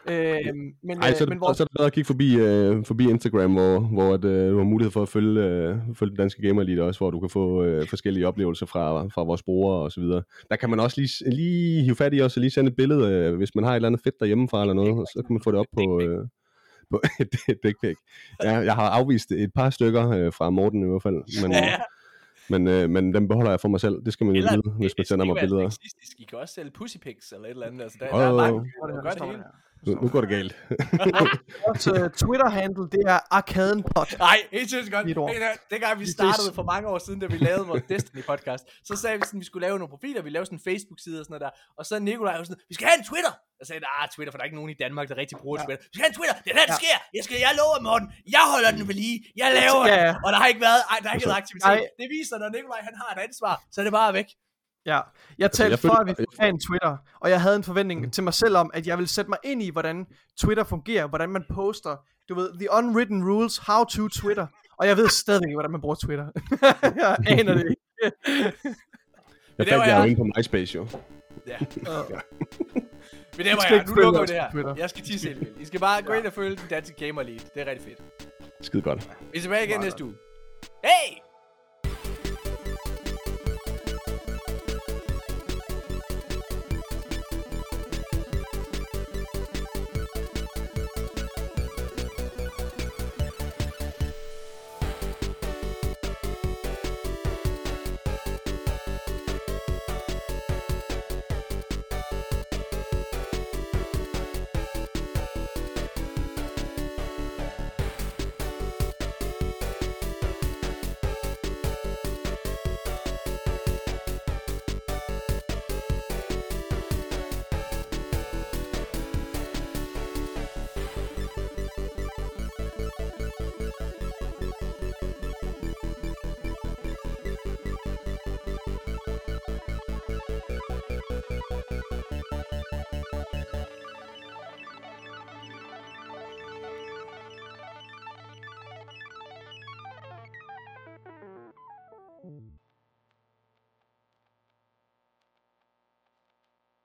Øh, men, Ej, øh, så er men vores, så er det bedre at kigge forbi, øh, forbi Instagram, hvor, hvor at, øh, du har mulighed for at følge, øh, følge den danske gamer Elite også, hvor du kan få øh, forskellige oplevelser fra, fra vores brugere og så videre. Der kan man også lige, lige hive fat i os og lige sende et billede, øh, hvis man har et eller andet fedt derhjemmefra eller noget, og så kan man få det op på... Øh, på et dick pic. Ja, jeg har afvist et par stykker øh, fra Morten i hvert fald, men, Ja, men, øh, men dem beholder jeg for mig selv. Det skal man jo vide, hvis man sender mig billeder. I kan også sælge pussy pics eller et eller andet. Altså, der, Åh, der er mange kan gøre det hele. Nu, nu går det galt. vores uh, Twitter-handle, det er Arkadenpod. Nej, helt seriøst godt. Lige et ord. Hey, der- Dengang vi Vi startede for mange år siden, da vi lavede vores Destiny podcast, så sagde vi sådan, at vi skulle lave nogle profiler, vi lavede sådan en Facebook-side og sådan noget der. Og så Nikolaj var sådan, vi skal have en Twitter. Jeg sagde, ah, Twitter, for der er ikke nogen i Danmark, der rigtig bruger Twitter. Vi skal have en Twitter, det er der, det Ja. sker. Jeg skal, jeg lover, Morten, jeg holder den ved lige. Jeg laver Ja, den. ja. Og der har ikke været, ej, der har ikke været aktivitet. Nej. Det viser, når Nikolaj han har et ansvar, så er det bare væk. Ja, jeg talte jeg for, at vi skulle have en Twitter, og jeg havde en forventning til mig selv om, at jeg ville sætte mig ind i, hvordan Twitter fungerer, hvordan man poster, du ved, the unwritten rules, how to Twitter, og jeg ved stadigvæk ikke, hvordan man bruger Twitter. jeg aner det ikke. Jeg der fandt jeg- jo inde på MySpace, jo. Ja. Men det var skal jeg. Nu lukker vi det her. Twitter. Jeg skal tisse helt. I skal bare gå ind og følge den danske Gamer League. Det er rigtig fedt. Skide godt. Vi er tilbage igen næste uge. Hey!